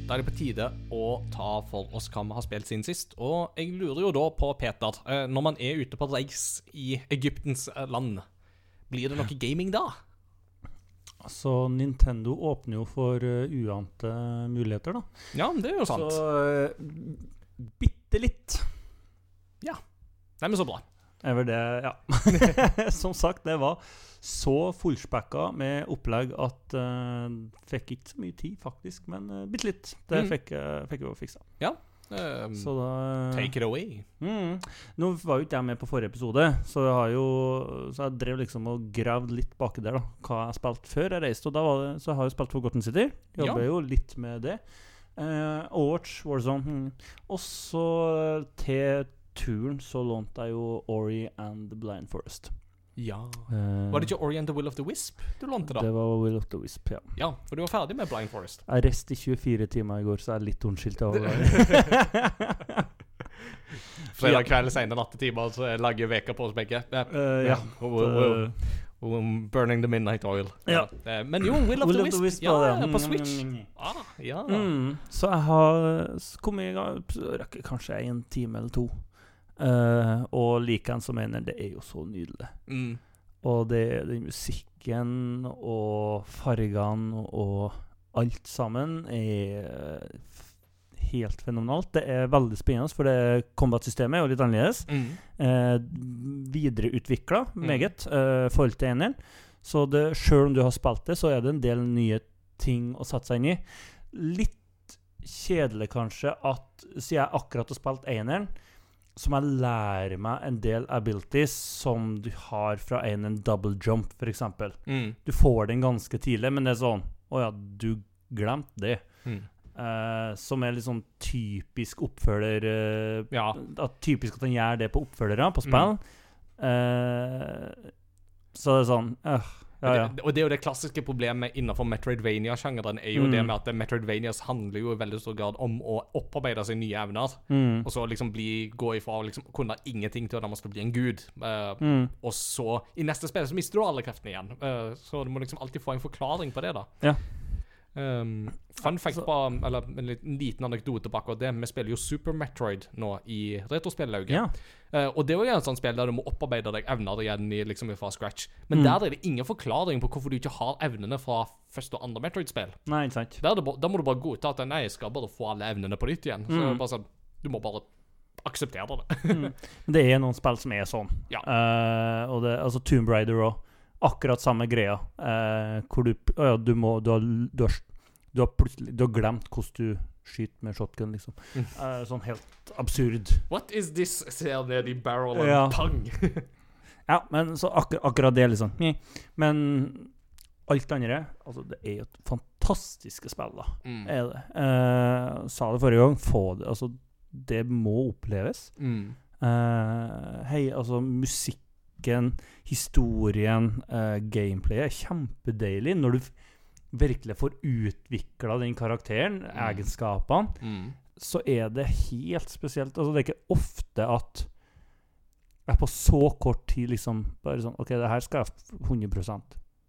Da er det på tide å ta for oss hva vi har spilt siden sist. Og jeg lurer jo da på, Peter, eh, når man er ute på reis i Egyptens eh, land, blir det noe gaming da? Altså, Nintendo åpner jo for eh, uante muligheter, da. Ja, det er jo sant. Så bitte litt Nei, men så bra. Er det, ja. Som sagt, det var så fullspekka med opplegg at uh, Fikk ikke så mye tid, faktisk, men uh, bitte litt. Det Mm. fikk, uh, fikk jeg jo Ja. Um, Så da take it away. Mm. Nå var jo ikke jeg med på forrige episode, så jeg har jo Så jeg drev liksom og gravde litt baki der, da. Hva jeg spilte før jeg reiste. Og da var det, så jeg har jo spilt Forgotten City. Jobber Ja. jo litt med det. Uh, Overwatch, Warzone. Mm. Og så til turen så lånte jeg jo Ori and the Blind Forest. Ja. Uh, Var det ikke Ori and the Will of the Wisp du lånte, da? Det var Will of the Wisp, ja. Ja, for du var ferdig med Blind Forest. Jeg reiste i 24 timer i går, så jeg er litt unnskyldt. Fredag kveld, sene nattetimer, så jeg lager veka på oss begge. Ja. Uh, ja. Og- og- og burning the midnight oil. Ja. ja. Men jo, Will of Will the of the Wisp. Wisp ja, det. på Switch. Mm. Ah, ja. Mm, så jeg har kommet i gang Rekker kanskje en time eller to. Eh, og likeens som mener, det er jo så nydelig. Mm. Og det er den musikken og fargene og alt sammen er helt fenomenalt. Det er veldig spennende, for det combat-systemet er jo litt annerledes. Mm. Uh, Videreutvikla Mm. meget i forhold til eneren. Så det, selv om du har spilt det, så er det en del nye ting å sette seg inn i. Litt kjedelig kanskje at siden jeg akkurat har spilt eneren, så må jeg lærer meg en del abilities som du har fra en, en double jump, f.eks. Mm. Du får den ganske tidlig, men det er sånn Å ja, du glemte det. Mm. Eh, som er litt sånn typisk oppfølger eh, Ja. at Typisk at han gjør det på oppfølgere, på spill. Eh, så det er sånn øh, Ja. Og, det, er jo det klassiske problemet innenfor Metroidvania-sjangeren. er jo Mm. det med at Metroidvanias handler jo i veldig stor grad om å opparbeide seg nye evner. Mm. Og så liksom bli, gå ifra å liksom kunne ingenting til å nærmest bli en gud. Uh, Mm. Og så, i neste spill, så mister du alle kreftene igjen. Uh, så du må liksom alltid få en forklaring på det, da. Ja. Um, fun fact på, eller en liten, anekdote på akkurat det. Vi spiller jo Super Metroid nå i retrospillauget. ja. Uh, og det er jo en sånn spill der du må opparbeide deg evner igjen i, liksom fra scratch. Men Mm. der er det ingen forklaring på hvorfor du ikke har evnene fra første og andre Metroid-spill. Nei, sant. Der er det Da må du bare godta at nei, jeg skal bare få alle evnene på nytt igjen. Så Mm. bare sånn, Du må bare akseptere det. Mm. Det er noen spill som er sånn. Ja. Uh, og det, altså Tomb Raider òg. Akkurat samme greia. Eh, hvor du ja, du må Du har, du har, du har plutselig Du har glemt hvordan du skyter med shotgun, liksom. Mm. Eh, sånn helt absurd. What is this? Ser ned i barrelen. Ja. Pang! Ja, men så akkur akkurat det, liksom. Men alt andre Altså, det er jo et fantastiske spill, da. Mm. Er det. Eh, sa det forrige gang. Få det Altså, det må oppleves. Mm. Eh, hei, altså musikken, historien, uh, gameplayet er kjempedeilig når du virkelig får utvikla den karakteren, Mm. egenskapene. Mm. Så er det helt spesielt. Altså, det er ikke ofte at jeg på så kort tid liksom bare sånn OK, det her skal jeg 100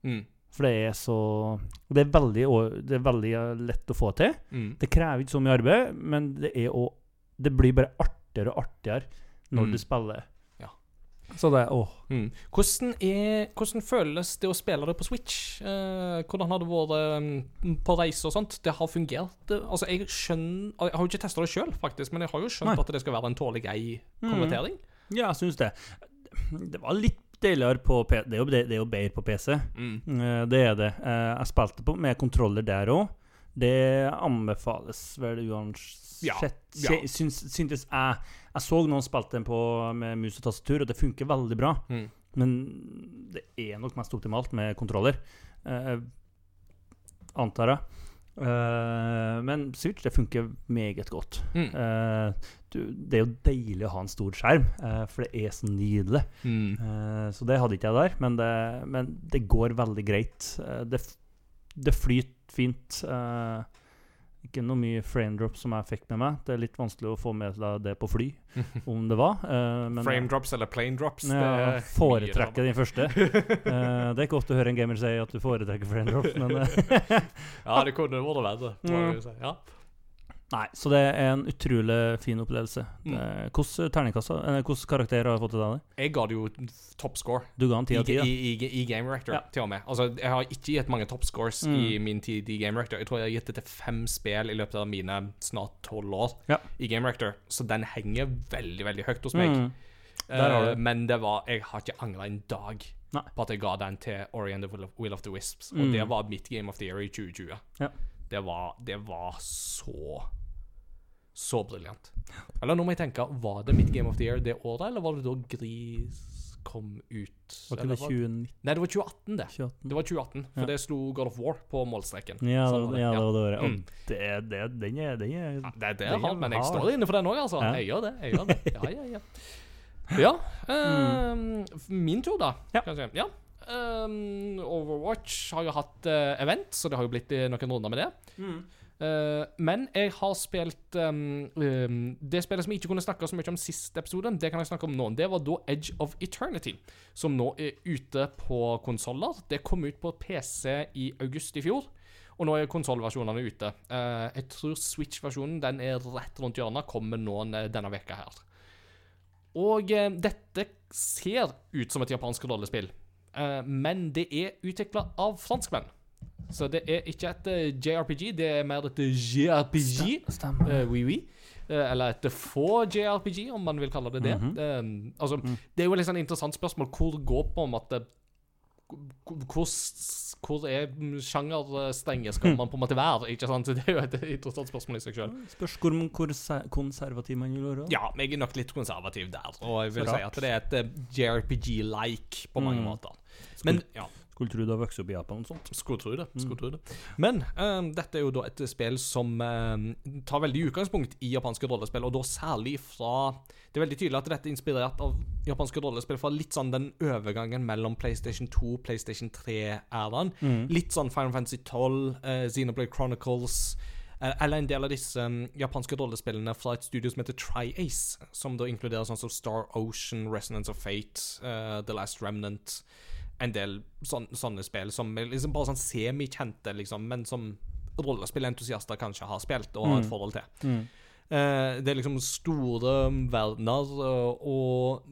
Mm. For det er så Det er veldig, det er veldig eh, lett å få til. Mm. Det krever ikke så mye arbeid, men det er òg Det blir bare artigere og artigere når Mm. du spiller. Så det Åh. Mm. Hvordan, er, hvordan føles det å spille det på Switch? Eh, hvordan har det vært um, på reise og sånt? Det har fungert? eh, Altså, Jeg skjønner Jeg har jo ikke testa det sjøl, faktisk, men jeg har jo skjønt Nei. at det skal være en tålelig grei konvertering. Ja, jeg syns det. Det var litt deiligere på P... Det er jo, det, det er jo bedre på PC. Mm. Eh, Det er det. Jeg spilte på med kontroller der òg. Det anbefales vel uansett. Ja, ja. Sy- syntes jeg Jeg så noen spilte den på med mus og tastatur, og det funker veldig bra. Mm. Men det er nok mest optimalt med kontroller. eh, antar jeg. Eh, men Switch det funker meget godt. Mm. Eh, du, det er jo deilig å ha en stor skjerm, eh, for det er så nydelig. Mm. Eh, så det hadde ikke jeg der, men det, men det går veldig greit. Eh, det, det flyter fint. Eh, ikke noe mye frame drops som jeg fikk med meg. Det er litt vanskelig å få med seg det på fly, om det var. Uh, men Frame drops eller plane drops? ja, er foretrekker den første. Uh, det er ikke ofte å høre en gamer si at du foretrekker frame drops, men uh, Ja, det kunne vært verre. Ja. Nei, så det er en utrolig fin opplevelse. Mm. Terningkasser, eh, karakter har jeg fått til deg? Jeg ga det jo top score. Du ga den 10 av 10, i, i, I Game Rector, Ja. til og med. Altså, jeg har ikke gitt mange top scores Mm. i min tid i Game Rector. Jeg tror jeg har gitt det til fem spill i løpet av mine snart tolv år Ja. i Game Rector, så den henger veldig, veldig høyt hos meg. Mm. Du. men det var Jeg har ikke angra en dag Nei. på at jeg ga den til Ori and the Will of, Will of the Wisps. Og Mm. det var mitt Game of the Year i 2020. Ja. Det var, det var så Så briljant. Eller nå må jeg tenke, var det mitt Game of the Year det året, eller var det da Gris kom ut? Var ikke det 2019? Nei, det var 2018, det. 2018? Det var 2018, for Ja. det slo God of War på målstreken. Ja, Sånn det, var det, ja, det var det året. Mm. det, det, den er, den er Ja, det er det, er han, men jeg hard. står inne for den òg, altså. Ja. Jeg gjør det. jeg gjør det. Ja, ja, ja. Ja. ehm, min tur, da. Ja. Kanskje. ja. Um, Overwatch har jo hatt uh, event, så det har jo blitt eh, noen runder med det. Eh, men jeg har spilt um, um, Det spillet som jeg ikke kunne snakke så mye om sist episode, det kan jeg snakke om nå. Det var da Edge of Eternity, som nå er ute på konsoller. Det kom ut på PC i august i fjor. Og nå er konsollversjonene ute. Uh, jeg tror Switch-versjonen den er rett rundt hjørnet, kommer nå denne veka her. Og uh, dette ser ut som et japansk rollespill, eh, men det er utvikla av franskmenn. Så det er ikke et eh, JRPG, det er mer et JRPG. Stemmer. Uh, oui, oui. Uh, eller et få JRPG, om man vil kalle det det. Mm -hmm. uh, altså, Mm. Det er jo et litt sånn interessant spørsmål hvor går på en måte hvor, hvor hvor er sjangerstrenge skal man på en måte være? Ikke sant? Det er jo et interessant spørsmål i seg sjøl. Spørs hvor, hvor konservativ man vil være. Ja, jeg er nok litt konservativ der. Og jeg vil si at det er et eh, JRPG-like på mange Mm. måter. Men ja, Skulle tro du har vokst opp i Japan og sånt. skulle tro det. Skulle Mm. tro det. Men um, dette er jo da et spill som um, tar veldig utgangspunkt i japanske rollespill, og da særlig fra Det er veldig tydelig at dette er inspirert av japanske rollespill fra litt sånn den overgangen mellom PlayStation 2 PlayStation 3-æraen. Mm. Litt sånn Final Fantasy 12, uh, Xenoblade Chronicles eh, eller en del av disse um, japanske rollespillene fra et studio som heter Tri-Ace, som da inkluderer sånn som Star Ocean, Resonance of Fate, uh, The Last Remnant En del sånne, sånne spill som liksom bare sånn semikjente, liksom, men som rollespillentusiaster kanskje har spilt og har et Mm. forhold til. Mm. Uh, det er liksom store verdener, og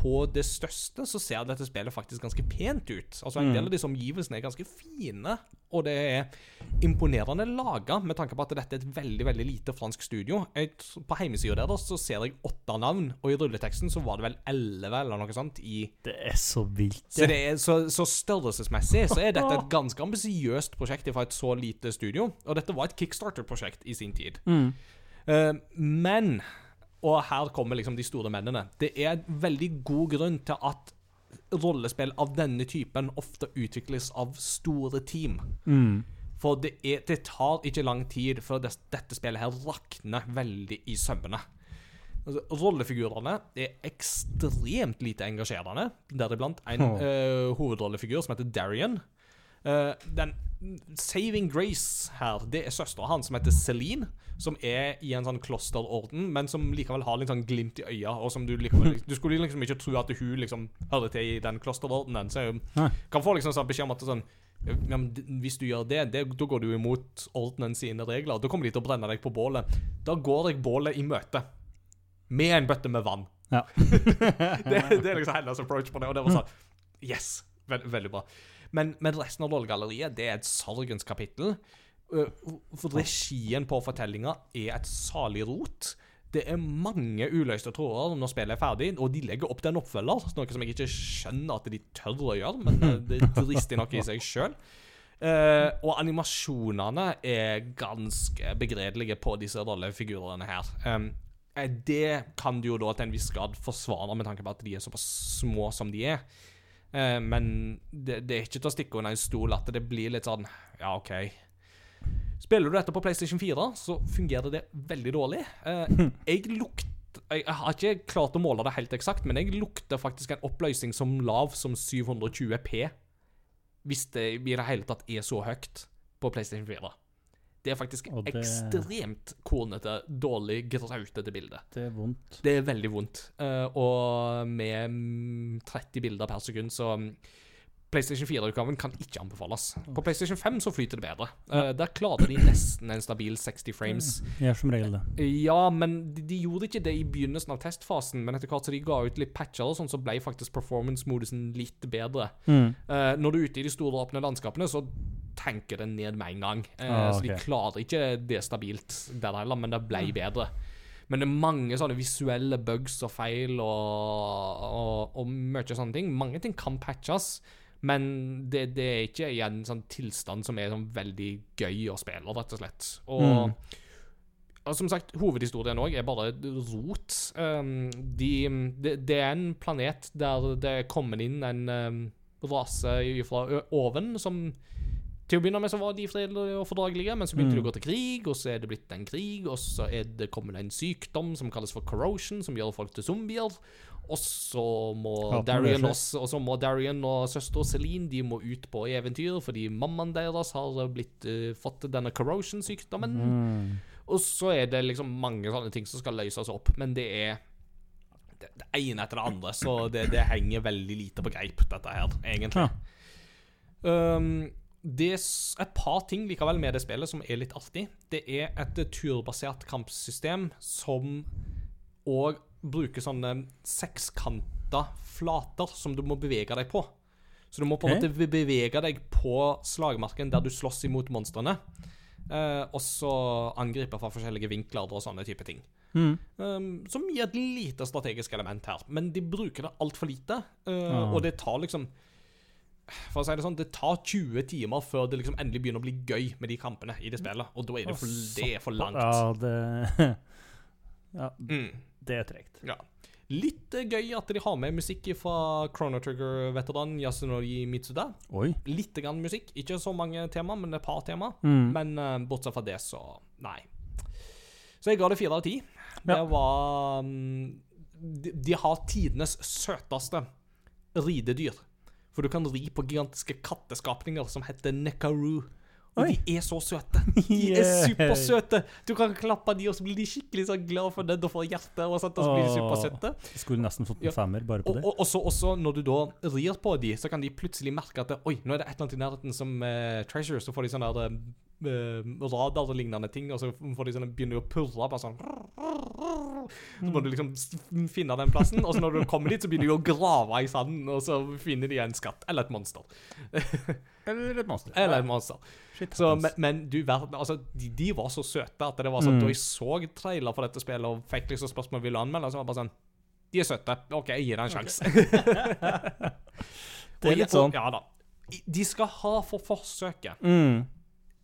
på det største så ser dette spillet faktisk ganske pent ut. Altså En Mm. del av disse omgivelsene er ganske fine, og det er imponerende laga med tanke på at dette er et veldig veldig lite fransk studio. Jeg, på hjemmesida deres så ser jeg åtte navn, og i rulleteksten så var det vel elleve eller noe sånt i Det er så vilt. så, det er, så, så størrelsesmessig så er dette et ganske ambisiøst prosjekt fra et så lite studio. Og dette var et kickstarter-prosjekt i sin tid. Mm. Uh, men Og her kommer liksom de store mennene. Det er en veldig god grunn til at rollespill av denne typen ofte utvikles av store team. Mm. For det, er, det tar ikke lang tid før det, dette spillet her rakner veldig i sømmene. Altså, rollefigurene er ekstremt lite engasjerende, deriblant en oh. uh, hovedrollefigur som heter Darian. Eh, den saving grace her, det er søstera hans som heter Celine, som er i en sånn klosterorden, men som likevel har litt sånn glimt i øya, og som du likevel Du skulle liksom ikke tro at hun liksom hører til i den klosterordenen, så hun kan få liksom sånn beskjed om at sånn ja, men hvis du gjør det, det, da går du imot ordenen sine regler. Da kommer de til å brenne deg på bålet. Da går jeg bålet i møte. Med en bøtte med vann. Ja. det, det er liksom hennes approach på det, og det var sånn Yes! Veld, veldig bra. Men, men resten av rollegalleriet, det er et sorgens kapittel. Uh, For regien på fortellinga er et salig rot. Det er mange uløste tråder når spillet er ferdig, og de legger opp til en oppfølger, noe som jeg ikke skjønner at de tør å gjøre, men uh, det er dristig nok i seg sjøl. og animasjonene er ganske begredelige på disse rollefigurene her. Um, eh, det kan du jo da til en viss grad forsvare med tanke på at de er såpass små som de er. Eh, men det, det er ikke til å stikke under en stol at det blir litt sånn Ja, OK. Spiller du dette på PlayStation 4, så fungerer det veldig dårlig. Eh, jeg lukter jeg har ikke klart å måle det helt eksakt, men jeg lukter faktisk en oppløsning som lav som 720P. Hvis det i det hele tatt er så høyt på PlayStation 4. Det er faktisk Og det- ekstremt kornete, dårlig, grautete bilde. Det er vondt. Det er veldig vondt. Eh, og med mm, 30 bilder per sekund, så mm, PlayStation 4-utgaven kan ikke anbefales. På PlayStation 5 så flyter det bedre. Uh, der klarer de nesten en stabil 60 frames. Ja, som regel det. Ja, men de, de gjorde ikke det i begynnelsen av testfasen. Men etter hvert så de ga ut litt patcher, og sånn, så ble faktisk performance-modusen litt bedre. Mm. Uh, når du er ute i de store åpne landskapene, så tenker den ned med en gang. Uh, Ah, Så de klarer ikke det stabilt der heller, men det ble bedre. Men det er mange sånne visuelle bugs og feil og, og, og mye sånne ting. Mange ting kan patches, men det, det er ikke i en sånn tilstand som er sånn veldig gøy å spille, rett og slett. Og Mm. og som sagt, hovedhistorien òg er bare rot. Um, de, det, er en planet der det er kommet inn en um, rase fra oven som Til å begynne med så var de fredelige og fordragelige, men så begynte de å gå til krig, og så er det blitt en krig, og så er det kommet en sykdom som kalles for corrosion, som gjør folk til zombier. Og så må Ja, Darian også, og så må Darian og søster Celine De må ut på eventyr fordi mammaen deres har blitt uh, fått denne corrosion-sykdommen. Mm. Og så er det liksom mange sånne ting som skal løses opp, men det er det, det ene etter det andre, så det, det henger veldig lite på greip, dette her, egentlig. Um, det er et par ting likevel med det spillet som er litt artig. Det er et turbasert kampsystem som òg bruker sånne sekskanta flater som du må bevege deg på. Så du må på en okay. måte bevege deg på slagmarken der du slåss imot monstrene. Eh, og så angripe fra forskjellige vinkler og sånne type ting. Mm. Um, som gir et lite strategisk element her. Men de bruker det altfor lite. Uh, Ah. Og det tar liksom For å si det sånn, det tar 20 timer før det liksom endelig begynner å bli gøy med de kampene i det spillet. Og da er det for, det er for langt. Ja, det Ja, Mm, det er tregt. ja. Litt eh, gøy at de har med musikk fra Chrono Trigger-veteran Yasunori Mitsuda. Oi. Litt grann musikk. Ikke så mange tema, men et par tema. Mm. Men uh, bortsett fra det, så nei. Så jeg ga det fire av ti. Ja. Det var mm, de, de har tidenes søteste ridedyr. For du kan ri på gigantiske katteskapninger som heter Nekaru. Og Oi. de er så søte. De er supersøte. Du kan klappe de, og så blir de skikkelig så glad for den og får hjerte. Og sånt, og så blir de supersøte. Jeg skulle nesten fått en femmer bare på Og, det. og også, også når du da rir på de, så kan de plutselig merke at Oi, nå er det et eller annet i nærheten som uh, treasure. Så får de sånn der, eh, radar-lignende ting, og så får de sånne, begynner de å purre. Bare sånn Så må du liksom finne den plassen, og så når du kommer dit, så begynner de å grave i sanden, og så finner de en skatt. Eller et monster. Eller et monster. Eller et monster. Shit Så, men, men du altså, de, de var så søte at det var sånn Mm. Da jeg så trailer for dette spillet og fikk liksom spørsmål jeg ville anmelde, så var det bare sånn De er søte. OK, jeg gir det en sjanse. Det er litt sånn. Ja da. De skal ha for forsøket. Mm.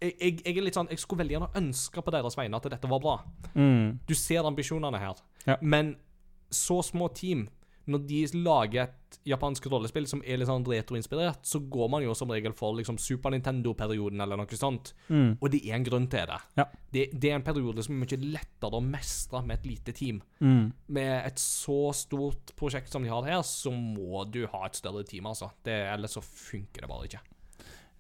Jeg, jeg, jeg er litt sånn Jeg skulle veldig gjerne ønske på deres vegne at dette var bra. Mm. Du ser ambisjonene her, Ja. men så små team Når de lager et japansk rollespill som er litt sånn retroinspirert, så går man jo som regel for liksom Super Nintendo-perioden eller noe sånt. Mm. Og det er en grunn til det. Ja. det. Det er en periode som er mye lettere å mestre med et lite team. Mm. Med et så stort prosjekt som de har her, så må du ha et større team, altså. Det, ellers så funker det bare ikke.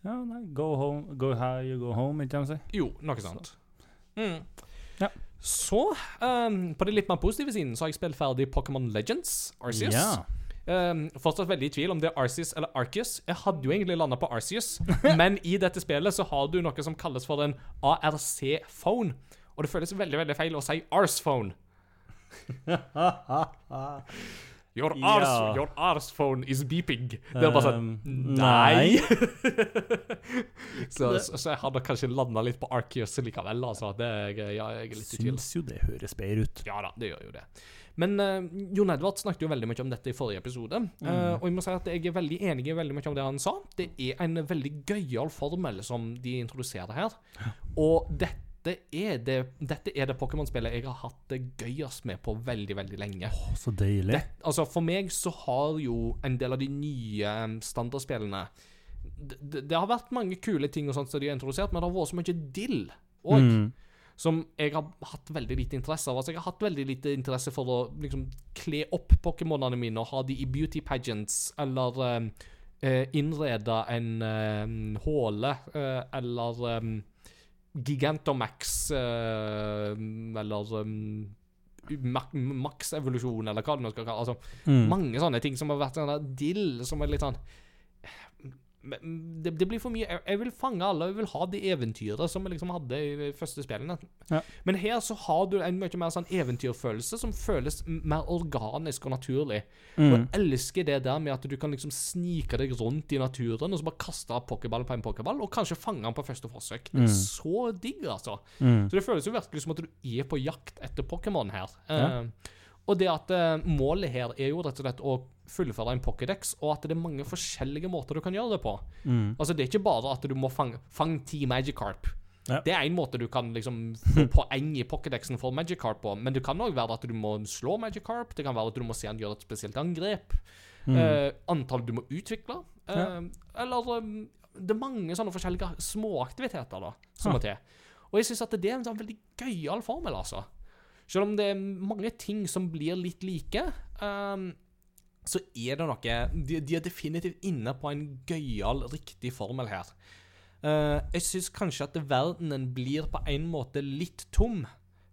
Ja, nei, go home, go high, you go home, ikke sant? Jo, noe sånt. Mm. Ja. Så, um, på det litt mer positive siden, så har jeg spilt ferdig Pokémon Legends, Arceus. Ja. Um, fortsatt veldig i tvil om det er Arceus eller Arceus. Jeg hadde jo egentlig landa på Arceus, men i dette spillet så har du noe som kalles for en ARC-phone. Og det føles veldig veldig feil å si Arse-phone. Your Ja. your arse phone is beeping. Det er bare sånn Um, Nei. så, så, så jeg hadde kanskje landa litt på Arceus likevel, altså. Det, ja, jeg er litt i tvil. Syns jo det høres bedre ut. Ja da, det gjør jo det. Men uh, Jon Edvard snakket jo veldig mye om dette i forrige episode. eh, og jeg må si at jeg er veldig enig i veldig mye om det han sa. Det er en veldig gøyal formel som de introduserer her. Og dette er det, dette er det Pokémon-spillet jeg har hatt det gøyest med på veldig, veldig lenge. Oh, så deilig. Det, altså For meg så har jo en del av de nye um, standardspillene det, det, har vært mange kule ting og sånt som de har introdusert, men det har vært så mye dill òg. Mm. Som jeg har hatt veldig lite interesse av. Altså Jeg har hatt veldig lite interesse for å liksom kle opp Pokémonene mine og ha de i beauty pageants, eller um, eh, innrede en um, håle, eh, eller um, Gigantamax, uh, eller um, Max- Max-evolusjon, eller hva det nå skal kalle Altså, Mm. mange sånne ting som har vært sånn dill, som er litt sånn det, det blir for mye. Jeg, jeg vil fange alle. Jeg vil ha det eventyret som vi liksom hadde i første spillene. Ja. Men her så har du en mye mer sånn eventyrfølelse som føles mer organisk og naturlig. Og Mm. jeg elsker det der med at du kan liksom snike deg rundt i naturen og så bare kaste pokéball på en pokéball, og kanskje fange den på første forsøk. Det er Mm. så digg, altså. Mm. Så det føles jo virkelig som at du er på jakt etter Pokémon her. Ja. Eh, og det at eh, målet her er jo rett og slett å fullføre en Pokédex, og at det er mange forskjellige måter du kan gjøre det på. Mm. Altså Det er ikke bare at du må fange fang ti Magikarp. Ja. Det er én måte du kan liksom få poeng i Pokédexen for Magikarp på, men det kan òg være at du må slå Magikarp. Det kan være at du må se han gjøre et spesielt angrep. Mm. Uh, antall du må utvikle. Uh, Ja. Eller um, Det er mange sånne forskjellige småaktiviteter da som Ja. må til. Og jeg syns at det er en sånn veldig gøyal formel, altså. Selv om det er mange ting som blir litt like, um, så er det noe De, de er definitivt inne på en gøyal, riktig formel her. Uh, jeg syns kanskje at verdenen blir på en måte litt tom,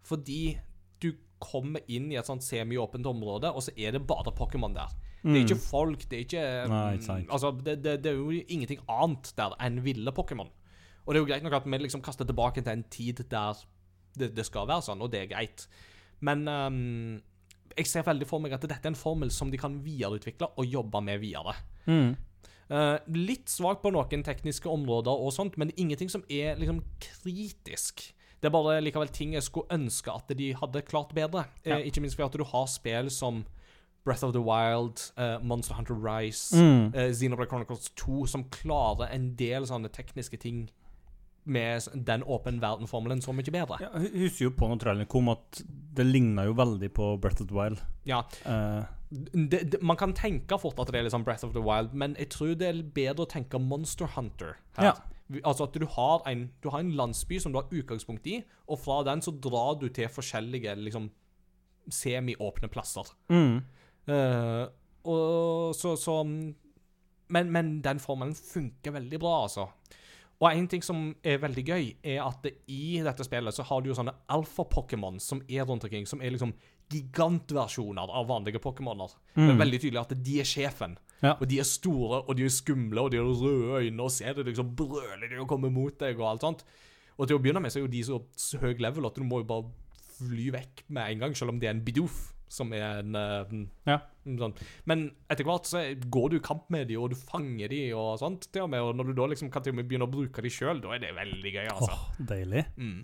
fordi du kommer inn i et sånt semiåpent område, og så er det bare Pokémon der. Det er ikke folk, det er ikke Mm. Nei. Altså, det, det, det er jo ingenting annet der enn ville Pokémon. Og det er jo greit nok at vi liksom kaster tilbake til en tid der det, det skal være sånn, og det er greit. Men um, jeg ser veldig for meg at dette er en formel som de kan videreutvikle og jobbe med videre. Mm. Uh, litt svak på noen tekniske områder og sånt, men ingenting som er liksom kritisk. Det er bare likevel ting jeg skulle ønske at de hadde klart bedre. Ja. Uh, ikke minst fordi at du har spill som Breath of the Wild, uh, Monster Hunter Rise, Mm. eh, Xenoblade Chronicles 2, som klarer en del sånne tekniske ting med den åpen verden-formelen så mye bedre. Ja, jeg husker jo på når traileren kom at det ligna jo veldig på Breath of the Wild. Ja, Uh, det, det, Man kan tenke fort at det er liksom Breath of the Wild, men jeg tror det er bedre å tenke Monster Hunter. Her. Ja. Altså at du har, en, du har en landsby som du har utgangspunkt i, og fra den så drar du til forskjellige liksom semi-åpne plasser. mm. Uh, og så, så men, men den formelen funker veldig bra, altså. Og en ting som er veldig gøy, er at i dette spillet så har du jo sånne alfa-pokémon som er rundt omkring, som er liksom gigantversjoner av vanlige pokémoner. Det er veldig tydelig at de er sjefen. Ja. Og de er store, og de er skumle, og de har røde øyne, og ser det liksom brøler de og kommer mot deg, og alt sånt. Og til å begynne med så er jo de så høy level at du må jo bare fly vekk med en gang, selv om det er en bidoof, som er en en Ja. Sånn. Men etter hvert så går du i kamp med de, og du fanger de og sånt. til og med, og når du da liksom kan til og med begynne å bruke de sjøl, da er det veldig gøy, altså. Åh, deilig. Mm.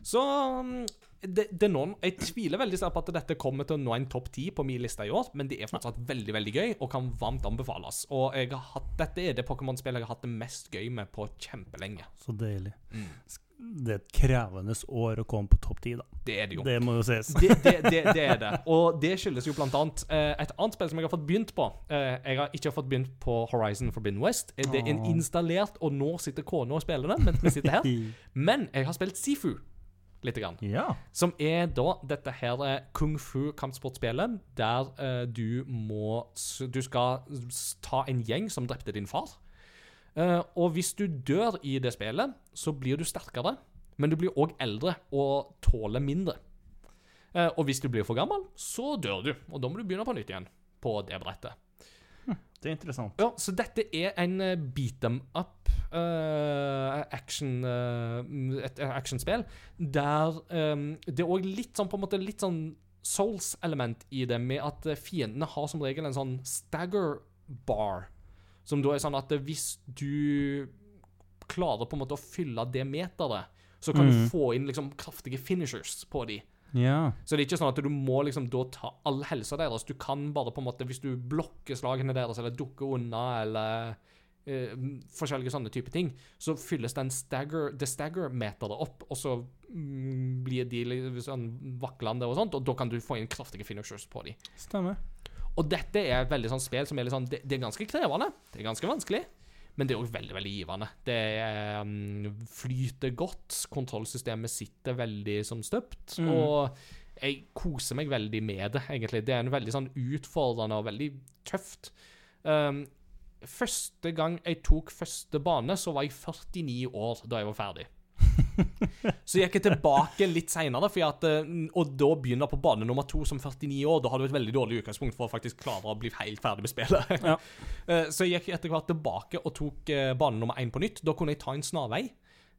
Så mm, det, det er noen Jeg tviler veldig på at dette kommer til å nå en topp ti på min liste i år, men det er fortsatt veldig veldig gøy og kan varmt anbefales. Og hatt, dette er det Pokémon-spillet jeg har hatt det mest gøy med på kjempelenge. Så deilig. Mm. Det er et krevende år å komme på topp ti, da. Det er det jo. Det må jo sies. det, det, det, det er det. Og det skyldes jo blant annet eh, et annet spill som jeg har fått begynt på. Eh, jeg har ikke fått begynt på Horizon Forbidden West. Eh, Det er Åh. installert, og nå sitter kona og spiller det mens vi sitter her. Men jeg har spilt Sifu lite grann. ja. Som er da dette her kung fu-kampsportspillet, der du må Du skal ta en gjeng som drepte din far. Eh, og hvis du dør i det spillet, så blir du sterkere, men du blir òg eldre og tåler mindre. Eh, og hvis du blir for gammel, så dør du, og da må du begynne på nytt igjen på det brettet. Det er interessant. Ja, så dette er en eh, beat them up uh, action uh, et actionspill der um, det er òg litt sånn på en måte litt sånn Souls-element i det, med at fiendene har som regel en sånn stagger bar. Som da er sånn at hvis du klarer på en måte å fylle det meteret, så kan Mm. du få inn liksom kraftige finishers på de. Ja. Så det er ikke sånn at du må liksom da ta all helsa deres. Du kan bare på en måte, hvis du blokker slagene deres, eller dukker unna, eller eh, forskjellige sånne type ting, så fylles den stagger, the stagger-meteret opp, og så mm, blir de litt sånn vaklende og sånt, og da kan du få inn kraftige finishers på de. Stemmer. Og dette er et veldig sånn spill som er litt sånn, det, det er ganske krevende, det er ganske vanskelig, men det er òg veldig, veldig givende. Det er, mm, flyter godt, kontrollsystemet sitter veldig som støpt, Mm. og jeg koser meg veldig med det, egentlig. Det er en veldig sånn utfordrende og veldig tøft. Um, første gang jeg tok første bane, så var jeg 49 år da jeg var ferdig. Så gikk jeg tilbake litt seinere, og da begynner på bane nummer to som 49 år. Da har du et veldig dårlig utgangspunkt for å faktisk klare å bli helt ferdig med spillet. Ja. Eh, Så jeg gikk etter hvert tilbake og tok eh, bane nummer én på nytt. Da kunne jeg ta en snarvei,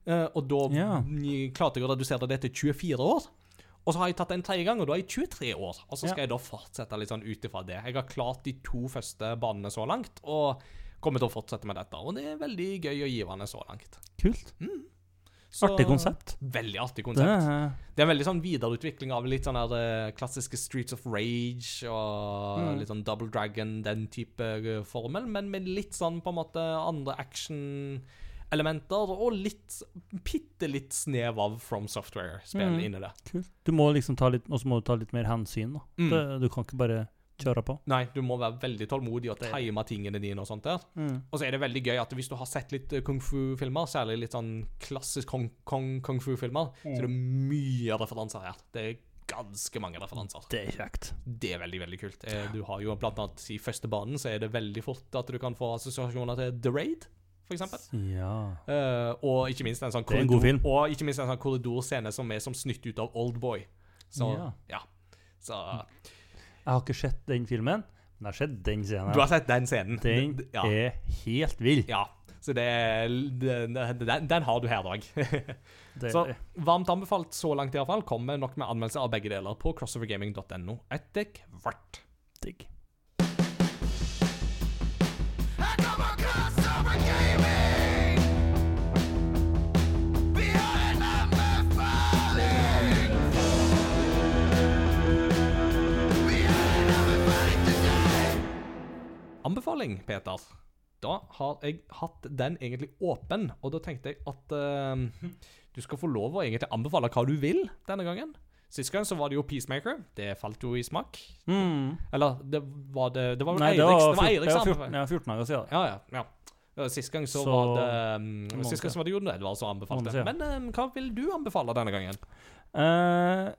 eh, og da Ja. mm, klarte jeg å redusere det til 24 år. Og så har jeg tatt det en tredje gang, og da er jeg 23 år. Og så skal Ja. jeg da fortsette litt sånn ut ifra det. Jeg har klart de to første banene så langt, og kommer til å fortsette med dette. Og det er veldig gøy og givende så langt. Kult. Så- Artig konsept. Veldig artig Det konsept. er Det er en veldig sånn videreutvikling av litt sånn her eh, klassiske Streets of Rage og Mm. litt sånn Double Dragon, den type eh, formel, men med litt sånn på en måte andre action-elementer og litt bitte litt snev av From Software-spill Mm. inni det. kult. Du må liksom ta litt Og så må du ta litt mer hensyn, da. Mm. Det, du kan ikke bare kjøre på. Nei, du må være veldig tålmodig og time tingene dine og sånt der. Og så er det veldig gøy at hvis du har sett litt eh, kung fu-filmer, særlig litt sånn klassisk kung, kung, kung fu-filmer, så er det mye referanser her. Det er ganske mange referanser. Det er kjekt. Det er veldig, veldig kult. Eh, Du har jo blant annet i første banen så er det veldig fort at du kan få assosiasjoner til The Raid, for eksempel. Ja. Uh, og ikke minst en sånn en. Og ikke minst en sånn korridorscene som er som snytt ut av Oldboy. Så Ja. ja. Så Jeg har ikke sett den filmen, men jeg har sett den scenen. du har sett den scenen? Den D- ja. er helt vill. ja. Så det den, den, den har du her, Dag. Så varmt anbefalt så langt, iallfall. Kommer nok med anmeldelse av begge deler på crossovergaming.no etter hvert. digg. Anbefaling, Peter. Da har jeg hatt den egentlig åpen, og da tenkte jeg at uh, du skal få lov å egentlig anbefale hva du vil denne gangen. Sist gang så var det jo Peacemaker. Det falt jo i smak. Mm. Eller det var det Det var Nei, det Eiriks, det var 14, Eiriks 14, anbefaling. ja, 14 dager siden. Ja, ja. ja. Sist gang så, Så- var det um, Sist gang så var det Jon Edvard som anbefalte. Men um, hva vil du anbefale denne gangen? Uh,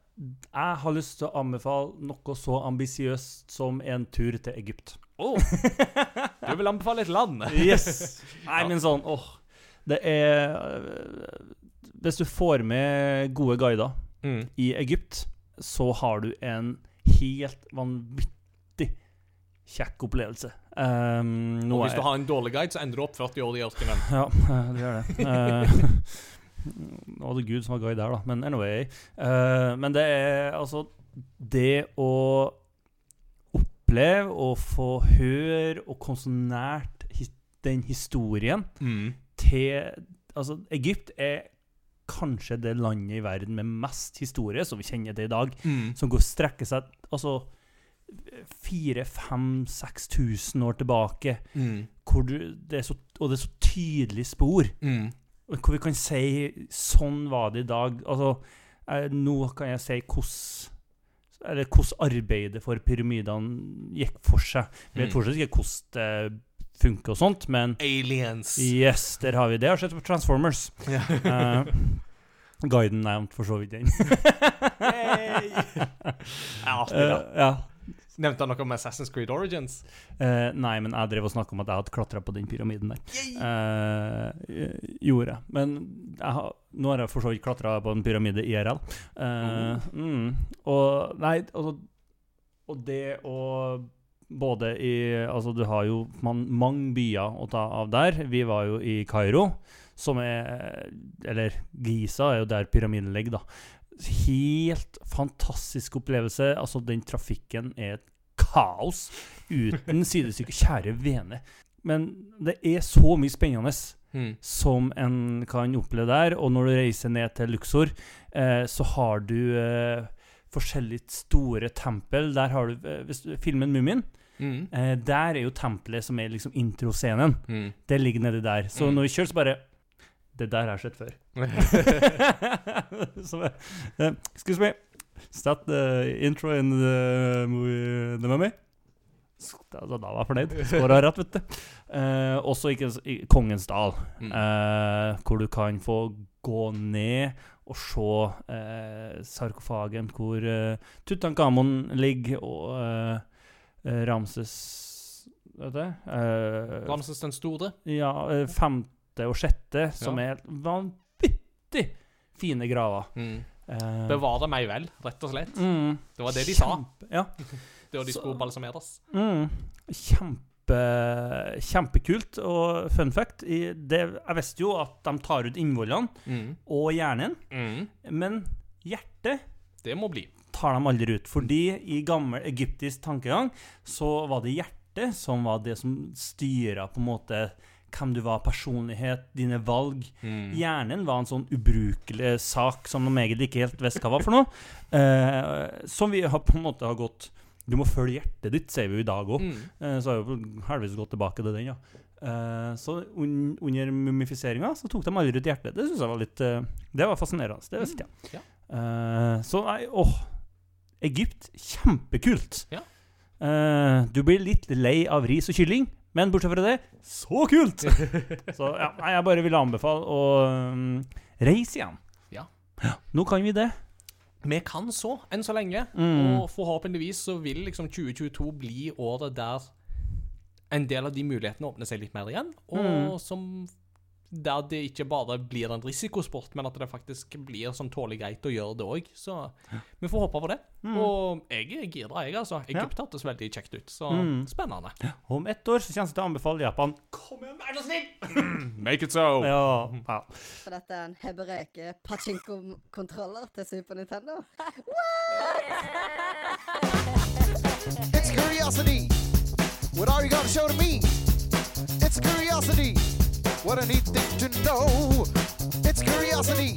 jeg har lyst til å anbefale noe så ambisiøst som en tur til Egypt. Oh, du vil anbefale et land? Yes! Nei, men sånn, åh. Det er øh, Hvis du får med gode guider Mm. i Egypt, så har du en helt vanvittig kjekk opplevelse. Um, Og hvis du har en dårlig guide, så ender du opp 40 år i ørkenen. Ja, eh, det gjør det. Eh, Nå var det Gud som var guide der, da. Men anyway. Uh, men det er altså Det å oppleve og få høre og komme så nært den historien Mm. til Altså, Egypt er kanskje det landet i verden med mest historie, som vi kjenner det i dag, Mm. som går strekker seg altså 4000-5000-6000 år tilbake. Mm. Hvor du, det er så, og det er så tydelige spor. Mm. Hvor vi kan si 'sånn var det i dag'. Altså, nå kan jeg si hvordan eller hvordan arbeidet for pyramidene gikk for seg. Vi vet Mm. fortsatt ikke hvordan det funker og sånt, men Aliens. yes, der har vi det. Jeg har sett på Transformers. Ja. uh, guiden nevnte for så vidt den. ja, ja. Nevnte han noe om Assassin's Creed Origins? Uh, nei, men jeg drev og snakka om at jeg hadde klatra på den pyramiden der. Uh, gjorde jeg. Men jeg har, nå har jeg for så vidt klatra på en pyramide IRL. Eh, mm, og nei, altså Og det å både i Altså, du har jo man, mange byer å ta av der. Vi var jo i Kairo, som er Eller Giza er jo der pyramiden ligger, da. Helt fantastisk opplevelse. Altså, den trafikken er et kaos uten sidestykke. Kjære vene. Men det er så mye spennende Mm. som en kan oppleve der. Og når du reiser ned til Luxor, eh, så har du eh, forskjellige store tempel. Der har du eh, du, Filmen 'Mummien', Mm. eh, der er jo tempelet som er liksom introscenen. Mm. Det ligger nedi der. Så Mm. når vi kjører, så bare Det der har jeg sett før. så eh, Excuse me. Is that the intro in the movie The Mummy? Da, da var jeg fornøyd. Skåra rett, vet du. Uh, også ikke i Kongens dal, eh, hvor du kan få gå ned og se sarkofagen hvor uh, Tutankhamon ligger, og Ramses Vet du? Uh, Ramses den store? ja, eh, femte og sjette, som Ja. er vanvittig fine graver. Mm. Eh, Bevare meg vel, rett og slett. mm, Det var det de sa Ja. det var de skulle balsameres. Mm, kjempe, kjempekult. Og fun fact det, Jeg visste jo at de tar ut innvollene Mm. og hjernen, Mm. men hjertet Det må bli. tar de aldri ut. Fordi i gammel egyptisk tankegang så var det hjertet som var det som styra på en måte hvem du var, personlighet, dine valg. Mm. Hjernen var en sånn ubrukelig sak som de egentlig ikke helt visste hva var for noe. Eh, som vi har på en måte har gått Du må følge hjertet ditt, sier vi jo i dag òg. Mm. Eh, Så har vi heldigvis gått tilbake til den, ja. Eh, Så un under mumifiseringa så tok de aldri ut hjertet. Det syns jeg var litt eh, Det var fascinerende. Det visste jeg. Ja. Eh, Så nei, åh. Egypt, kjempekult. Ja. Eh, du blir litt lei av ris og kylling, men bortsett fra det, så kult! så ja, nei, jeg bare ville anbefale å um, reise igjen. Ja. Nå kan vi det. Vi kan så, enn så lenge. Mm. Og forhåpentligvis så vil liksom 2022 bli året der en del av de mulighetene åpner seg litt mer igjen, og Mm. som der det ikke bare blir en risikosport, men at det faktisk blir sånn tålelig greit å gjøre det òg. Så vi får håpe på det. Mm. Og jeg er gira, jeg, altså. Egypt hørtes veldig kjekt ut, så Mm. spennende. Om ett år så kommer jeg til å anbefale Japan. Kom igjen, vær så snill! Make it so! Ja, ja. For dette er en hebreke pachinko-kontroller til Super Nintendo. It's curiosity. What are you gonna show to me? It's curiosity. What a neat thing to know. It's curiosity.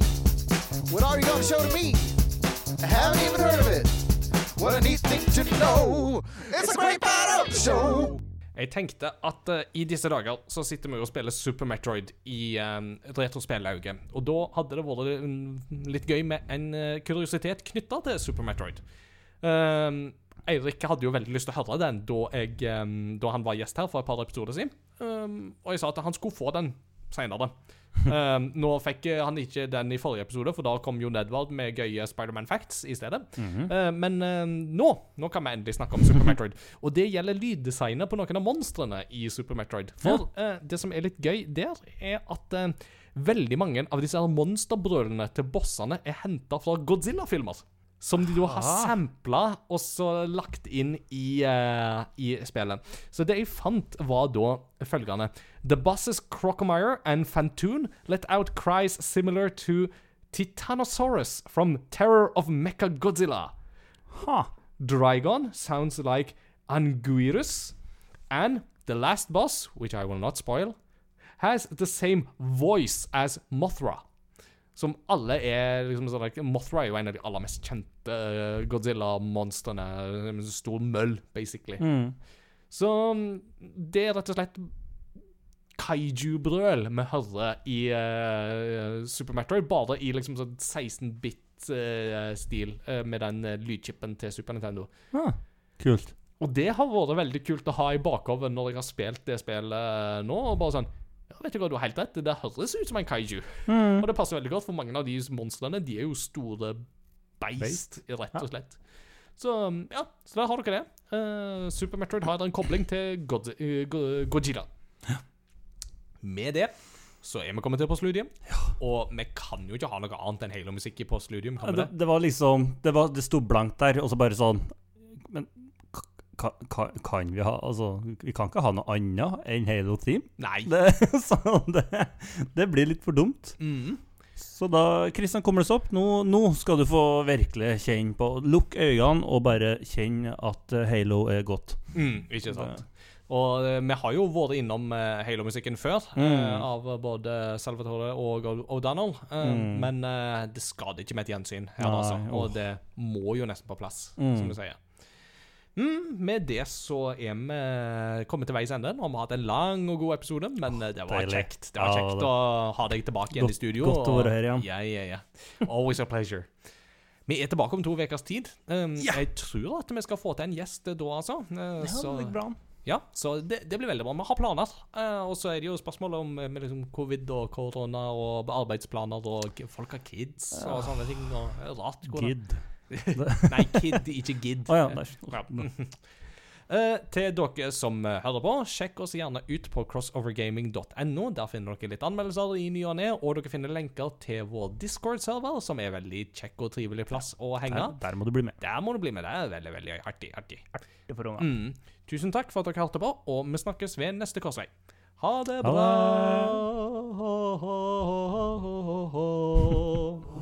What are you gonna show to me? I haven't even heard of it. What a neat thing to know. It's a great part of the show. Jeg tenkte at uh, i disse dager så sitter vi og spiller Super Metroid i uh, retrospillauget. Og da hadde det vært um, litt gøy med en uh, kuriositet knytta til Super Metroid. Uh, Eirik hadde jo veldig lyst til å høre den da, jeg, um, da han var gjest her for et par episoder siden. Um, og jeg sa at han skulle få den seinere. Um, nå fikk eh, han ikke den i forrige episode, for da kom jo Nedvard med gøye Spiderman facts i stedet. Uh, men uh, nå nå kan vi endelig snakke om Super Metroid. Og det gjelder lyddesignet på noen av monstrene i Super Metroid. For uh, det som er litt gøy der, er at uh, veldig mange av disse monsterbrølene til bossene er henta fra Godzilla-filmer. Som de da har Ah. sampla og så lagt inn i, uh, i spillet. Så det jeg fant, var da følgende The bosses Crocomire and Fantoon let out cries similar to Titanosaurus from Terror of Mechagodzilla. Huh. Drygon sounds like Anguirus. And the last boss, which I will not spoil, has the same voice as Mothra. Som alle er liksom sånn like, Mothra er jo en av de aller mest kjente eh, Godzilla-monstrene. En stor møll, basically. Mm. Så mm, det er rett og slett kaiju-brøl vi hører i uh, Super Metroid, bare i liksom sånn 16-bit-stil med den eh, lydchipen til Super Nintendo. Ah, kult. Og det har vært veldig kult å ha i bakhodet når jeg har spilt det spillet nå. og bare sånn vet du hva, du har helt rett. Det høres ut som en kaiju. Mm. Og det passer veldig godt, for mange av de monstrene De er jo store beist, rett og slett. Så ja, så der har dere det. Uh, Super Metroid har en kobling til God uh, Go- Godzilla. Med det så er vi kommet til postludium. Og vi kan jo ikke ha noe annet enn Halo-musikk i postludium. Kan vi Det, det? det var liksom Det, var, det sto blankt der, og så bare sånn Men ka, ka, kan vi ha Altså, vi kan ikke ha noe annet enn Halo Team? Nei. Det, så det, det blir litt for dumt. Mm. Så da, Kristian, kommer det seg opp. Nå, nå skal du få virkelig kjenne på Lukk øynene og bare kjenne at eh, Halo er godt. Mm, ikke sant. Og eh, vi har jo vært innom eh, Halo-musikken før, Mm. eh, av både Salvatore og O'Donnell. eh, Mm. Men eh, det skader ikke med et gjensyn her, Nei, altså. Og det må jo nesten på plass, Mm. som du sier. Mm, med det så er vi kommet til veis ende. Nå har vi hatt en lang og god episode, men oh, det var deilig. kjekt Det var Ja, kjekt det- å ha deg tilbake igjen Godt- i studio. godt å være her igjen. Ja, ja, ja. Always a pleasure. Vi er tilbake om to ukers tid. Um, yeah. Jeg tror at vi skal få til en gjest da, altså. Uh, Ja, så- det bra. ja, så det, det blir veldig bra. Vi har planer. Uh, og så er det jo spørsmål om eh, med liksom covid og korona og arbeidsplaner og folk har kids og sånne ting. Og rart. hvordan- Gid. Nei, kid, ikke gidd. Oh, ja. Ja. Uh, til dere som eh, hører på, sjekk oss gjerne ut på crossovergaming.no. Der finner dere litt anmeldelser i ny og ne, og dere finner lenker til vår Discord-server, som er veldig kjekk og trivelig plass å henge. Der, der må du bli med. Der må du bli med. Det er veldig, veldig artig. artig. artig for. Mm. Tusen takk for at dere hørte på, og vi snakkes ved neste korsvei. Ha det bra! Ha det.